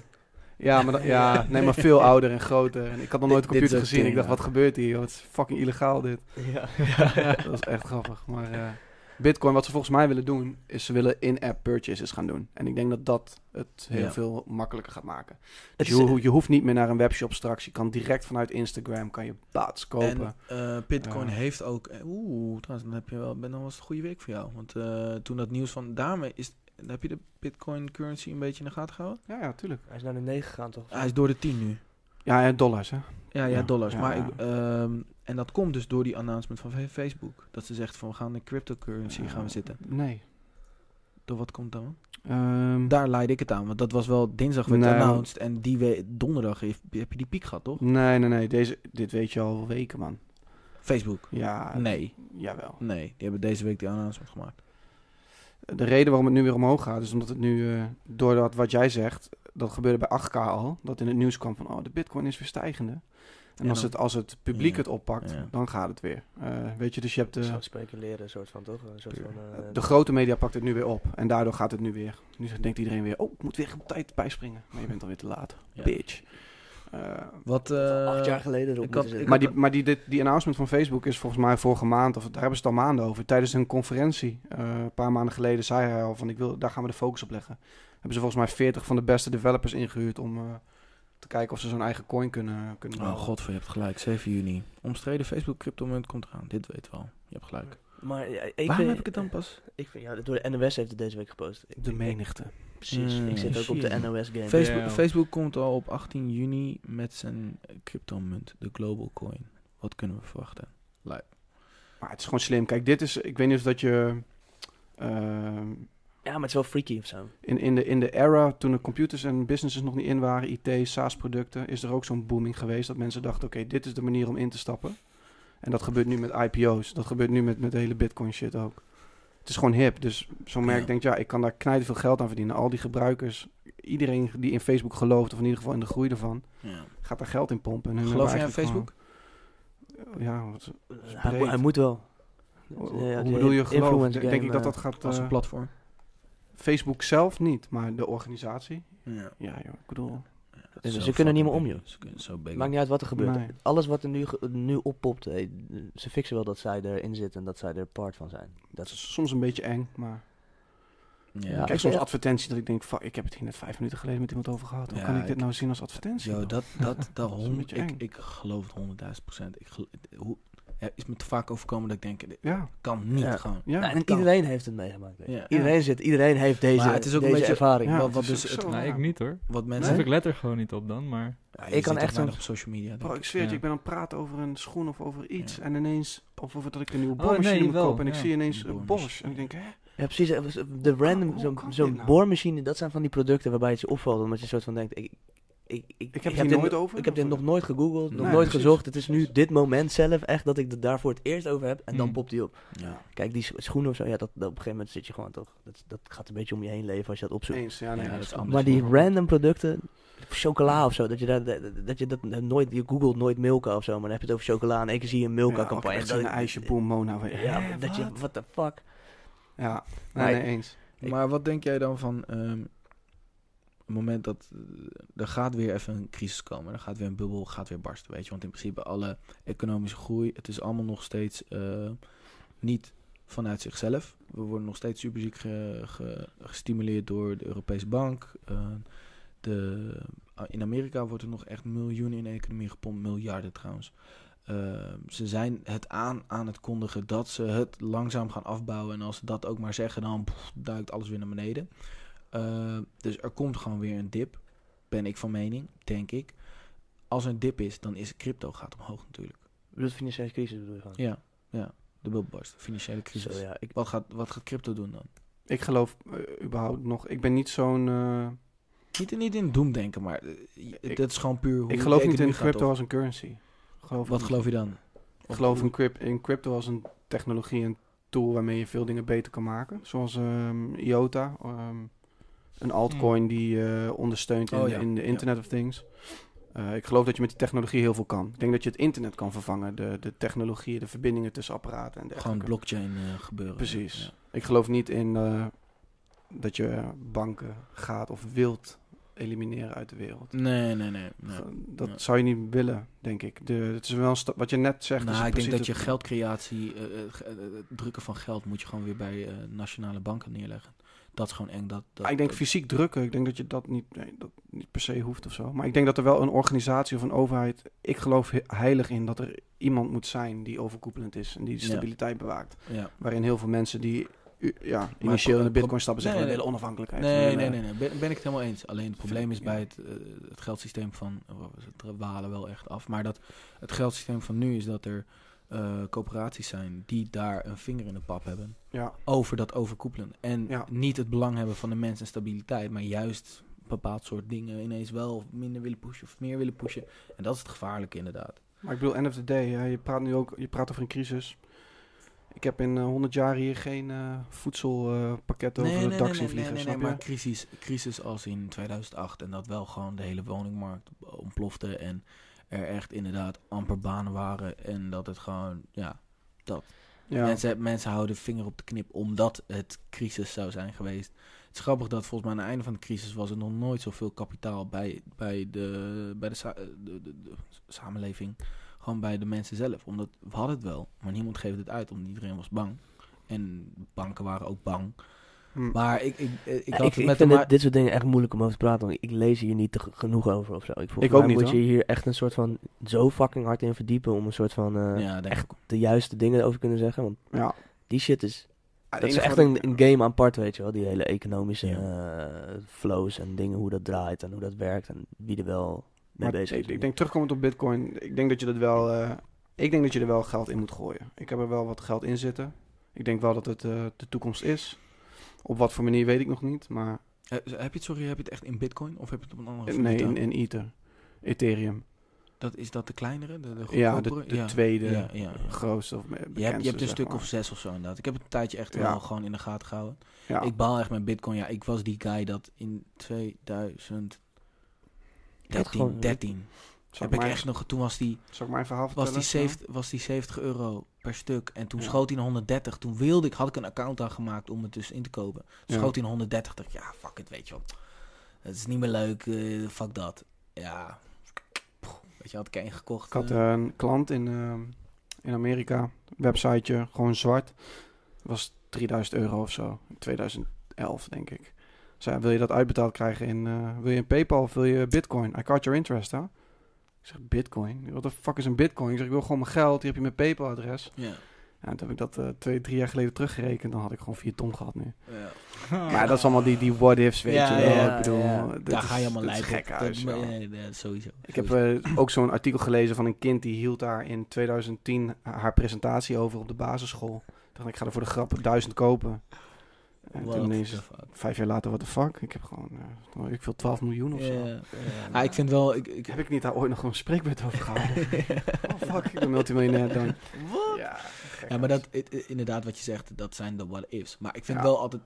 Ja, maar, ja, nee, maar veel ouder en groter. En ik had nog nooit een computer gezien. Ik dacht, ja. wat gebeurt hier? joh? Het is fucking illegaal dit. Ja. dat was echt grappig. Maar eh, Bitcoin, wat ze volgens mij willen doen, is ze willen in-app purchases gaan doen. En ik denk dat dat het heel Ja. veel makkelijker gaat maken. Dus je, eh, ho- je hoeft niet meer naar een webshop straks. Je kan direct vanuit Instagram kan je baats kopen. En eh, Bitcoin Ja. heeft ook... eh, Oeh, trouwens, dan heb je wel... Ben, dan was het een goede week voor jou. Want eh, toen dat nieuws van... Daarmee is... Heb je de Bitcoin currency een beetje in de gaten gehouden? ja, ja, tuurlijk. Hij is naar de 9 gegaan toch? Hij is door de 10 nu. Ja, ja, dollars hè. Ja, ja, Ja, dollars. ja, maar ja. Ik, ehm, en dat komt dus door die announcement van Fa- Facebook. Dat ze zegt van we gaan in cryptocurrency gaan we zitten. Nee. Door wat komt dan? Ehm, Daar leid ik het aan. Want dat was wel dinsdag werd Nee, announced. En die we donderdag heeft, heb je die piek gehad, toch? nee, nee, nee. Deze, dit weet je al weken, man. Facebook. Ja, Nee, jawel. nee. Die hebben deze week die announcement gemaakt. De reden waarom het nu weer omhoog gaat, is omdat het nu, eh door dat wat jij zegt, dat gebeurde bij 8K al, dat in het nieuws kwam van, oh, de bitcoin is weer stijgende. En als, het, als het publiek Ja, het oppakt, ja. dan gaat het weer. Eh, weet je, dus je hebt de, Zo speculeren, een soort van toch? Een soort van, eh, de grote media pakt het nu weer op. En daardoor gaat het nu weer. Nu denkt iedereen weer, oh, ik moet weer op tijd bijspringen. Maar je bent alweer te laat. Ja. Bitch. Eh, Wat, eh, acht jaar geleden ik had- ik maar die, maar die, dit, die announcement van Facebook is volgens mij vorige maand, of daar hebben ze het al maanden over. Tijdens een conferentie, eh, een paar maanden geleden, zei hij al van, ik wil, daar gaan we de focus op leggen. Hebben ze volgens mij 40 van de beste developers ingehuurd om eh, te kijken of ze zo'n eigen coin kunnen, kunnen Oh god, je hebt gelijk. 7 juni. Omstreden Facebook cryptomunt komt eraan. Dit weten we al. Je hebt gelijk. Maar ja, ik Waarom vind- heb ik het dan pas? Ik vind, ja, door de NOS heeft het deze week gepost. Ik, De ik- menigte. Precies, Mm, ik zit ook op de. NOS game. Facebook. Facebook komt al op 18 juni met zijn eh, cryptomunt, de Global Coin. Wat kunnen we verwachten? Maar het is gewoon slim. Kijk, dit is, ik weet niet of dat je... ehm, Ja, maar het is wel freaky of zo. in, in, de, in de era, toen de computers en businesses nog niet in waren, IT, SaaS-producten, is er ook zo'n booming geweest dat mensen dachten, oké, dit is de manier om in te stappen. En dat gebeurt nu met IPO's. Dat gebeurt nu met, met de hele Bitcoin shit ook. Het is gewoon hip. Dus zo'n merk Ja. denkt, ja, ik kan daar knijten veel geld aan verdienen. Al die gebruikers, iedereen die in Facebook gelooft, of in ieder geval in de groei ervan, Ja. gaat daar geld in pompen. En Geloof jij aan eigenlijk Facebook? gewoon- ja, wat, Hij, moet wel. hoe Ja, hoe bedoel je geloof? Denk game, ik dat eh, dat gaat... Als een eh, platform. Facebook zelf niet, maar de organisatie. Ja. Ja, joh, ik bedoel... Dus ze kunnen niet meer om, joh. big. Ze kunnen zo. Maakt niet uit wat er gebeurt. Nee. Alles wat er nu, nu oppopt, eh, ze fixen wel dat zij erin zitten en dat zij er part van zijn. Dat Dat is, soms een beetje eng, maar... Ja. Kijk, soms ja. advertenties dat ik denk, fuck, ik heb het hier net vijf minuten geleden met iemand over gehad. Hoe Ja, kan ik dit ik- nou zien als advertentie? Dat, dat, dat, Dat is een hond, beetje ik, eng. ik geloof het honderdduizend procent. Ik hoe, ja, is me te vaak overkomen dat ik denk, dit Ja, kan niet Ja. gewoon. ja. Nou, en kan. iedereen heeft het meegemaakt. weet je. Ja. Iedereen, zit, iedereen heeft deze, Maar het is ook een beetje- ervaring. Ja, wat, het wat is dus ook het, zo. Nee, ja. ik niet hoor. wat Nee? mensen... ik let er gewoon niet op dan, maar... Ja, je ik kan zit echt weinig op social media. denk Bro, ik zweer het je, ik ben aan het praten over een schoen of over iets. Ja. En ineens, of over dat ik een nieuwe Oh, boormachine nee, moet wel, kopen. En ik ja. zie ineens Een boormachine. Bosch. En ik denk, hè? Ja, precies. eh, De random, hoe zo'n kan zo'n dit nou? boormachine, dat zijn van die producten waarbij het je opvalt. Omdat je soort van denkt, ik, ik, ik, Ik heb dit hier nooit no- over. Ik heb dit nog nooit gegoogeld, nog Nee, nooit precies, gezocht. Het is nu dit moment zelf echt dat ik het daar voor het eerst over heb. En dan Mm. popt die op. Ja. Kijk, die scho- schoenen of zo, ja, dat, dat op een gegeven moment zit je gewoon toch. Dat, dat gaat een beetje om je heen leven als je dat opzoekt. Eens, ja, nee, Ja, dat is anders. Maar die random producten, chocola of zo, dat je, daar, dat, dat je dat nooit, je googelt nooit Milka of zo, maar dan heb je het over chocola en één keer zie je een Ja, Milka-campagne. Dat zo'n ik- ijsje, boom, Mona. Ja, Hè, dat je, what the fuck. Ja, nee, eens. Ik- Maar wat denk jij dan van ehm, het moment dat eh, er gaat weer even een crisis komen, er gaat weer een bubbel, gaat weer barsten, weet je? Want in principe alle economische groei, het is allemaal nog steeds eh, niet vanuit zichzelf. We worden nog steeds superziek ge, ge- gestimuleerd door de Europese Bank. Eh, de, in Amerika wordt er nog echt miljoenen in de economie gepompt, miljarden trouwens. Ze zijn het aan aan het kondigen dat ze het langzaam gaan afbouwen. En als ze dat ook maar zeggen, dan duikt alles weer naar beneden. Eh, dus er komt gewoon weer een dip. Ben ik van mening, denk ik. Als er een dip is, dan is crypto gaat omhoog natuurlijk. Bedoel, financiële crisis bedoel je gewoon. Ja, ja. De bubbelbarst, financiële crisis. Zo, ja, ik, Wat, gaat, wat gaat crypto doen dan? Ik geloof eh, überhaupt nog... Ik ben niet zo'n... eh, Niet, niet in doemdenken, maar eh, Ik- dat is gewoon puur hoe ik de geloof niet in gaat, crypto als een currency. Geloof Wat niet. geloof je dan? Ik geloof in, in crypto als een technologie, een tool waarmee je veel dingen beter kan maken. Zoals ehm, IOTA, ehm, een altcoin die eh, ondersteunt in, Oh ja, in de ja. Internet of Things. Eh, ik geloof dat je met die technologie heel veel kan. Ik denk dat je het internet kan vervangen, de, de technologie, de verbindingen tussen apparaten en Gewoon dergelijke. blockchain eh, gebeuren. Precies. Ja. Ik geloof niet in dat je banken gaat of wilt elimineren uit de wereld. Nee, nee, nee. nee. Dat zou je niet willen, denk ik. De, het is wel wat je net zegt. Nou, ik denk dat je geldcreatie, ge- het drukken van geld moet je gewoon weer bij nationale banken neerleggen. Dat is gewoon eng. Dat, dat, Ah, ik denk fysiek drukken, ik denk dat je dat niet, nee, dat niet per se hoeft of zo. Maar ik denk dat er wel een organisatie of een overheid... Ik geloof he- heilig in dat er iemand moet zijn die overkoepelend is en die de Ja. stabiliteit bewaakt. Ja. Waarin heel veel mensen die ja, initieel in de bitcoin stappen zeggen... nee, nee. willen onafhankelijkheid. we Nee, nee, willen- nee, nee. Ben, ben ik het helemaal eens. Alleen het probleem is bij het, eh, het geldsysteem van... Oh, we walen wel echt af. Maar dat het geldsysteem van nu is dat er eh, coöperaties zijn... die daar een vinger in de pap hebben. Ja, Over dat overkoepelen. En Ja. niet het belang hebben van de mens en stabiliteit... maar juist een bepaald soort dingen ineens wel minder willen pushen... of meer willen pushen. En dat is het gevaarlijke inderdaad. maar ik bedoel, end of the day, hè, je praat nu ook je praat over een crisis. Ik heb in eh, 100 jaar hier geen eh, voedselpakket over het dak zien vliegen, nee, snap je? maar crisis, crisis als in 2008 en dat wel gewoon de hele woningmarkt ontplofte en er echt inderdaad amper banen waren en dat het gewoon, ja, dat. ja. Mensen, mensen houden de vinger op de knip omdat het crisis zou zijn geweest. Het is grappig dat volgens mij aan het einde van de crisis was er nog nooit zoveel kapitaal bij, bij, de, bij de, sa- de, de, de samenleving, gewoon bij de mensen zelf. Omdat we hadden het wel, maar niemand geeft het uit, omdat iedereen was bang. En banken waren ook bang. Hm. Maar ik, ik, had ik, het ik met vind dit, dit soort dingen echt moeilijk om over te praten. Want ik lees hier niet genoeg over of zo. Ik, Ik ook niet, moet hoor. je hier echt een soort van zo fucking hard in verdiepen om een soort van eh, ja, echt de juiste dingen over te kunnen zeggen. Want ja. die shit is, Het dat is echt een, een game apart, weet je wel. Die hele economische Ja. eh, flows en dingen, hoe dat draait en hoe dat werkt en wie er wel mee Maar bezig ik, is. ik denk terugkomend op Bitcoin, ik denk dat je dat wel, eh, ik denk dat je er wel geld in moet gooien. Ik heb er wel wat geld in zitten. Ik denk wel dat het eh, de toekomst is. Op wat voor manier weet ik nog niet, maar Eh, heb je het, sorry, heb je het echt in bitcoin of heb je het op een andere nee, in, in Ether, Ethereum. Dat, is dat de kleinere, de, de Ja, de, tweede Ja, grootste of Je hebt, je hebt een stuk maar. of zes of zo inderdaad. Ik heb het een tijdje echt wel gewoon in de gaten gehouden. Ja. Ik baal echt met bitcoin. Ja, ik was die guy dat in 2013, gewoon- 13, zal, heb ik echt nog, toen was die, zal ik mijn verhaal was die, 70, was die 70 euro per stuk. En toen Ja. schoot hij naar 130. Toen wilde ik, had ik een account aangemaakt om het dus in te kopen. Toen Ja. schoot hij naar 130. Dacht ja, fuck it, weet je wel. Het is niet meer leuk, eh, fuck dat. Ja, weet je, had ik één gekocht. Ik had eh, een klant in, eh, in Amerika, websiteje, gewoon zwart. was 3000 euro of zo, in 2011 denk ik. Zei, wil je dat uitbetaald krijgen in, eh, wil je een Paypal of wil je Bitcoin? I caught your interest, hè? Ik zeg, Bitcoin? Wat de fuck is een Bitcoin? Ik zeg, ik wil gewoon mijn geld, hier heb je mijn Paypal-adres. ja, Ja, toen heb ik dat eh, twee, drie jaar geleden teruggerekend, dan had ik gewoon vier ton gehad nu. ja. Maar dat is allemaal die, die what-ifs, weet Ja, je wel. ja, ik bedoel, Daar is- ga je allemaal lijken. gek dat, nee, sowieso. Ik heb eh, ook zo'n artikel gelezen van een kind die hield daar in 2010 haar presentatie over op de basisschool. Ik dacht, ik ga er voor de grap duizend kopen. En toen ineens, vijf jaar later, what the fuck? Ik heb gewoon, eh, ik veel 12 miljoen of zo. Ja. Ah, ik vind wel... Ik, ik, Heb ik niet daar ooit nog een spreekbeurt over gehouden? oh fuck, ik ben multimiljonair dan. Ja, gek ja, maar dat, inderdaad wat je zegt, dat zijn de what-ifs. Maar ik vind Ja. wel altijd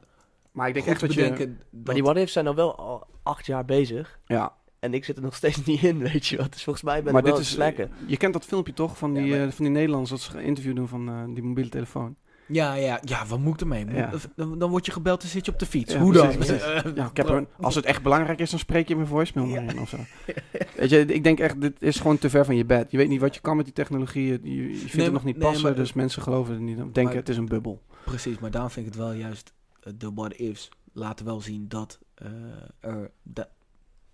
Maar ik denk echt dat je... Maar die what-ifs zijn al wel al acht jaar bezig. Ja, En ik zit er nog steeds niet in, weet je wat. Dus volgens mij ben maar ik wel dit is... slacken. Je kent dat filmpje toch van Ja, die, maar- eh, van die Nederlanders dat ze een interview doen van eh, die mobiele telefoon. Ja, ja, ja, wat moet ik ermee? Moet- Ja. Dan, dan word je gebeld en zit je op de fiets. Ja, Hoe dan? precies, precies. Ja, ik heb er, als het echt belangrijk is, dan spreek je mijn voicemail maar in of zo. Weet je, ik denk echt, dit is gewoon te ver van je bed. Je weet niet wat je kan met die technologie. Je, je vindt Nee, het nog niet nee, passen, maar- dus mensen geloven het niet. Denken, Maar- het is een bubbel. Precies, maar daarom vind ik het wel juist... eh, De what-ifs laten wel zien dat eh, er da-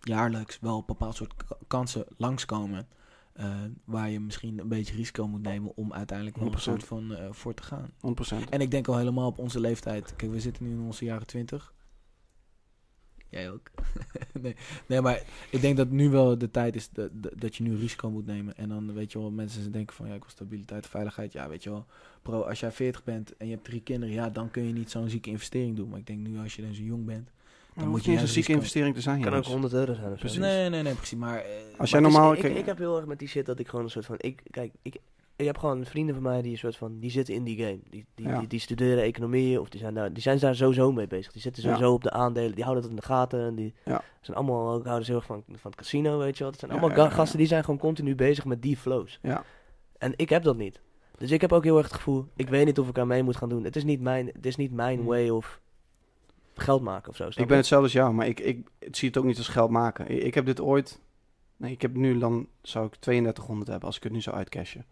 jaarlijks wel een bepaald soort k- kansen langskomen... eh, waar je misschien een beetje risico moet nemen om uiteindelijk wel een 100%. soort van eh, voor te gaan. 100%. En ik denk al helemaal op onze leeftijd. Kijk, we zitten nu in onze jaren twintig. Jij ook. nee, nee, maar ik denk dat nu wel de tijd is dat, dat- dat je nu risico moet nemen. En dan weet je wel, mensen denken van ja, ik wil stabiliteit, veiligheid. Ja, weet je wel. Bro, als jij 40 bent en je hebt drie kinderen, ja, dan kun je niet zo'n zieke investering doen. Maar ik denk nu als je dan zo jong bent. Dan moet je niet een juist zieke investering te zijn. kan ook jongens. 100 euro zijn of zo. Precies. Nee, nee, nee, precies. Maar, eh, Als Maar jij normaal... ik, kijk- ik heb heel erg met die shit dat ik gewoon een soort van... Ik, kijk, ik, ik heb gewoon vrienden van mij die een soort van... Die zitten in die game. Die, die, Ja. die, die studeren economie of die zijn, daar, die zijn daar sowieso mee bezig. Die zitten Ja. sowieso op de aandelen. Die houden dat in de gaten. En die Ja. zijn allemaal ook houden ze heel erg van, van het casino, weet je wat. Het zijn Ja, allemaal ja, ga- ja, gasten ja. die zijn gewoon continu bezig met die flows. Ja. En ik heb dat niet. Dus ik heb ook heel erg het gevoel... Ik weet niet of ik aan mee moet gaan doen. Het is niet mijn, het is niet mijn Hmm. way of geld maken of zo. Ik ben je? hetzelfde als jou, maar ik, ik, ik zie het ook niet als geld maken. Ik, ik heb dit ooit... Nee, ik heb nu dan... Zou ik 3200 hebben als ik het nu zou uitcashen.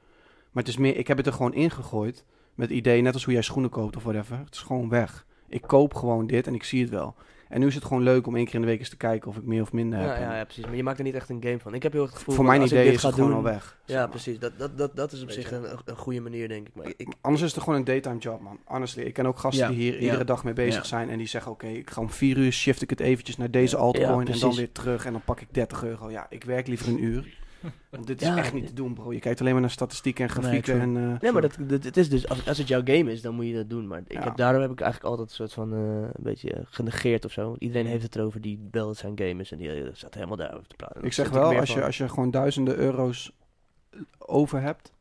Maar het is meer... Ik heb het er gewoon ingegooid met het idee, net als hoe jij schoenen koopt of whatever. Het is gewoon weg. Ik koop gewoon dit en ik zie het wel. En nu is het gewoon leuk om één keer in de week eens te kijken of ik meer of minder heb. Ja, ja, ja, precies. Maar je maakt er niet echt een game van. Ik heb heel erg het gevoel... Voor mijn als ik idee dit is het gewoon doen- al weg. Ja, maar. precies. Dat, dat, dat, dat is op Weet zich een, een goede manier, denk ik. Maar ik, ik- Anders is het gewoon een daytime job, man. Honestly, ik ken ook gasten Ja, die hier ja. iedere dag mee bezig Ja. zijn. En die zeggen, oké, ik ga om vier uur shift ik het eventjes naar deze Ja. altcoin. Ja, en dan weer terug en dan pak ik 30 euro. Ja, ik werk liever een uur. Want dit is Ja, echt niet te doen, bro. Je kijkt alleen maar naar statistieken en Nee, grafieken. true. en, eh, nee, maar dat, dat, het is dus, als, als het jouw game is, dan moet je dat doen. Maar ik Ja. heb, daarom heb ik eigenlijk altijd een soort van, eh, een beetje genegeerd of zo. Iedereen heeft het erover die wel het zijn game is en die eh, staat helemaal daarover te praten. ik zeg wel, als je, als je gewoon duizenden euro's over hebt,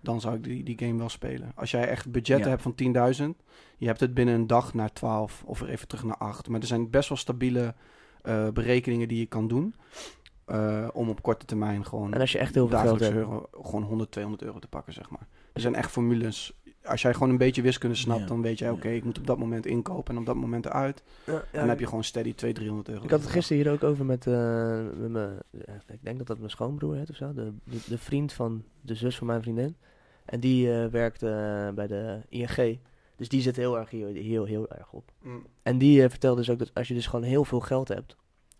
dan zou ik die, die game wel spelen. Als jij echt budgetten Ja. hebt van 10.000, je hebt het binnen een dag naar 12 of er even terug naar 8. Maar er zijn best wel stabiele eh, berekeningen die je kan doen. Eh, om op korte termijn gewoon En als je echt heel veel geld hebt. euro, gewoon 100, 200 euro te pakken, zeg maar. Er zijn echt formules. Als jij gewoon een beetje wiskunde snapt, Ja. dan weet jij, Ja. oké, ik moet op dat moment inkopen en op dat moment eruit. Ja, ja, en dan heb je gewoon steady 200, 300 euro. Ik had het gisteren hier ook over met, eh, met mijn, ik denk dat dat mijn schoonbroer heet of zo. De, de, de vriend van de zus van mijn vriendin. En die eh werkt bij de ING. Dus die zit heel erg hier, heel, heel erg op. Mm. En die vertelde dus ook dat als je dus gewoon heel veel geld hebt,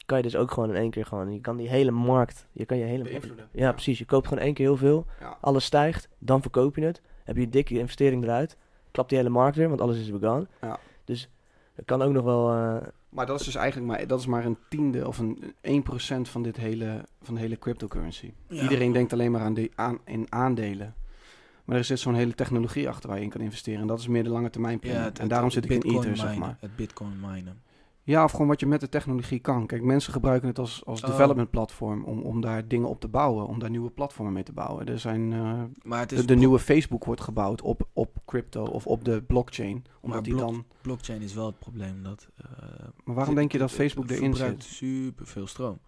kan je dus ook gewoon in één keer gewoon, je kan die hele markt, je kan je hele, Beïnvloeden. ja, precies, je koopt gewoon één keer heel veel, Ja. alles stijgt, dan verkoop je het, heb je een dikke investering eruit, klapt die hele markt weer, want alles is gone. Ja. Dus dat kan ook nog wel, eh, Maar dat is dus eigenlijk maar, dat is maar een tiende of een 1% van, dit hele, van de hele cryptocurrency. Ja. Iedereen denkt alleen maar aan, de, aan in aandelen. Maar er zit zo'n hele technologie achter waar je in kan investeren. En dat is meer de lange termijn plan. het- en daarom het zit ik in Bitcoin Ether, zeg maar. Het bitcoin minen. Ja, of gewoon wat je met de technologie kan. Kijk, mensen gebruiken het als, als Oh. development platform om, om daar dingen op te bouwen. Om daar nieuwe platformen mee te bouwen. Er zijn, eh, Maar het is de, de nieuwe Facebook wordt gebouwd op, op crypto of op de blockchain. Omdat die dan... blockchain is wel het probleem dat. eh, Maar waarom denk je dat Facebook erin zit? super veel stroom.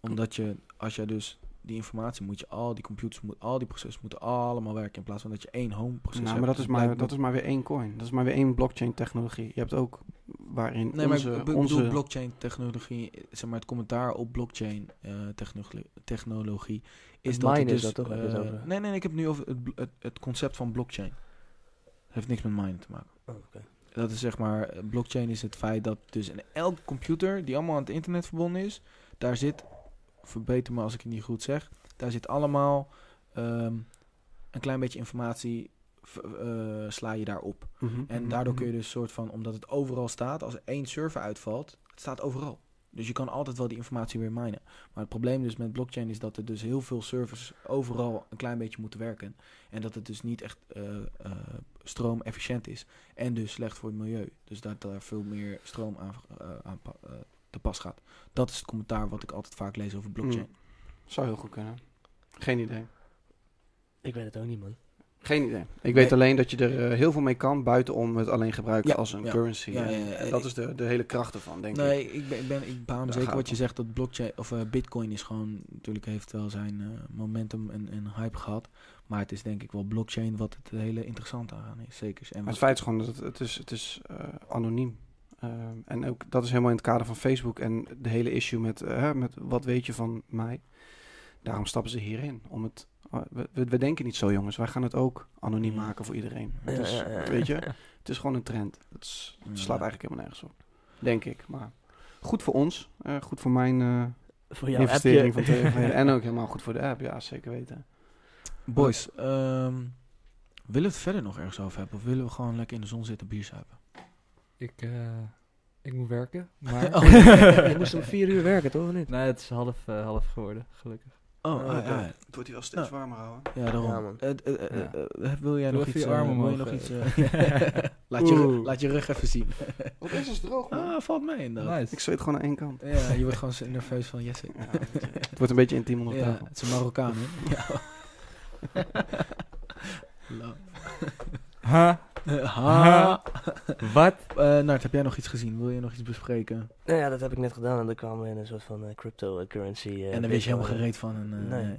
Omdat je, als jij dus die informatie moet je, al die computers, moet, al die processen moeten allemaal werken in plaats van dat je één home proces Nou, hebt. maar dat is Dus maar, dat is maar weer één coin. Dat is maar weer één blockchain technologie. Je hebt ook waarin Nee, maar onze, ik be- onze bedoel blockchain technologie, zeg maar het commentaar op blockchain eh, technologie, technologie is Het dat het minen is dus, dat toch, het eh, over? nee, nee, nee, ik heb het nu over het, het, het concept van blockchain. heeft niks met minen te maken. Oh, oké. Dat is zeg maar, eh, blockchain is het feit dat dus in elke computer die allemaal aan het internet verbonden is, daar zit, verbeter me als ik het niet goed zeg, daar zit allemaal ehm, een klein beetje informatie, eh, sla je daarop. Mhm, En mhm, daardoor kun mhm. je dus soort van, omdat het overal staat, als er één server uitvalt, het staat overal. Dus je kan altijd wel die informatie weer minen. Maar het probleem dus met blockchain is dat er dus heel veel servers overal een klein beetje moeten werken. En dat het dus niet echt eh eh, stroomefficiënt is. En dus slecht voor het milieu. Dus dat daar veel meer stroom aan, aan te pas gaat. Dat is het commentaar wat ik altijd vaak lees over blockchain. Zou heel goed kunnen. Geen idee. Ik weet het ook niet, man. Geen idee. Ik Nee. weet alleen dat je er eh, heel veel mee kan, buiten om het alleen gebruiken Ja, als een ja. currency. Ja, En- dat is de, de hele kracht ervan, denk ik. Nee, ik, ben, ik, ben, ik Daar zeker wat je zegt dat blockchain of eh, bitcoin is gewoon natuurlijk heeft wel zijn eh, momentum en, en hype gehad. Maar het is denk ik wel blockchain wat het hele interessante aan is. Zeker. En het feit is gewoon dat het, het is, het is eh, anoniem. Ehm, en ook dat is helemaal in het kader van Facebook en de hele issue met, eh, hè, met wat weet je van mij. Daarom stappen ze hierin. Om het, uh, we, we, denken niet zo jongens, wij gaan het ook anoniem Mm. maken voor iedereen. Het Ja, is, ja, ja. Weet je, het is gewoon een trend. Het, is- het Ja. slaat eigenlijk helemaal nergens op. Denk ik. Maar goed voor ons. eh, goed voor mijn eh, Voor jouw investering appje. van. En ook helemaal goed voor de app. Ja, zeker weten. Boys, ehm, willen we het verder nog ergens over hebben? Of willen we gewoon lekker in de zon zitten bier zuipen? Ik, eh, ik moet werken, maar... Oh. Je moest om vier uur werken, toch? Of niet? nee, het is half, eh, half geworden, gelukkig. Oh, Oh, ah, oké. ja. Het wordt hier wel steeds Nou. warmer houden. Ja, daarom. Ja, man. Eh, eh, eh, Ja. eh, wil jij nog iets? eh, wil je nog iets eh. eh, laat, je, ru- Oeh. laat je rug even zien. Wat is het droog, man? ah, valt mee inderdaad. Nice. Ik zweet gewoon aan één kant. Ja, je wordt gewoon zo nerveus van Jesse. Ja, het wordt een beetje intiem onder Ja, tafel. het is een Marokkaan, hè? Ja. Love. Ha? Ha. Wat? Eh, Nart, heb jij nog iets gezien? Wil je nog iets bespreken? Nou ja, dat heb ik net gedaan. En dan kwamen we in een soort van eh, cryptocurrency. eh, en daar weet je helemaal bitcoin. gereed van. En, eh, Nee. nee.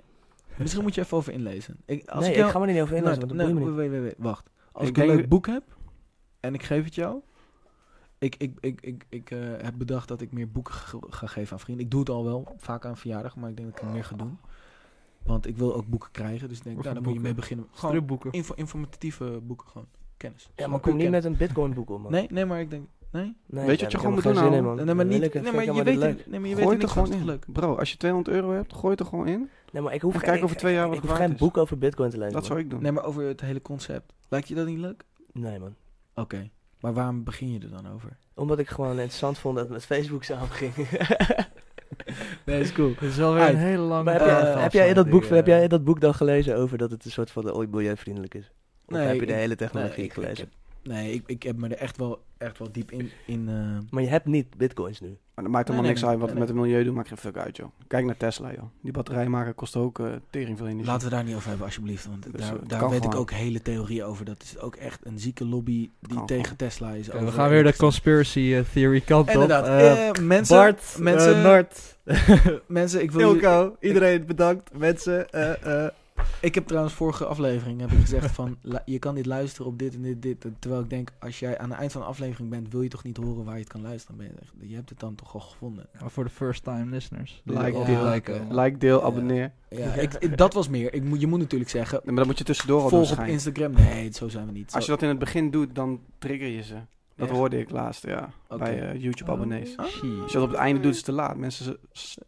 Misschien moet je even over inlezen. Ik, als nee, ik, ik, jou- ga me er niet over inlezen, Nart, want dat nee, boeit me niet. wait, wait, wait, wacht. Als Ik ik, een denk- leuk boek heb en ik geef het jou. Ik, ik, ik, ik, ik eh, heb bedacht dat ik meer boeken ge- ga geven aan vrienden. Ik doe het al wel, vaak aan verjaardag, maar ik denk dat ik het meer ga doen. Want ik wil ook boeken krijgen, dus ik denk, Wat nou, voor dan moet je mee boeken? beginnen. Gewoon Stripboeken. info, informatieve boeken, gewoon kennis. Ja, maar kom niet met een bitcoin boek op, man. Nee, nee, maar ik denk, nee. Nee, Weet je wat je ik gewoon moet doen, in, man. Nee, maar niet, ik- nee, maar ik je weet het, leuk. nee, maar je weet Gooi er het gewoon in. leuk. Bro, als je 200 euro hebt, gooi het er gewoon in. Nee, maar ik hoef, En kijken ik- over twee jaar ik, wat ik hoef geen is. boek over bitcoin te lezen, Dat zou ik doen. Nee, maar over het hele concept. Lijkt je dat niet leuk? Nee, man. Oké, maar waarom begin je er dan over? Omdat ik gewoon interessant vond dat het met Facebook samen ging. Nee, is cool. Het is wel weer een hele lange... Maar heb, Eh, jij, podcast heb, jij in dat boek, afsluiting, heb jij eh. in dat boek dan gelezen over dat het een soort van ooit milieuvriendelijk is? Of Nee, heb je de ik- hele technologie Nee, ik, ik gelezen? heb, nee ik, ik heb me er echt wel, echt wel diep in... in eh, Maar je hebt niet bitcoins nu. Maar dat maakt helemaal nee, niks nee. uit. Wat Nee, het met het milieu doet, maakt geen fuck uit, joh. Kijk naar Tesla, joh. Die batterij maken kost ook eh tering veel energie. laten we daar niet over hebben, alsjeblieft. Want Dus, daar, eh, daar weet ik ook hele theorieën over. Dat is ook echt een zieke lobby die kan tegen gewoon. Tesla is. We gaan weer de conspiracy theory kant op. Inderdaad. Mensen, Bart, mensen, Nart, mensen, ik wil Ilko, iedereen bedankt. Mensen, eh, eh. Ik heb trouwens vorige aflevering heb ik gezegd van je kan dit luisteren op dit en dit, dit. Terwijl ik denk, als jij aan het eind van de aflevering bent, wil je toch niet horen waar je het kan luisteren. Ben je, je hebt het dan toch al gevonden. Maar voor de first time listeners. die Like, deel, like. Like, deel, Ja. abonneer. Ja, ik, ik- dat was meer. Ik je moet natuurlijk zeggen, maar dat moet je tussendoor al volg op. Instagram. Nee, zo zijn we niet. Als je dat in het begin doet, dan trigger je ze. Dat Echt? hoorde ik laatst, ja. Bij eh, YouTube-abonnees. Als je dat op het einde doet, is het te laat. Mensen,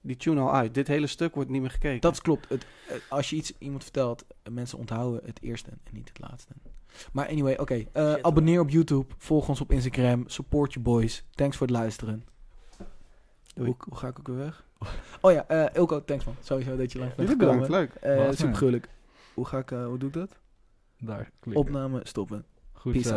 die tune al uit. Dit hele stuk wordt niet meer gekeken. Dat klopt. Het, het- als je iets iemand vertelt, eh, mensen onthouden het eerste en niet het laatste. Maar anyway, oké. eh, abonneer op YouTube, volg ons op Instagram, support je boys. Thanks voor het luisteren. Doei. Hoe, hoe ga ik ook weer weg? Oh ja, eh Ilko, thanks man. Sowieso dat je lang bent Jullie bedankt, leuk. Eh Wacht, super gruwelijk. Hoe ga ik, eh, hoe doe ik dat? Daar, klikken. Opname, stoppen. Goed Peace zo.